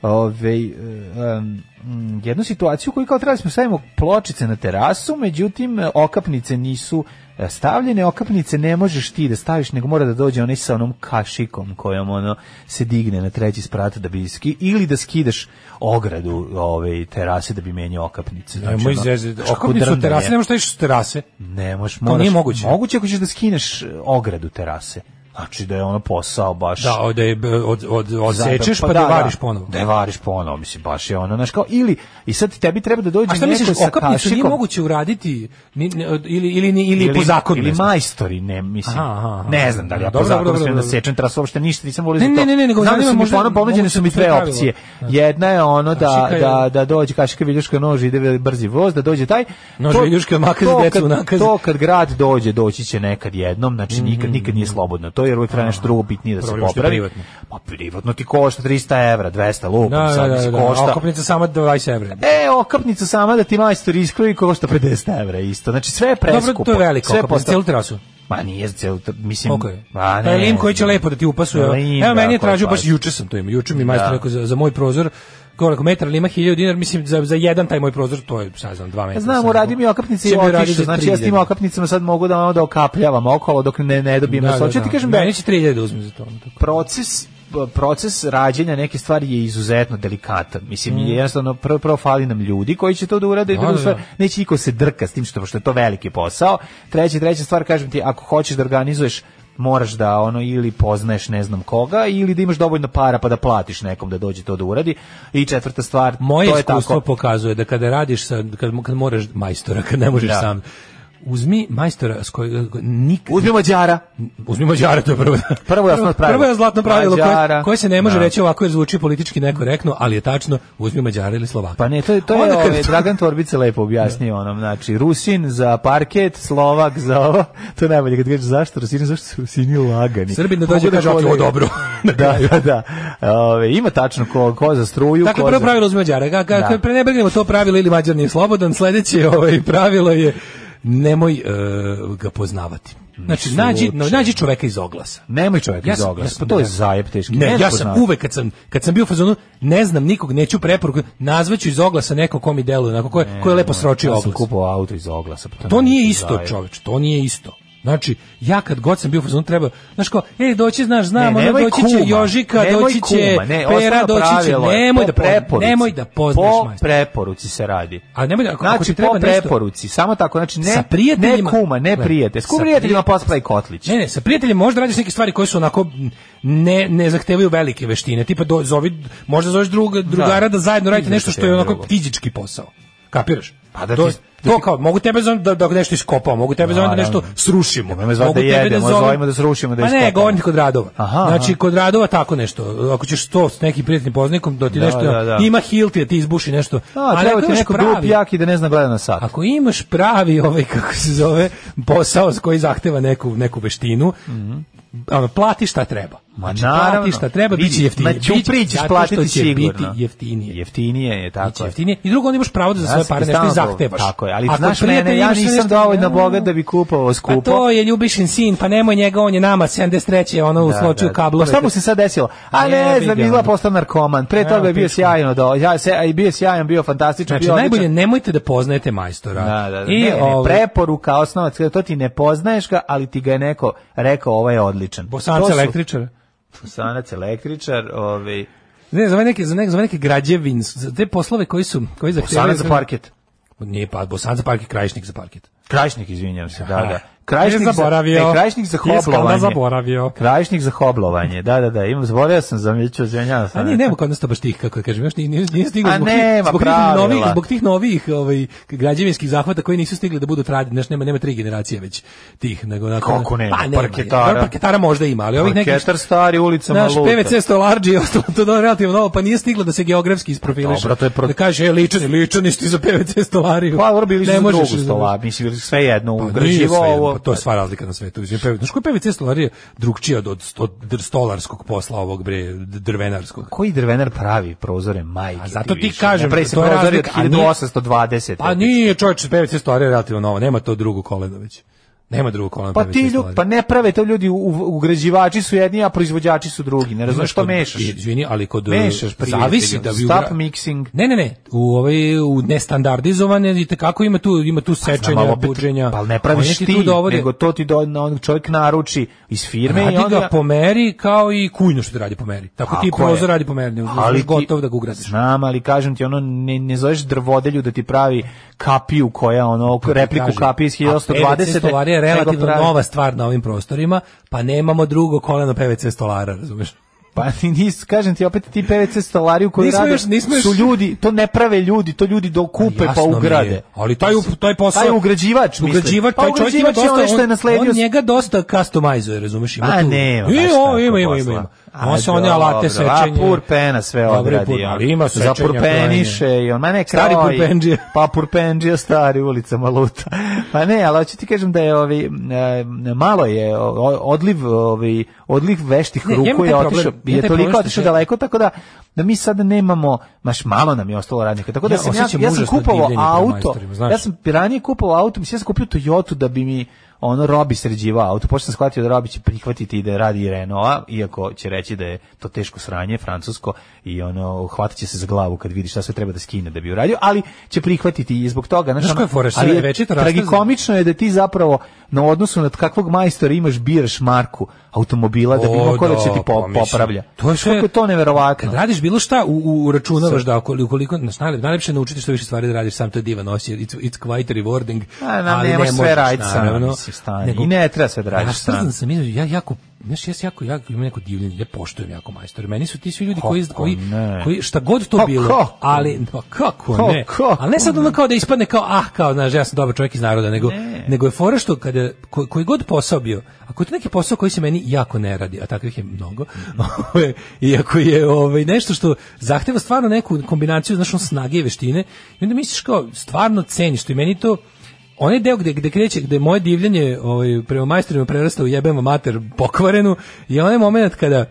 ove, ovaj, um, mm, jednu situaciju koju kao trebali smo da stavimo pločice na terasu, međutim e, okapnice nisu e, stavljene, okapnice ne možeš ti da staviš, nego mora da dođe onaj sa onom kašikom kojom ono se digne na treći sprat da bi ski, ili da skidaš ogradu ove ovaj, terase da bi menjao okapnice. Znači, Nemoj izrezi, ono, okapnice da terase, ne možeš da iš terase. Ne možeš, moraš. nije moguće. Moguće ako ćeš da skineš ogradu terase. Znači da je ono posao baš... Da, da je od, od, od sečeš pa, pa da, da, da, variš ponovo. Da je variš ponovo, mislim, baš je ono, znaš kao, ili, i sad tebi treba da dođe neko sa kašikom... A šta misliš, okapnicu nije moguće uraditi, ni, ne, ili, ili, ili, ili, po zakonu? Ili majstori, ne, mislim, aha, aha, ne znam da li ja po zakonu smijem da sečem tras, uopšte ništa, nisam volio za to. Ne, ne, ne, nego znam da su mi ono, su mi dve opcije. Da. Jedna je ono da, znači, da, da dođe kašika viljuška nož, ide brzi voz, da dođe taj... Nož viljuška maka za decu nakaze. To kad grad dođe, doći će nekad jednom, znači mhm, nikad, nikad nije mhm. slobodno. To to jer uvijek treba nešto drugo bitnije da se popravi. Privatno. Pa privatno ti košta 300 evra, 200 lupom, da, sad da, da, da, košta. Okopnica sama 20 evra. E, okopnica sama da ti majstor iskroji košta 50 evra isto. Znači sve je preskupo. Dobro, to je veliko, sve okopnica, cijelu trasu. Pa nije cel, mislim, okay. a ne. Pa lim koji će lepo da ti upasuje. Evo meni je tražio pa- baš juče sam to imao. Juče mi majstor da. rekao za, za moj prozor korak metar ili ima 1000 dinara, mislim za za jedan taj moj prozor to je sad znam 2 metra. Znamo radi mi okapnice i otišao. Znači ja s tim okapnicama sad mogu da ono da okapljavam okolo dok ne ne dobijem da, da, da. ti kažem da neće 3000 uzme za to. Proces proces rađenja neke stvari je izuzetno delikatan. Mislim, mm. jednostavno, prvo, prvo fali nam ljudi koji će to da urade, no, da, i da, stvar, da. neće niko se drka s tim što, što je to veliki posao. Treća, treća stvar, kažem ti, ako hoćeš da organizuješ moraš da ono ili poznaješ ne znam koga ili da imaš dovoljno para pa da platiš nekom da dođe to da uradi i četvrta stvar Moje to je iskustvo pokazuje da kada radiš sa kad, kad moraš majstora kad ne možeš da. sam Uzmi majstora s kojeg nik Uzmi Mađara. Uzmi Mađara, to je prvo. Da- prvo jasno pravilo. Prvo je zlatno pravilo koje, koje, se ne može da. reći ovako jer zvuči politički nekorektno, ali je tačno, uzmi Mađara ili Slovaka. Pa ne, to, je, to je ovaj, Dragan Torbice lepo objasnio da. onom, znači, Rusin za parket, Slovak za ovo, (laughs) to je najbolje kad kažeš zašto Rusin zašto su Rusini lagani. Srbin da dođe da kaže, ovo dobro. (laughs) da, da, da. Ove, ima tačno ko, ko za struju. tako ko prvo za... pravilo uzmi Mađara. Ga, ga, da. Prenebregnemo to pravilo ili Mađar nije slobodan, sledeće ovaj, pravilo je nemoj uh, ga poznavati. Znači, nađi, no, nađi čoveka iz oglasa. Nemoj čoveka ja iz oglasa, ja to je zajeb teški. Ne, ne ja sam uvek, kad sam, kad sam bio u fazonu, ne znam nikog, neću preporuku, nazvaću iz oglasa neko ko mi deluje, onako, ko je, ko je lepo sročio oglas. Ja sam kupao auto iz oglasa. Pa to, to nije isto, čoveč, to nije isto. Znači, ja kad god sam bio u fazonu treba, znaš kao, ej, doći, znaš, znam, ne, ono doći će kuma, Jožika, doći će kuma, ne, Pera, doći će, nemoj, da, preporuci, nemoj da poznaš po majster. preporuci se radi. A nemoj, da, ako, znači, ako ti treba po preporuci, nešto, samo tako, znači, ne, sa prijateljima, ne kuma, ne prijatelj, s prijateljima posplaj kotlić. Ne, ne, sa prijateljima možda radiš neke stvari koje su onako, ne, ne zahtevaju velike veštine, tipa do, zovi, možda zoveš druga, drugara da, da zajedno radite nešto što je onako fizički posao. Kapiraš? Pa da to, ti, da to kao, mogu tebe zovem da, da nešto iskopamo, mogu tebe zovem da nešto srušimo. Mogu da jedemo, da zovem da srušimo, da iskopamo. Pa ne, govorim kod radova. Aha, znači, kod radova tako nešto. Ako ćeš to s nekim prijatnim poznikom, da ti da, nešto, da, da. ima hilti, da ti izbuši nešto. A, da, treba ti neko pravi, dup jak i da ne zna gleda na sat. Ako imaš pravi, ovaj, kako se zove, posao koji zahteva neku, neku veštinu, mm -hmm. plati šta treba. Ma znači, naravno, šta treba biti jeftinije. Ma ćuprić platiti će sigurno. biti jeftinije. Jeftinije je tako. jeftinije. I drugo, on imaš pravo da za svoje pare nešto i zahtevaš. Tako je, ali Ako znaš mene, ja nisam dovoljno bogat da bi kupovao pa skupo. Pa to je Ljubišin sin, pa nemoj njega, on je nama 73. ono u da, sloču da, kablu. Pa šta mu se sad desilo? A ne, znam, izgleda postao narkoman. Pre toga je bio sjajno, do, ja se, bio sjajan, bio fantastičan. Znači, najbolje, nemojte da poznajete majstora. Da, da, da. I, ovaj- preporuka, osnovac, to ti ne poznaješ ga, ali ti ga je neko rekao, ovo ovaj je odličan. Bosanca električara. Fusanac, električar, ovaj... Ne, za neke, za neke, za neke građevin, za te poslove koji su... Koji za Fusanac za parket. Nije pa, Bosan za parket, krajišnik za parket. Krajišnik, izvinjam se, da, da. Krajišnik zaboravio. Za, ne, krajišnik za e, hoblovanje. zaboravio. Krajišnik za hoblovanje. Da, da, da. Imam zaboravio sam, zamijetio, zvenjao sam. A ne, nema kod nas to baš tih, kako da kažem, još nije, nije stiglo zbog, nema, zbog, pravila. tih novih, zbog tih novih ovaj, građevinskih zahvata koji nisu stigli da budu tradini. Znaš, nema, nema tri generacije već tih. Nego, nakon, Kako nema? Pa, nema parketara. Pa, parketara možda ima, ali ovih nekih... Parketar stari, ulica Naš luta. PVC stolarđi je ostalo to da relativno novo, pa nije stiglo da se geografski isprofiliše. Dobro, to je pro... Da kaže, e, ličani, ličani, ti za PVC stolariju. Pa, dobro, bili su drugu stolariju, mislim, sve jedno, pa, ugrađivo Pa to je sva razlika na svetu. Znači, PVC, znaš koji PVC stolarija drugčija od, od, od stolarskog posla ovog bre, drvenarskog? Koji drvenar pravi prozore, majke? A zato ti kažem, Naprej se to je razlika. 1820. Pa nije čovječ, PVC stolarija relativno nova, nema to drugo koleno već. Nema drugog kolona. Pa ti ljudi, pa ne prave to ljudi, ugrađivači su jedni, a proizvođači su drugi. Ne razumeš šta mešaš. Izvini, ali kod mešaš e, zavisi da bi ugra... mixing. Ne, ne, ne, u ovaj u nestandardizovane i kako ima tu ima tu pa sečenja, pa, buđenja. Pa ne praviš ti, tu nego to ti do na onog čovjek naruči iz firme radi i onda ga pomeri kao i kujno što radi pomeri. Tako, Tako ti prozor radi pomeri, ali gotov da ga ugradiš. Znam, ali kažem ti ono ne ne zoveš drvodelju da ti pravi kapiju koja ono pa, repliku Kaži, kapije iz 1920. je relativno pravi. nova stvar na ovim prostorima, pa nemamo drugo koleno PVC stolara, razumeš? Pa nis, kažem ti opet ti PVC stolari u koji nismo rade, još, ljudi, to ne prave ljudi, to ljudi dokupe pa ugrade. Je, ali taj taj posao taj ugrađivač, ugrađivač, pa taj čovjek ima dosta, on, što je nasledio. On njega dosta customizuje, razumeš? Ima A tu. ne, ima, ima, ima, ima on se one alate sečenja. A purpena sve odradi. ali ima sečenja. Za purpeniše i on, ma ne, stari purpenđija. Pa purpenđija stari ulica Maluta. Pa ne, ali hoću ti kažem da je ovi, e, malo je odliv, ovi, odliv veštih ne, ruku je otišao, je toliko otišao daleko, tako da da mi sad nemamo, baš malo nam je ostalo radnika. Tako da ja, sam ja, ja sam kupovao auto. Ja sam ranije kupovao auto, mislim ja sam kupio Toyota da bi mi ono Robi sređiva auto, pošto sam shvatio da Robi će prihvatiti da radi Renaulta, iako će reći da je to teško sranje, francusko, i ono, hvatit će se za glavu kad vidi šta sve treba da skine da bi uradio, ali će prihvatiti i zbog toga. Znaš, znaš ono, ali je, tragikomično je da ti zapravo na odnosu nad kakvog majstora imaš biraš marku automobila da bi mogao da će ti po, popravlja. To je sve, to neverovatno. Kad radiš bilo šta, u, u računavaš Sve. da ukoliko nas najlepše naučiti što više stvari da radiš sam, to je divan osje, it's, it's quite rewarding, A, na, ali ne možeš sve raditi sam. Naravno, stanje. Nego, I ne treba sve da radiš sam. Ja sam, ja jako, znaš, ja jako, ja imam neko divljenje, ja poštujem jako majstore. Meni su ti svi ljudi koji, koji, koji, šta god to pa kako? bilo, ali, pa kako, pa kako ne? ali ne sad ono kao da ispadne kao, ah, kao, znaš, ja sam dobar čovjek iz naroda, nego, ne. nego je fora što kada, ko, koji god posao bio, ako je to neki posao koji se meni jako ne radi, a takvih je mnogo, (laughs) ovaj, iako je ovaj, nešto što zahteva stvarno neku kombinaciju, znaš, snage i veštine, i onda misliš kao, stvarno ceniš, što i meni to, onaj deo gde, gde kreće, gde moje divljenje ovaj, prema majstorima prerasta u jebem mater pokvarenu, je onaj momenat kada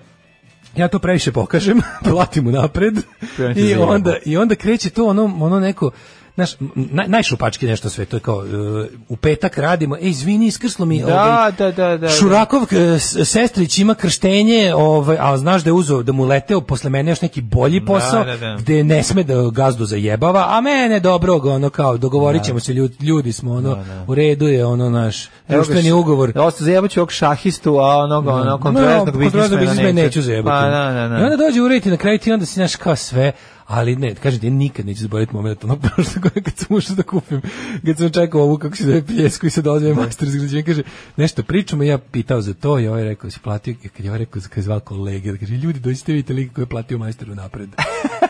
ja to previše pokažem, (laughs) platim mu napred i onda, i onda kreće to ono, ono neko naš, naj, najšupački nešto sve, to je kao, uh, u petak radimo, ej izvini, iskrslo mi, da, ovaj, da, da, da, da. Šurakov uh, sestrić ima krštenje, ovaj, a znaš da je uzeo, da mu leteo posle mene još neki bolji da, posao, da, da, gde ne sme da gazdu zajebava, a mene dobro ono kao, dogovorićemo da. ćemo se, ljudi, ljudi smo, ono, u redu je, ono, naš, društveni ugovor. Osta zajebaću ovog šahistu, a onog, ono, no, kontrolnog biznismena neću zajebati. Pa, na, na, na. I onda dođe urediti na kraju ti onda si, naš, kao sve, Ali ne, kažem ti, nikad neću zaboraviti moment ono prošlo (laughs) kad sam ušao da kupim, kad sam čekao ovu kako se zove pljesku i se dozve da. majstor iz građevine, kaže, nešto pričamo, ja pitao za to i ovaj rekao, si platio, kad je ovaj rekao, kad je zvao kolege, da kaže, ljudi, dođite vidite lika koji je platio majstoru napred. (laughs)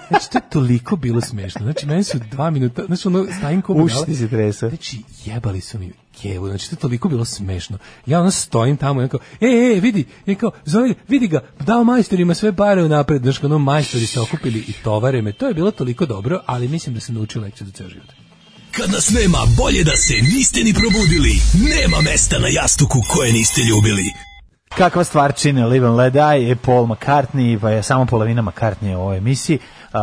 Znači, to je toliko bilo smešno. Znači, meni su dva minuta, znači, ono, stajim ko Ušti se tresa. Znači, jebali su mi Sarajevu. Znači, to je toliko bilo smešno. Ja ono stojim tamo i kao, e, e, e vidi, i e, kao, zove, vidi ga, dao majstorima sve pare u napred, znaš, ono, majstori se okupili i tovare me. To je bilo toliko dobro, ali mislim da sam naučio lekciju za ceo život. Kad nas nema, bolje da se niste ni probudili. Nema mesta na jastuku koje niste ljubili. Kakva stvarčina, Live and Let Die je Paul McCartney, pa je samo polovina McCartney u ovoj emisiji. Uh,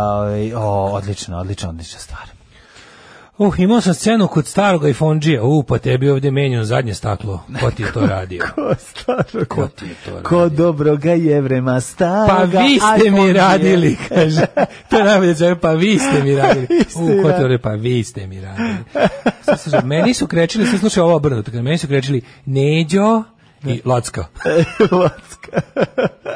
o, odlično, odlično, odlična stvar. Uh, imao sam scenu kod starog iPhone-đija. U, uh, pa tebi ovde menjeno zadnje staklo. Ko ti je to radio? ko starog? Ko ti je to radio? Ko dobroga jevrema pa staroga Pa vi ste mi radili, kaže. to je najbolje zove, pa vi ste mi radili. uh, ko ti je pa vi ste mi radili. Slušaj, meni su krećili, sve slušaj ovo obrnuto, meni su krećili Neđo i Lacka. Lacka.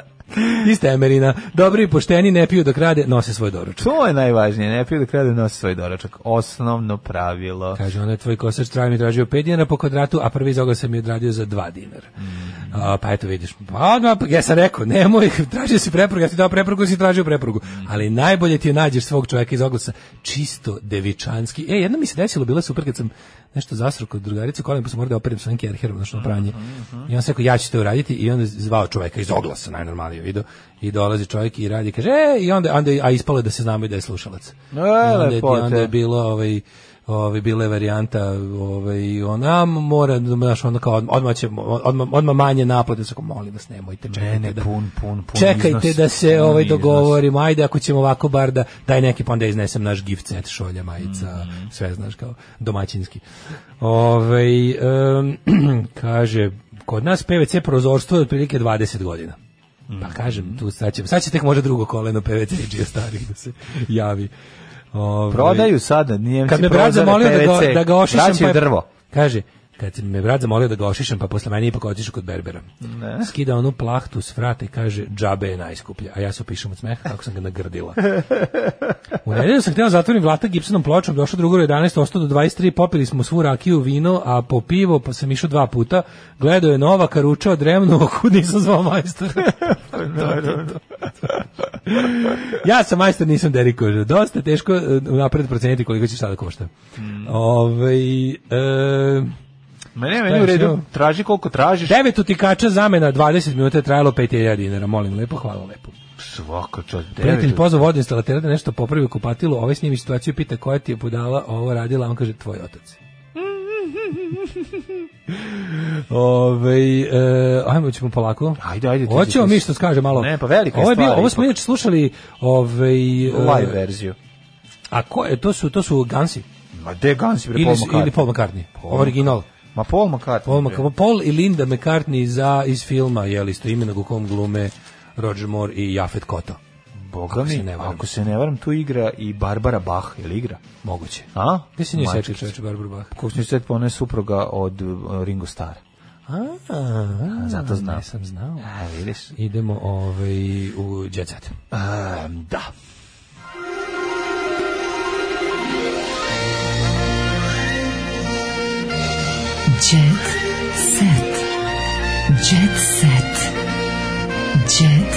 (laughs) (laughs) Ista Emerina. Dobri i pošteni ne piju dok rade, nose svoj doručak. To je najvažnije, ne piju dok rade, nose svoj doručak. Osnovno pravilo. Kaže, ona je tvoj kosač trajno mi tražio 5 dinara po kvadratu, a prvi zoga sam mi odradio za 2 dinara. Mm A, pa eto vidiš. Pa odmah, pa, ja sam rekao, nemoj, (laughs) traži si preporugu, ja ti dao preporugu, si tražio preporugu. Ali najbolje ti je nađeš svog čovjeka iz oglasa, čisto devičanski. E, jedno mi se desilo, bilo super kad sam nešto zasro kod drugarice, kolim, pa sam morao da operem sa nekim erherom, na pranje. I on se rekao, ja ću to uraditi, i onda zvao čovjeka iz oglasa, najnormalnije video, i dolazi čovjek i radi, kaže, e, i onda, onda a ispalo da se znamo i da je slušalac. E, I onda, je, onda je bilo, ovaj, ovaj bile varijanta ovaj ona mora znaš onda kao odmah će odmah, odmah manje naplate sa molim vas nemojte čekajte ne, ne, da, pun, pun, pun čekajte iznos, da se ovaj dogovorimo ajde ako ćemo ovako bar da daj neki pa onda iznesem naš gift set šolja majica mm -hmm. sve znaš kao domaćinski ovaj um, (clears throat) kaže kod nas PVC prozorstvo je otprilike 20 godina pa mhm. kažem tu sad će, sad će tek možda drugo koleno PVC starih da se javi Ove, ovaj, Prodaju sada, Njemci Kad me brat zamolio da ga, da ga ošišem, pa je, drvo. Kaže, kad me brat zamolio da ga ošišam, pa posle meni ipak otišu kod Berbera. Ne. Skida onu plahtu s frata i kaže, džabe je najskuplja, a ja se opišem od smeha kako sam ga nagrdila. U nedelju sam htjela da zatvorim vlata gipsenom pločom, došlo drugo 11, ostao do 23, popili smo svu rakiju, vino, a po pivo, pa sam išao dva puta, gledao je nova, od dremno, (laughs) kud nisam zvao majstor. (laughs) Pa ja sam majstor, nisam deriko. Dosta teško eh, napred proceniti koliko će sada košta. Mm. Ove, ovaj, e, eh, Ma ne, meni da, u redu, traži koliko tražiš. Devet utikača zamena, 20 minuta je trajalo 5000 dinara, molim lepo, hvala lepo. Svako čast. Prijatelj pozvao vodoinstalatera da nešto popravi u kupatilu, ovaj snimi situaciju pita koja ti je budala ovo radila, on kaže tvoj otac. (laughs) Ove, e, ajmo ćemo polako. Ajde, ajde. Hoćemo da mi što skaže malo. Ne, pa velika ovo je stvar. Bio, ovo smo inače slušali ovaj live verziju. A ko je, to su to su Gansi. Ma de Gansi bre Paul McCartney. Ili Paul McCartney. Original. Ma Paul McCartney. Paul, McCartney. Paul i Linda McCartney za, iz filma, jel isto imenog u kom glume Roger Moore i Jafet Kota. Boga mi, ako se ne varam, tu igra i Barbara Bach, je li igra? Moguće. A? Gde se nje seče čoveče Barbara Bach? Kako se nje seče, pa ona je supruga od uh, Ringo Starra. A, a, zato znam. Nisam znao. A, e, vidiš. Idemo ovaj, u Jet Set. A, da. set. Jet set. Jet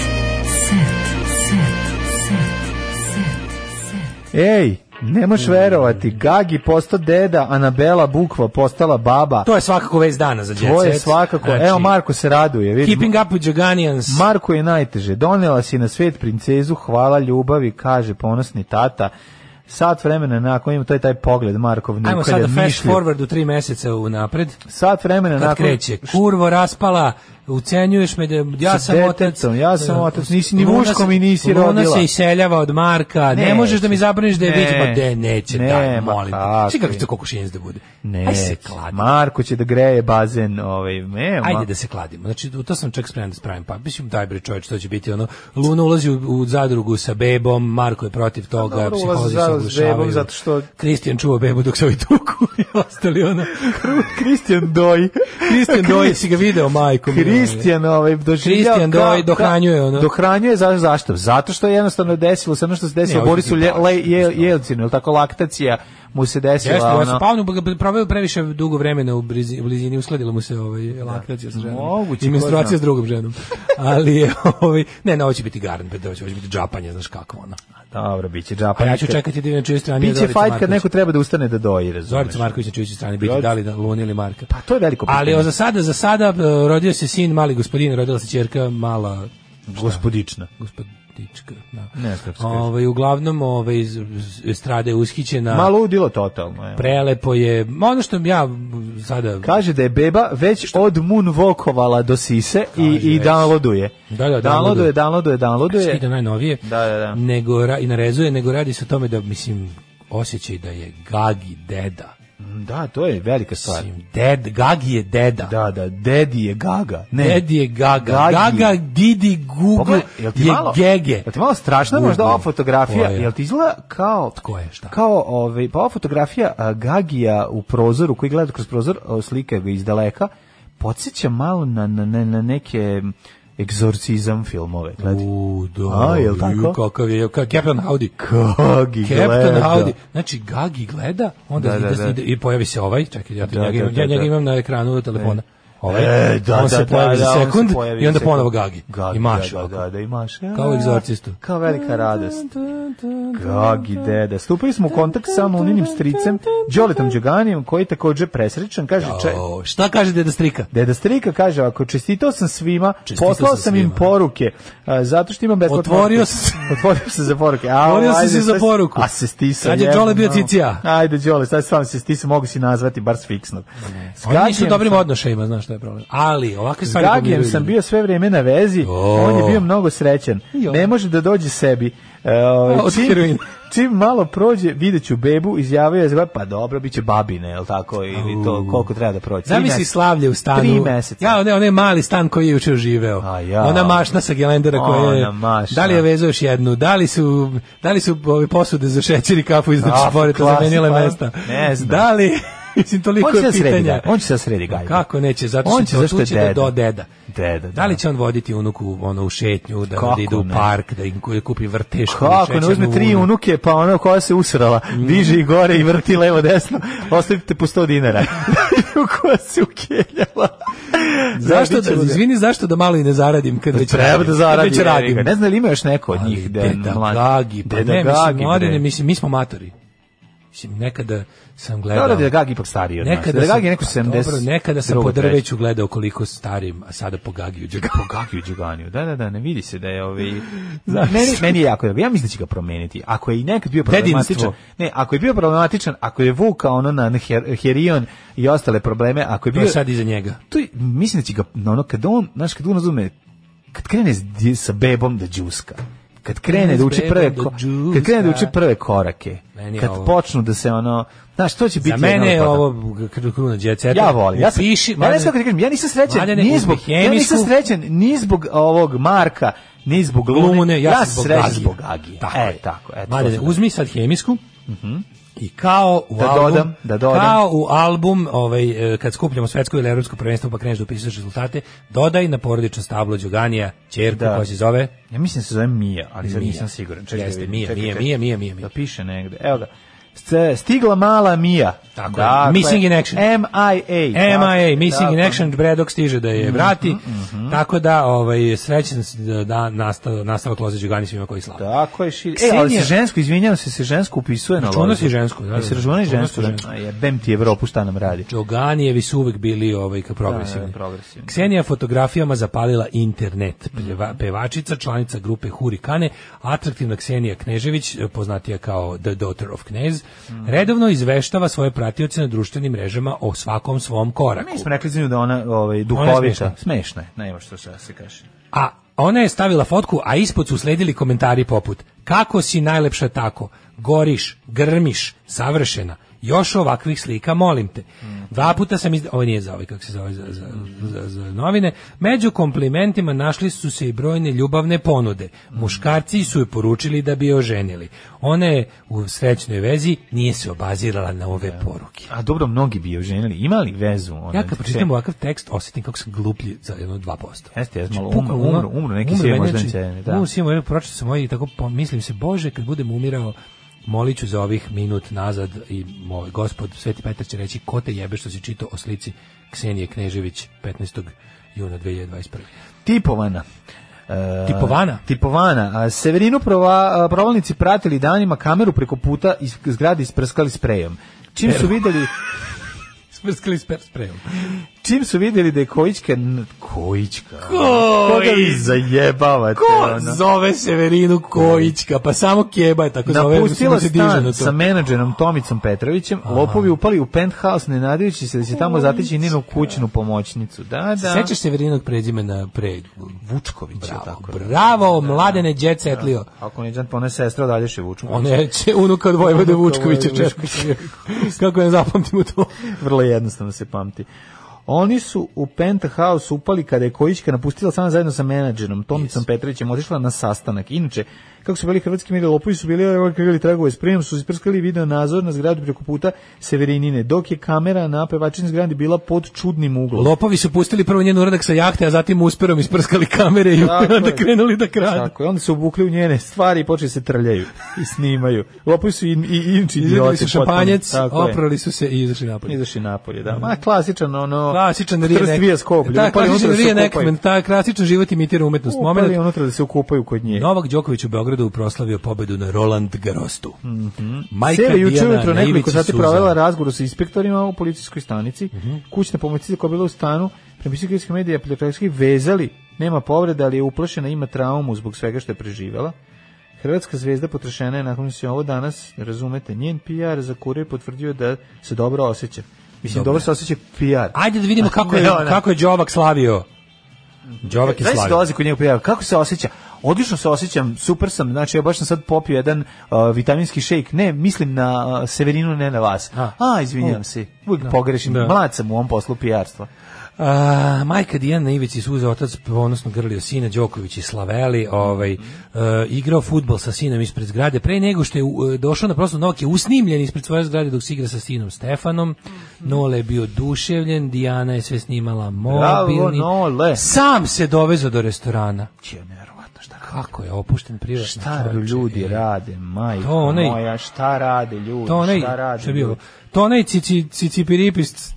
set. Set. Set. Set. set. Ej, ne moš verovati, Gagi postao deda, Anabela Bukva postala baba. To je svakako vez dana za djece. To je svakako. Znači, Evo, Marko se raduje. Vidi. Keeping up with Joganians. Marko je najteže. Donela si na svet princezu, hvala ljubavi, kaže ponosni tata. Sat vremena nakon ima to je taj pogled Markov nikad Ajmo sad fast forward u 3 meseca unapred napred. Sat vremena Kad nakon kreće kurvo raspala ucenjuješ me da ja sam otac. Ja sam otac, nisi ni muško mi nisi rodila. Ona se iseljava od Marka, ne, ne možeš da mi zabraniš da je vidim, pa da neće, ne, daj, molim te. Svi kako će to da bude? Ne, Aj se kladi. Marko će da greje bazen, ovaj, ne, Ajde da se kladimo, znači to sam čak spreman da spravim, pa mislim daj bre čovječ, to će biti ono, Luna ulazi u, u zadrugu sa bebom, Marko je protiv pa toga, no, psihozi se bebom Zato što... Kristijan čuva bebu dok se ovi tuku i ostali ona (laughs) Kristijan Doj. Kristijan Doj, si ga video, majkom (laughs) Kristijan Kristijan ovaj, ovaj Kristijan do da, ovaj, da, dohranjuje ono. Dohranjuje za zašto? Zato što je jednostavno desilo se ono što se desilo Borisu je, je, Jelcinu, je tako laktacija mu se desila. Jeste, ono... ja sam pavnu proveo previše dugo vremena u blizini, u blizini uskladila mu se ovaj da. laktacija sa ženom. Moguće, I menstruacija s drugom ženom. Ali je (laughs) ovaj ne, ne hoće biti garant, hoće biti džapanje, znaš kako ono. Dobro, biće džapa. A ja ću čekati da na čijoj strani biće fight kad neko treba da ustane da doji, razumeš. Zorica Marković na čijoj strani biti da li da Luna ili Marka. Pa to je veliko. Pitanje. Ali za sada, za sada e, rodio se sin, mali gospodin, rodila se ćerka, mala Šta? gospodična. Gospodin Nestašlička. Da. Nestašlička. Ovaj uglavnom ovaj iz strade ushićena. Malo udilo totalno, je. Prelepo je. Ono što ja sada Kaže da je beba već što? od vokovala do sise Kaže, i i downloaduje. Da, da, downloaduje, downloaduje, downloaduje. Skida najnovije. Da, da, da. Nego i narezuje, nego radi se o tome da mislim osjećaj da je Gagi deda Da, to je velika stvar. Ded, Gagi je deda. Da, da, dedi je Gaga. Ne. Dedi je Gaga. Gagi. Gaga, Didi, Google je malo, Gege. Jel ti malo strašna možda ova fotografija? Je. Jel ti izgleda kao... Tko je, šta? Kao, ove, ovaj, pa ova fotografija a, Gagija u prozoru, koji gleda kroz prozor, slika ga iz daleka, podsjeća malo na, na, na neke egzorcizam filmove. Gledi. U, da. A, je li tako? Kakav je, kakav Captain Howdy. Kagi Captain gleda. Howdy. Znači, Gagi gleda, onda da, da, da. da. Ide, i pojavi se ovaj, čekaj, ja, da, njega, da, da, ja da. njega imam na ekranu e. telefona. Ne. Ovaj, e, da, on da, se da, pojavi da, za sekund pojavi i onda ponovo gagi. gagi I maš. Da, da, da, imaš. Ja, kao egzorcistu. Kao velika radost. Gagi, deda. Stupili smo u kontakt sa anonimnim stricem, Đoletom Đoganijem, koji je također presrećan. Kaže, če... O, šta kaže deda strika? Deda strika kaže, ako čestitao sam svima, čestitao poslao sam, im poruke, a, zato što imam besplatno. Otvorio sam Otvorio se za poruke. A, Otvorio sam se za poruku. A se stisao. Sad je Đole bio cicija. Ajde, Đole, sad sam se stisao, mogu si nazvati, bar s fiksno. Oni nisu dobrim odnošajima, znaš šta je problem. Ali, ovakve stvari... S Gagijem sam bio sve vrijeme na vezi, oh. on je bio mnogo srećan. Ne može da dođe sebi. Uh, e, o, ovaj, čim, čim, malo prođe, vidjet ću bebu, izjavio je, pa dobro, bit će babine, jel tako, ili to, koliko treba da prođe. Zamisli slavlje u stanu. Tri meseca. Ja, ne, onaj mali stan koji je jučer živeo. A ja. Ona mašna sa gelendera koja je... Mašna. Da li je vezao još jednu? Da li su, da li su ove posude za šećer i kafu iznad šporeta ah, zamenile mesta? Ne znam. Da li... (laughs) Mislim, toliko on će je pitanja. Da sredi, da, on će se da sredi gajbu. Kako neće, zato on će što će deda. do deda. Deda, da. da. li će on voditi unuku ono, u šetnju, da, da ide u park, da im kupi vrtešku? Kako ne, uzme tri unuke, pa ona koja se usrala, mm. diže i gore i vrti levo desno, ostavite po 100 dinara. (laughs) (laughs) koja se ukeljala. zašto da, izvini, zašto da malo i ne zaradim kad već Treba da zaradim. Već radim. Ne znam li ima još neko od njih. Deda, pa deda Gagi, pa ne, mislim, mi smo matori nekada sam da, da, da, gledao. da Gagi ipak stariji od nekada nas. Gagi neko 70. Pa dobro, nekada sam po drveću gledao koliko starim, a sada po Gagiju Đuganiju. (laughs) Po Gagiju Đuganiju. Da, da, da, ne vidi se da je ovaj (laughs) meni, meni je jako dobro. Ja mislim da će ga promeniti. Ako je i nekad bio problematičan, ne, ako je bio problematičan, ako je Vuka ono na her, Herion i ostale probleme, ako je pa bio sad iza njega. Tu mislim da će ga ono kad on, znaš, kad on razume kad krene sa bebom da džuska kad krene da uči prve kad krene da uči prve korake kad počnu da se ono znaš to će biti za mene je ovo kruna djece, ja volim ja sam, piši ja ne znam da kažem ja nisam srećan ni zbog ja nisam srećan ni zbog ovog Marka ni zbog Lune ja, ja sam srećan zbog Agije tako e tako eto uzmi sad hemijsku Mhm. I kao u da album, dodam, da dodam. kao u album, ovaj e, kad skupljamo svetsko ili evropsko prvenstvo pa kreneš da upisuješ rezultate, dodaj na porodično stablo Đoganija, ćerku da. koja se zove. Ja mislim da se zove Mija, ali sad nisam siguran. Čekaj, Jeste, Mija, Mija, Mija, Mija, Mija. Da piše negde. Evo ga. Stigla mala Mia. Tako da, je. Dakle, Missing in Action. MIA. MIA, dakle. Missing in Action, Bredok stiže da je mhm, vrati. Mm -hmm, mm -hmm. Tako da, ovaj, srećan da, da nastav, nastavak Loze Đugani svima koji slavi. Tako je. Šir... E, ali se žensko, izvinjavam se, se žensko upisuje na Loze. Čuno si žensko. Da, da. se računa žensko. Da? žensko. Je, bem ti Evropu šta nam radi. Đuganijevi su uvek bili ovaj, ka progresivni. Da, progresivni. Ksenija fotografijama zapalila internet. Pljeva, mhm. pevačica, članica grupe Hurikane, atraktivna Ksenija Knežević, poznatija kao The Daughter of Knez, Mhm. redovno izveštava svoje pratioce na društvenim mrežama o svakom svom koraku. Mi smo rekli za nju da ona ovaj, duhovita. Smešna je, nema što se kaže. A ona je stavila fotku, a ispod su sledili komentari poput Kako si najlepša tako? Goriš, grmiš, savršena. Još ovakvih slika, molim te. Dva puta sam iz... Ovo nije za ovaj, kako se zove, za, za, za, za novine. Među komplimentima našli su se i brojne ljubavne ponude. Muškarci su je poručili da bi oženili. Ona je u srećnoj vezi nije se obazirala na ove da. poruke. A dobro, mnogi bi oženili. Imali vezu? Ona, ja kad pročitam ovakav tekst, osjetim kako sam gluplji za jedno 2%. Jeste, jeste. Znači, malo umru, umru, umru, neki umru, možda znači, da. Umru, svi možda, da. Umru, svi možda, pročito sam ovaj, tako, mislim se, Bože, kad budem umirao, moliću za ovih minut nazad i moj gospod Sveti Petar će reći ko te jebe što si čitao o slici Ksenije Knežević 15. juna 2021. Tipovana. Uh, tipovana. Tipovana. Severinu prova, provalnici pratili danima kameru preko puta iz zgrade isprskali sprejom. Čim su videli... isprskali (laughs) sprejom. Čim su videli da je Kojićka... Kojićka? Koga vi zajebavate? Ko ona? zove Severinu Kojićka? Pa samo keba je tako zove. Da Napustila se stan na sa menadžerom Tomicom Petrovićem, Aha. lopovi upali u penthouse, ne nadajući se da će tamo zateći njenu kućnu pomoćnicu. Da, da. Sećaš Severinog pređimena pre Vučković? Bravo, tako da? bravo da. da. mladene djece etlio. Ako ne džan, pa ona je sestra dalješe Vučković. Ona je unuka od Vojvode Vučkovića. Vučkovića. Kako je zapamtimo to? Vrlo jednostavno se pamti. Oni su u Penthouse upali kada je Kojićka napustila sama zajedno sa menadžerom Tomicom yes. Petrićem, otišla na sastanak. Inače, kako su bili hrvatski mili lopovi su bili krili tragove s prijem, su isprskali video nazor na zgradu preko puta Severinine, dok je kamera na pevačini zgradi bila pod čudnim uglom. Lopovi su pustili prvo njen uradak sa jahte, a zatim usperom isprskali kamere i onda krenuli da kradu. Tako je, onda su obukli u njene stvari i počeli se trljaju i snimaju. Lopovi su i, i inči idioti. su šampanjac, oprali su se i izašli napolje. Izašli napolje, da. Ma klasičan ono klasičan rije nek. Trst skoplje. Da, klasičan da rije nek, ta klasičan život imitira umetnost. Momenat je unutra da se ukupaju kod nje. Novak Đoković u Beogradu proslavio pobedu na Roland Garrostu. Mhm. Mm Majka Sele juče ujutro nekoliko sati provela razgovor sa inspektorima u policijskoj stanici. Mm -hmm. Kućna pomoćnica koja bila u stanu, prema medija pljateljski vezali, nema povreda, ali je uplašena, ima traumu zbog svega što je preživela. Hrvatska zvezda potrešena je nakon se ovo danas, razumete, njen PR za kurir potvrdio da se dobro osjeća. Mislim, dobro, se osjeća PR. Ajde da vidimo (laughs) kako je, da. kako je Đovak slavio. Đovak je slavio. Znači dolazi kod njega PR. Kako se osjeća? Odlično se osjećam, super sam, znači ja baš sam sad popio jedan uh, vitaminski šejk. Ne, mislim na uh, Severinu, ne na vas. A, izvinjam se, uvijek da. pogrešim. Da. Mlad sam u ovom poslu PR-stva. A, majka Dijana na ivici suza, otac ponosno grlio sina Đoković i Slaveli, ovaj, e, igrao futbol sa sinom ispred zgrade, pre nego što je e, došao na Novak je usnimljen ispred svoje zgrade dok se igra sa sinom Stefanom, Nole je bio duševljen, Dijana je sve snimala mobilni, Bravo, Nole. sam se dovezao do restorana. Čije, nevjerovatno, šta radi? Kako je opušten privatno Šta čoveče, ljudi e. rade, majka onaj- moja, šta rade ljudi, To onaj, šta rade što je bio, ljudi? to onaj cici, cicipiripis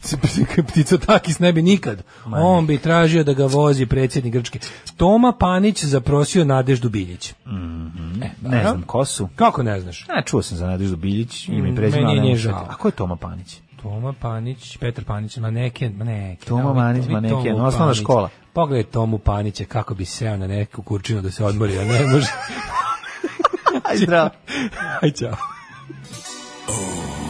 pticotakis ne bi nikad. Manje. On bi tražio da ga vozi predsjednik Grčke. Toma Panić zaprosio Nadeždu Biljić. Mm -hmm. e, ne znam ko su. Kako ne znaš? Ne, čuo sam za Nadeždu Biljić, ime i mm, prezime. Meni je žao. A ko je Toma Panić? Toma Panić, Petar Panić, maneken, maneken. Toma Panić, maneken, osnovna škola. Pogledaj Tomu Panića kako bi seo na neku kurčinu da se odmori, a ne može. (laughs) Aj zdravo. (laughs) Aj čao. Oh.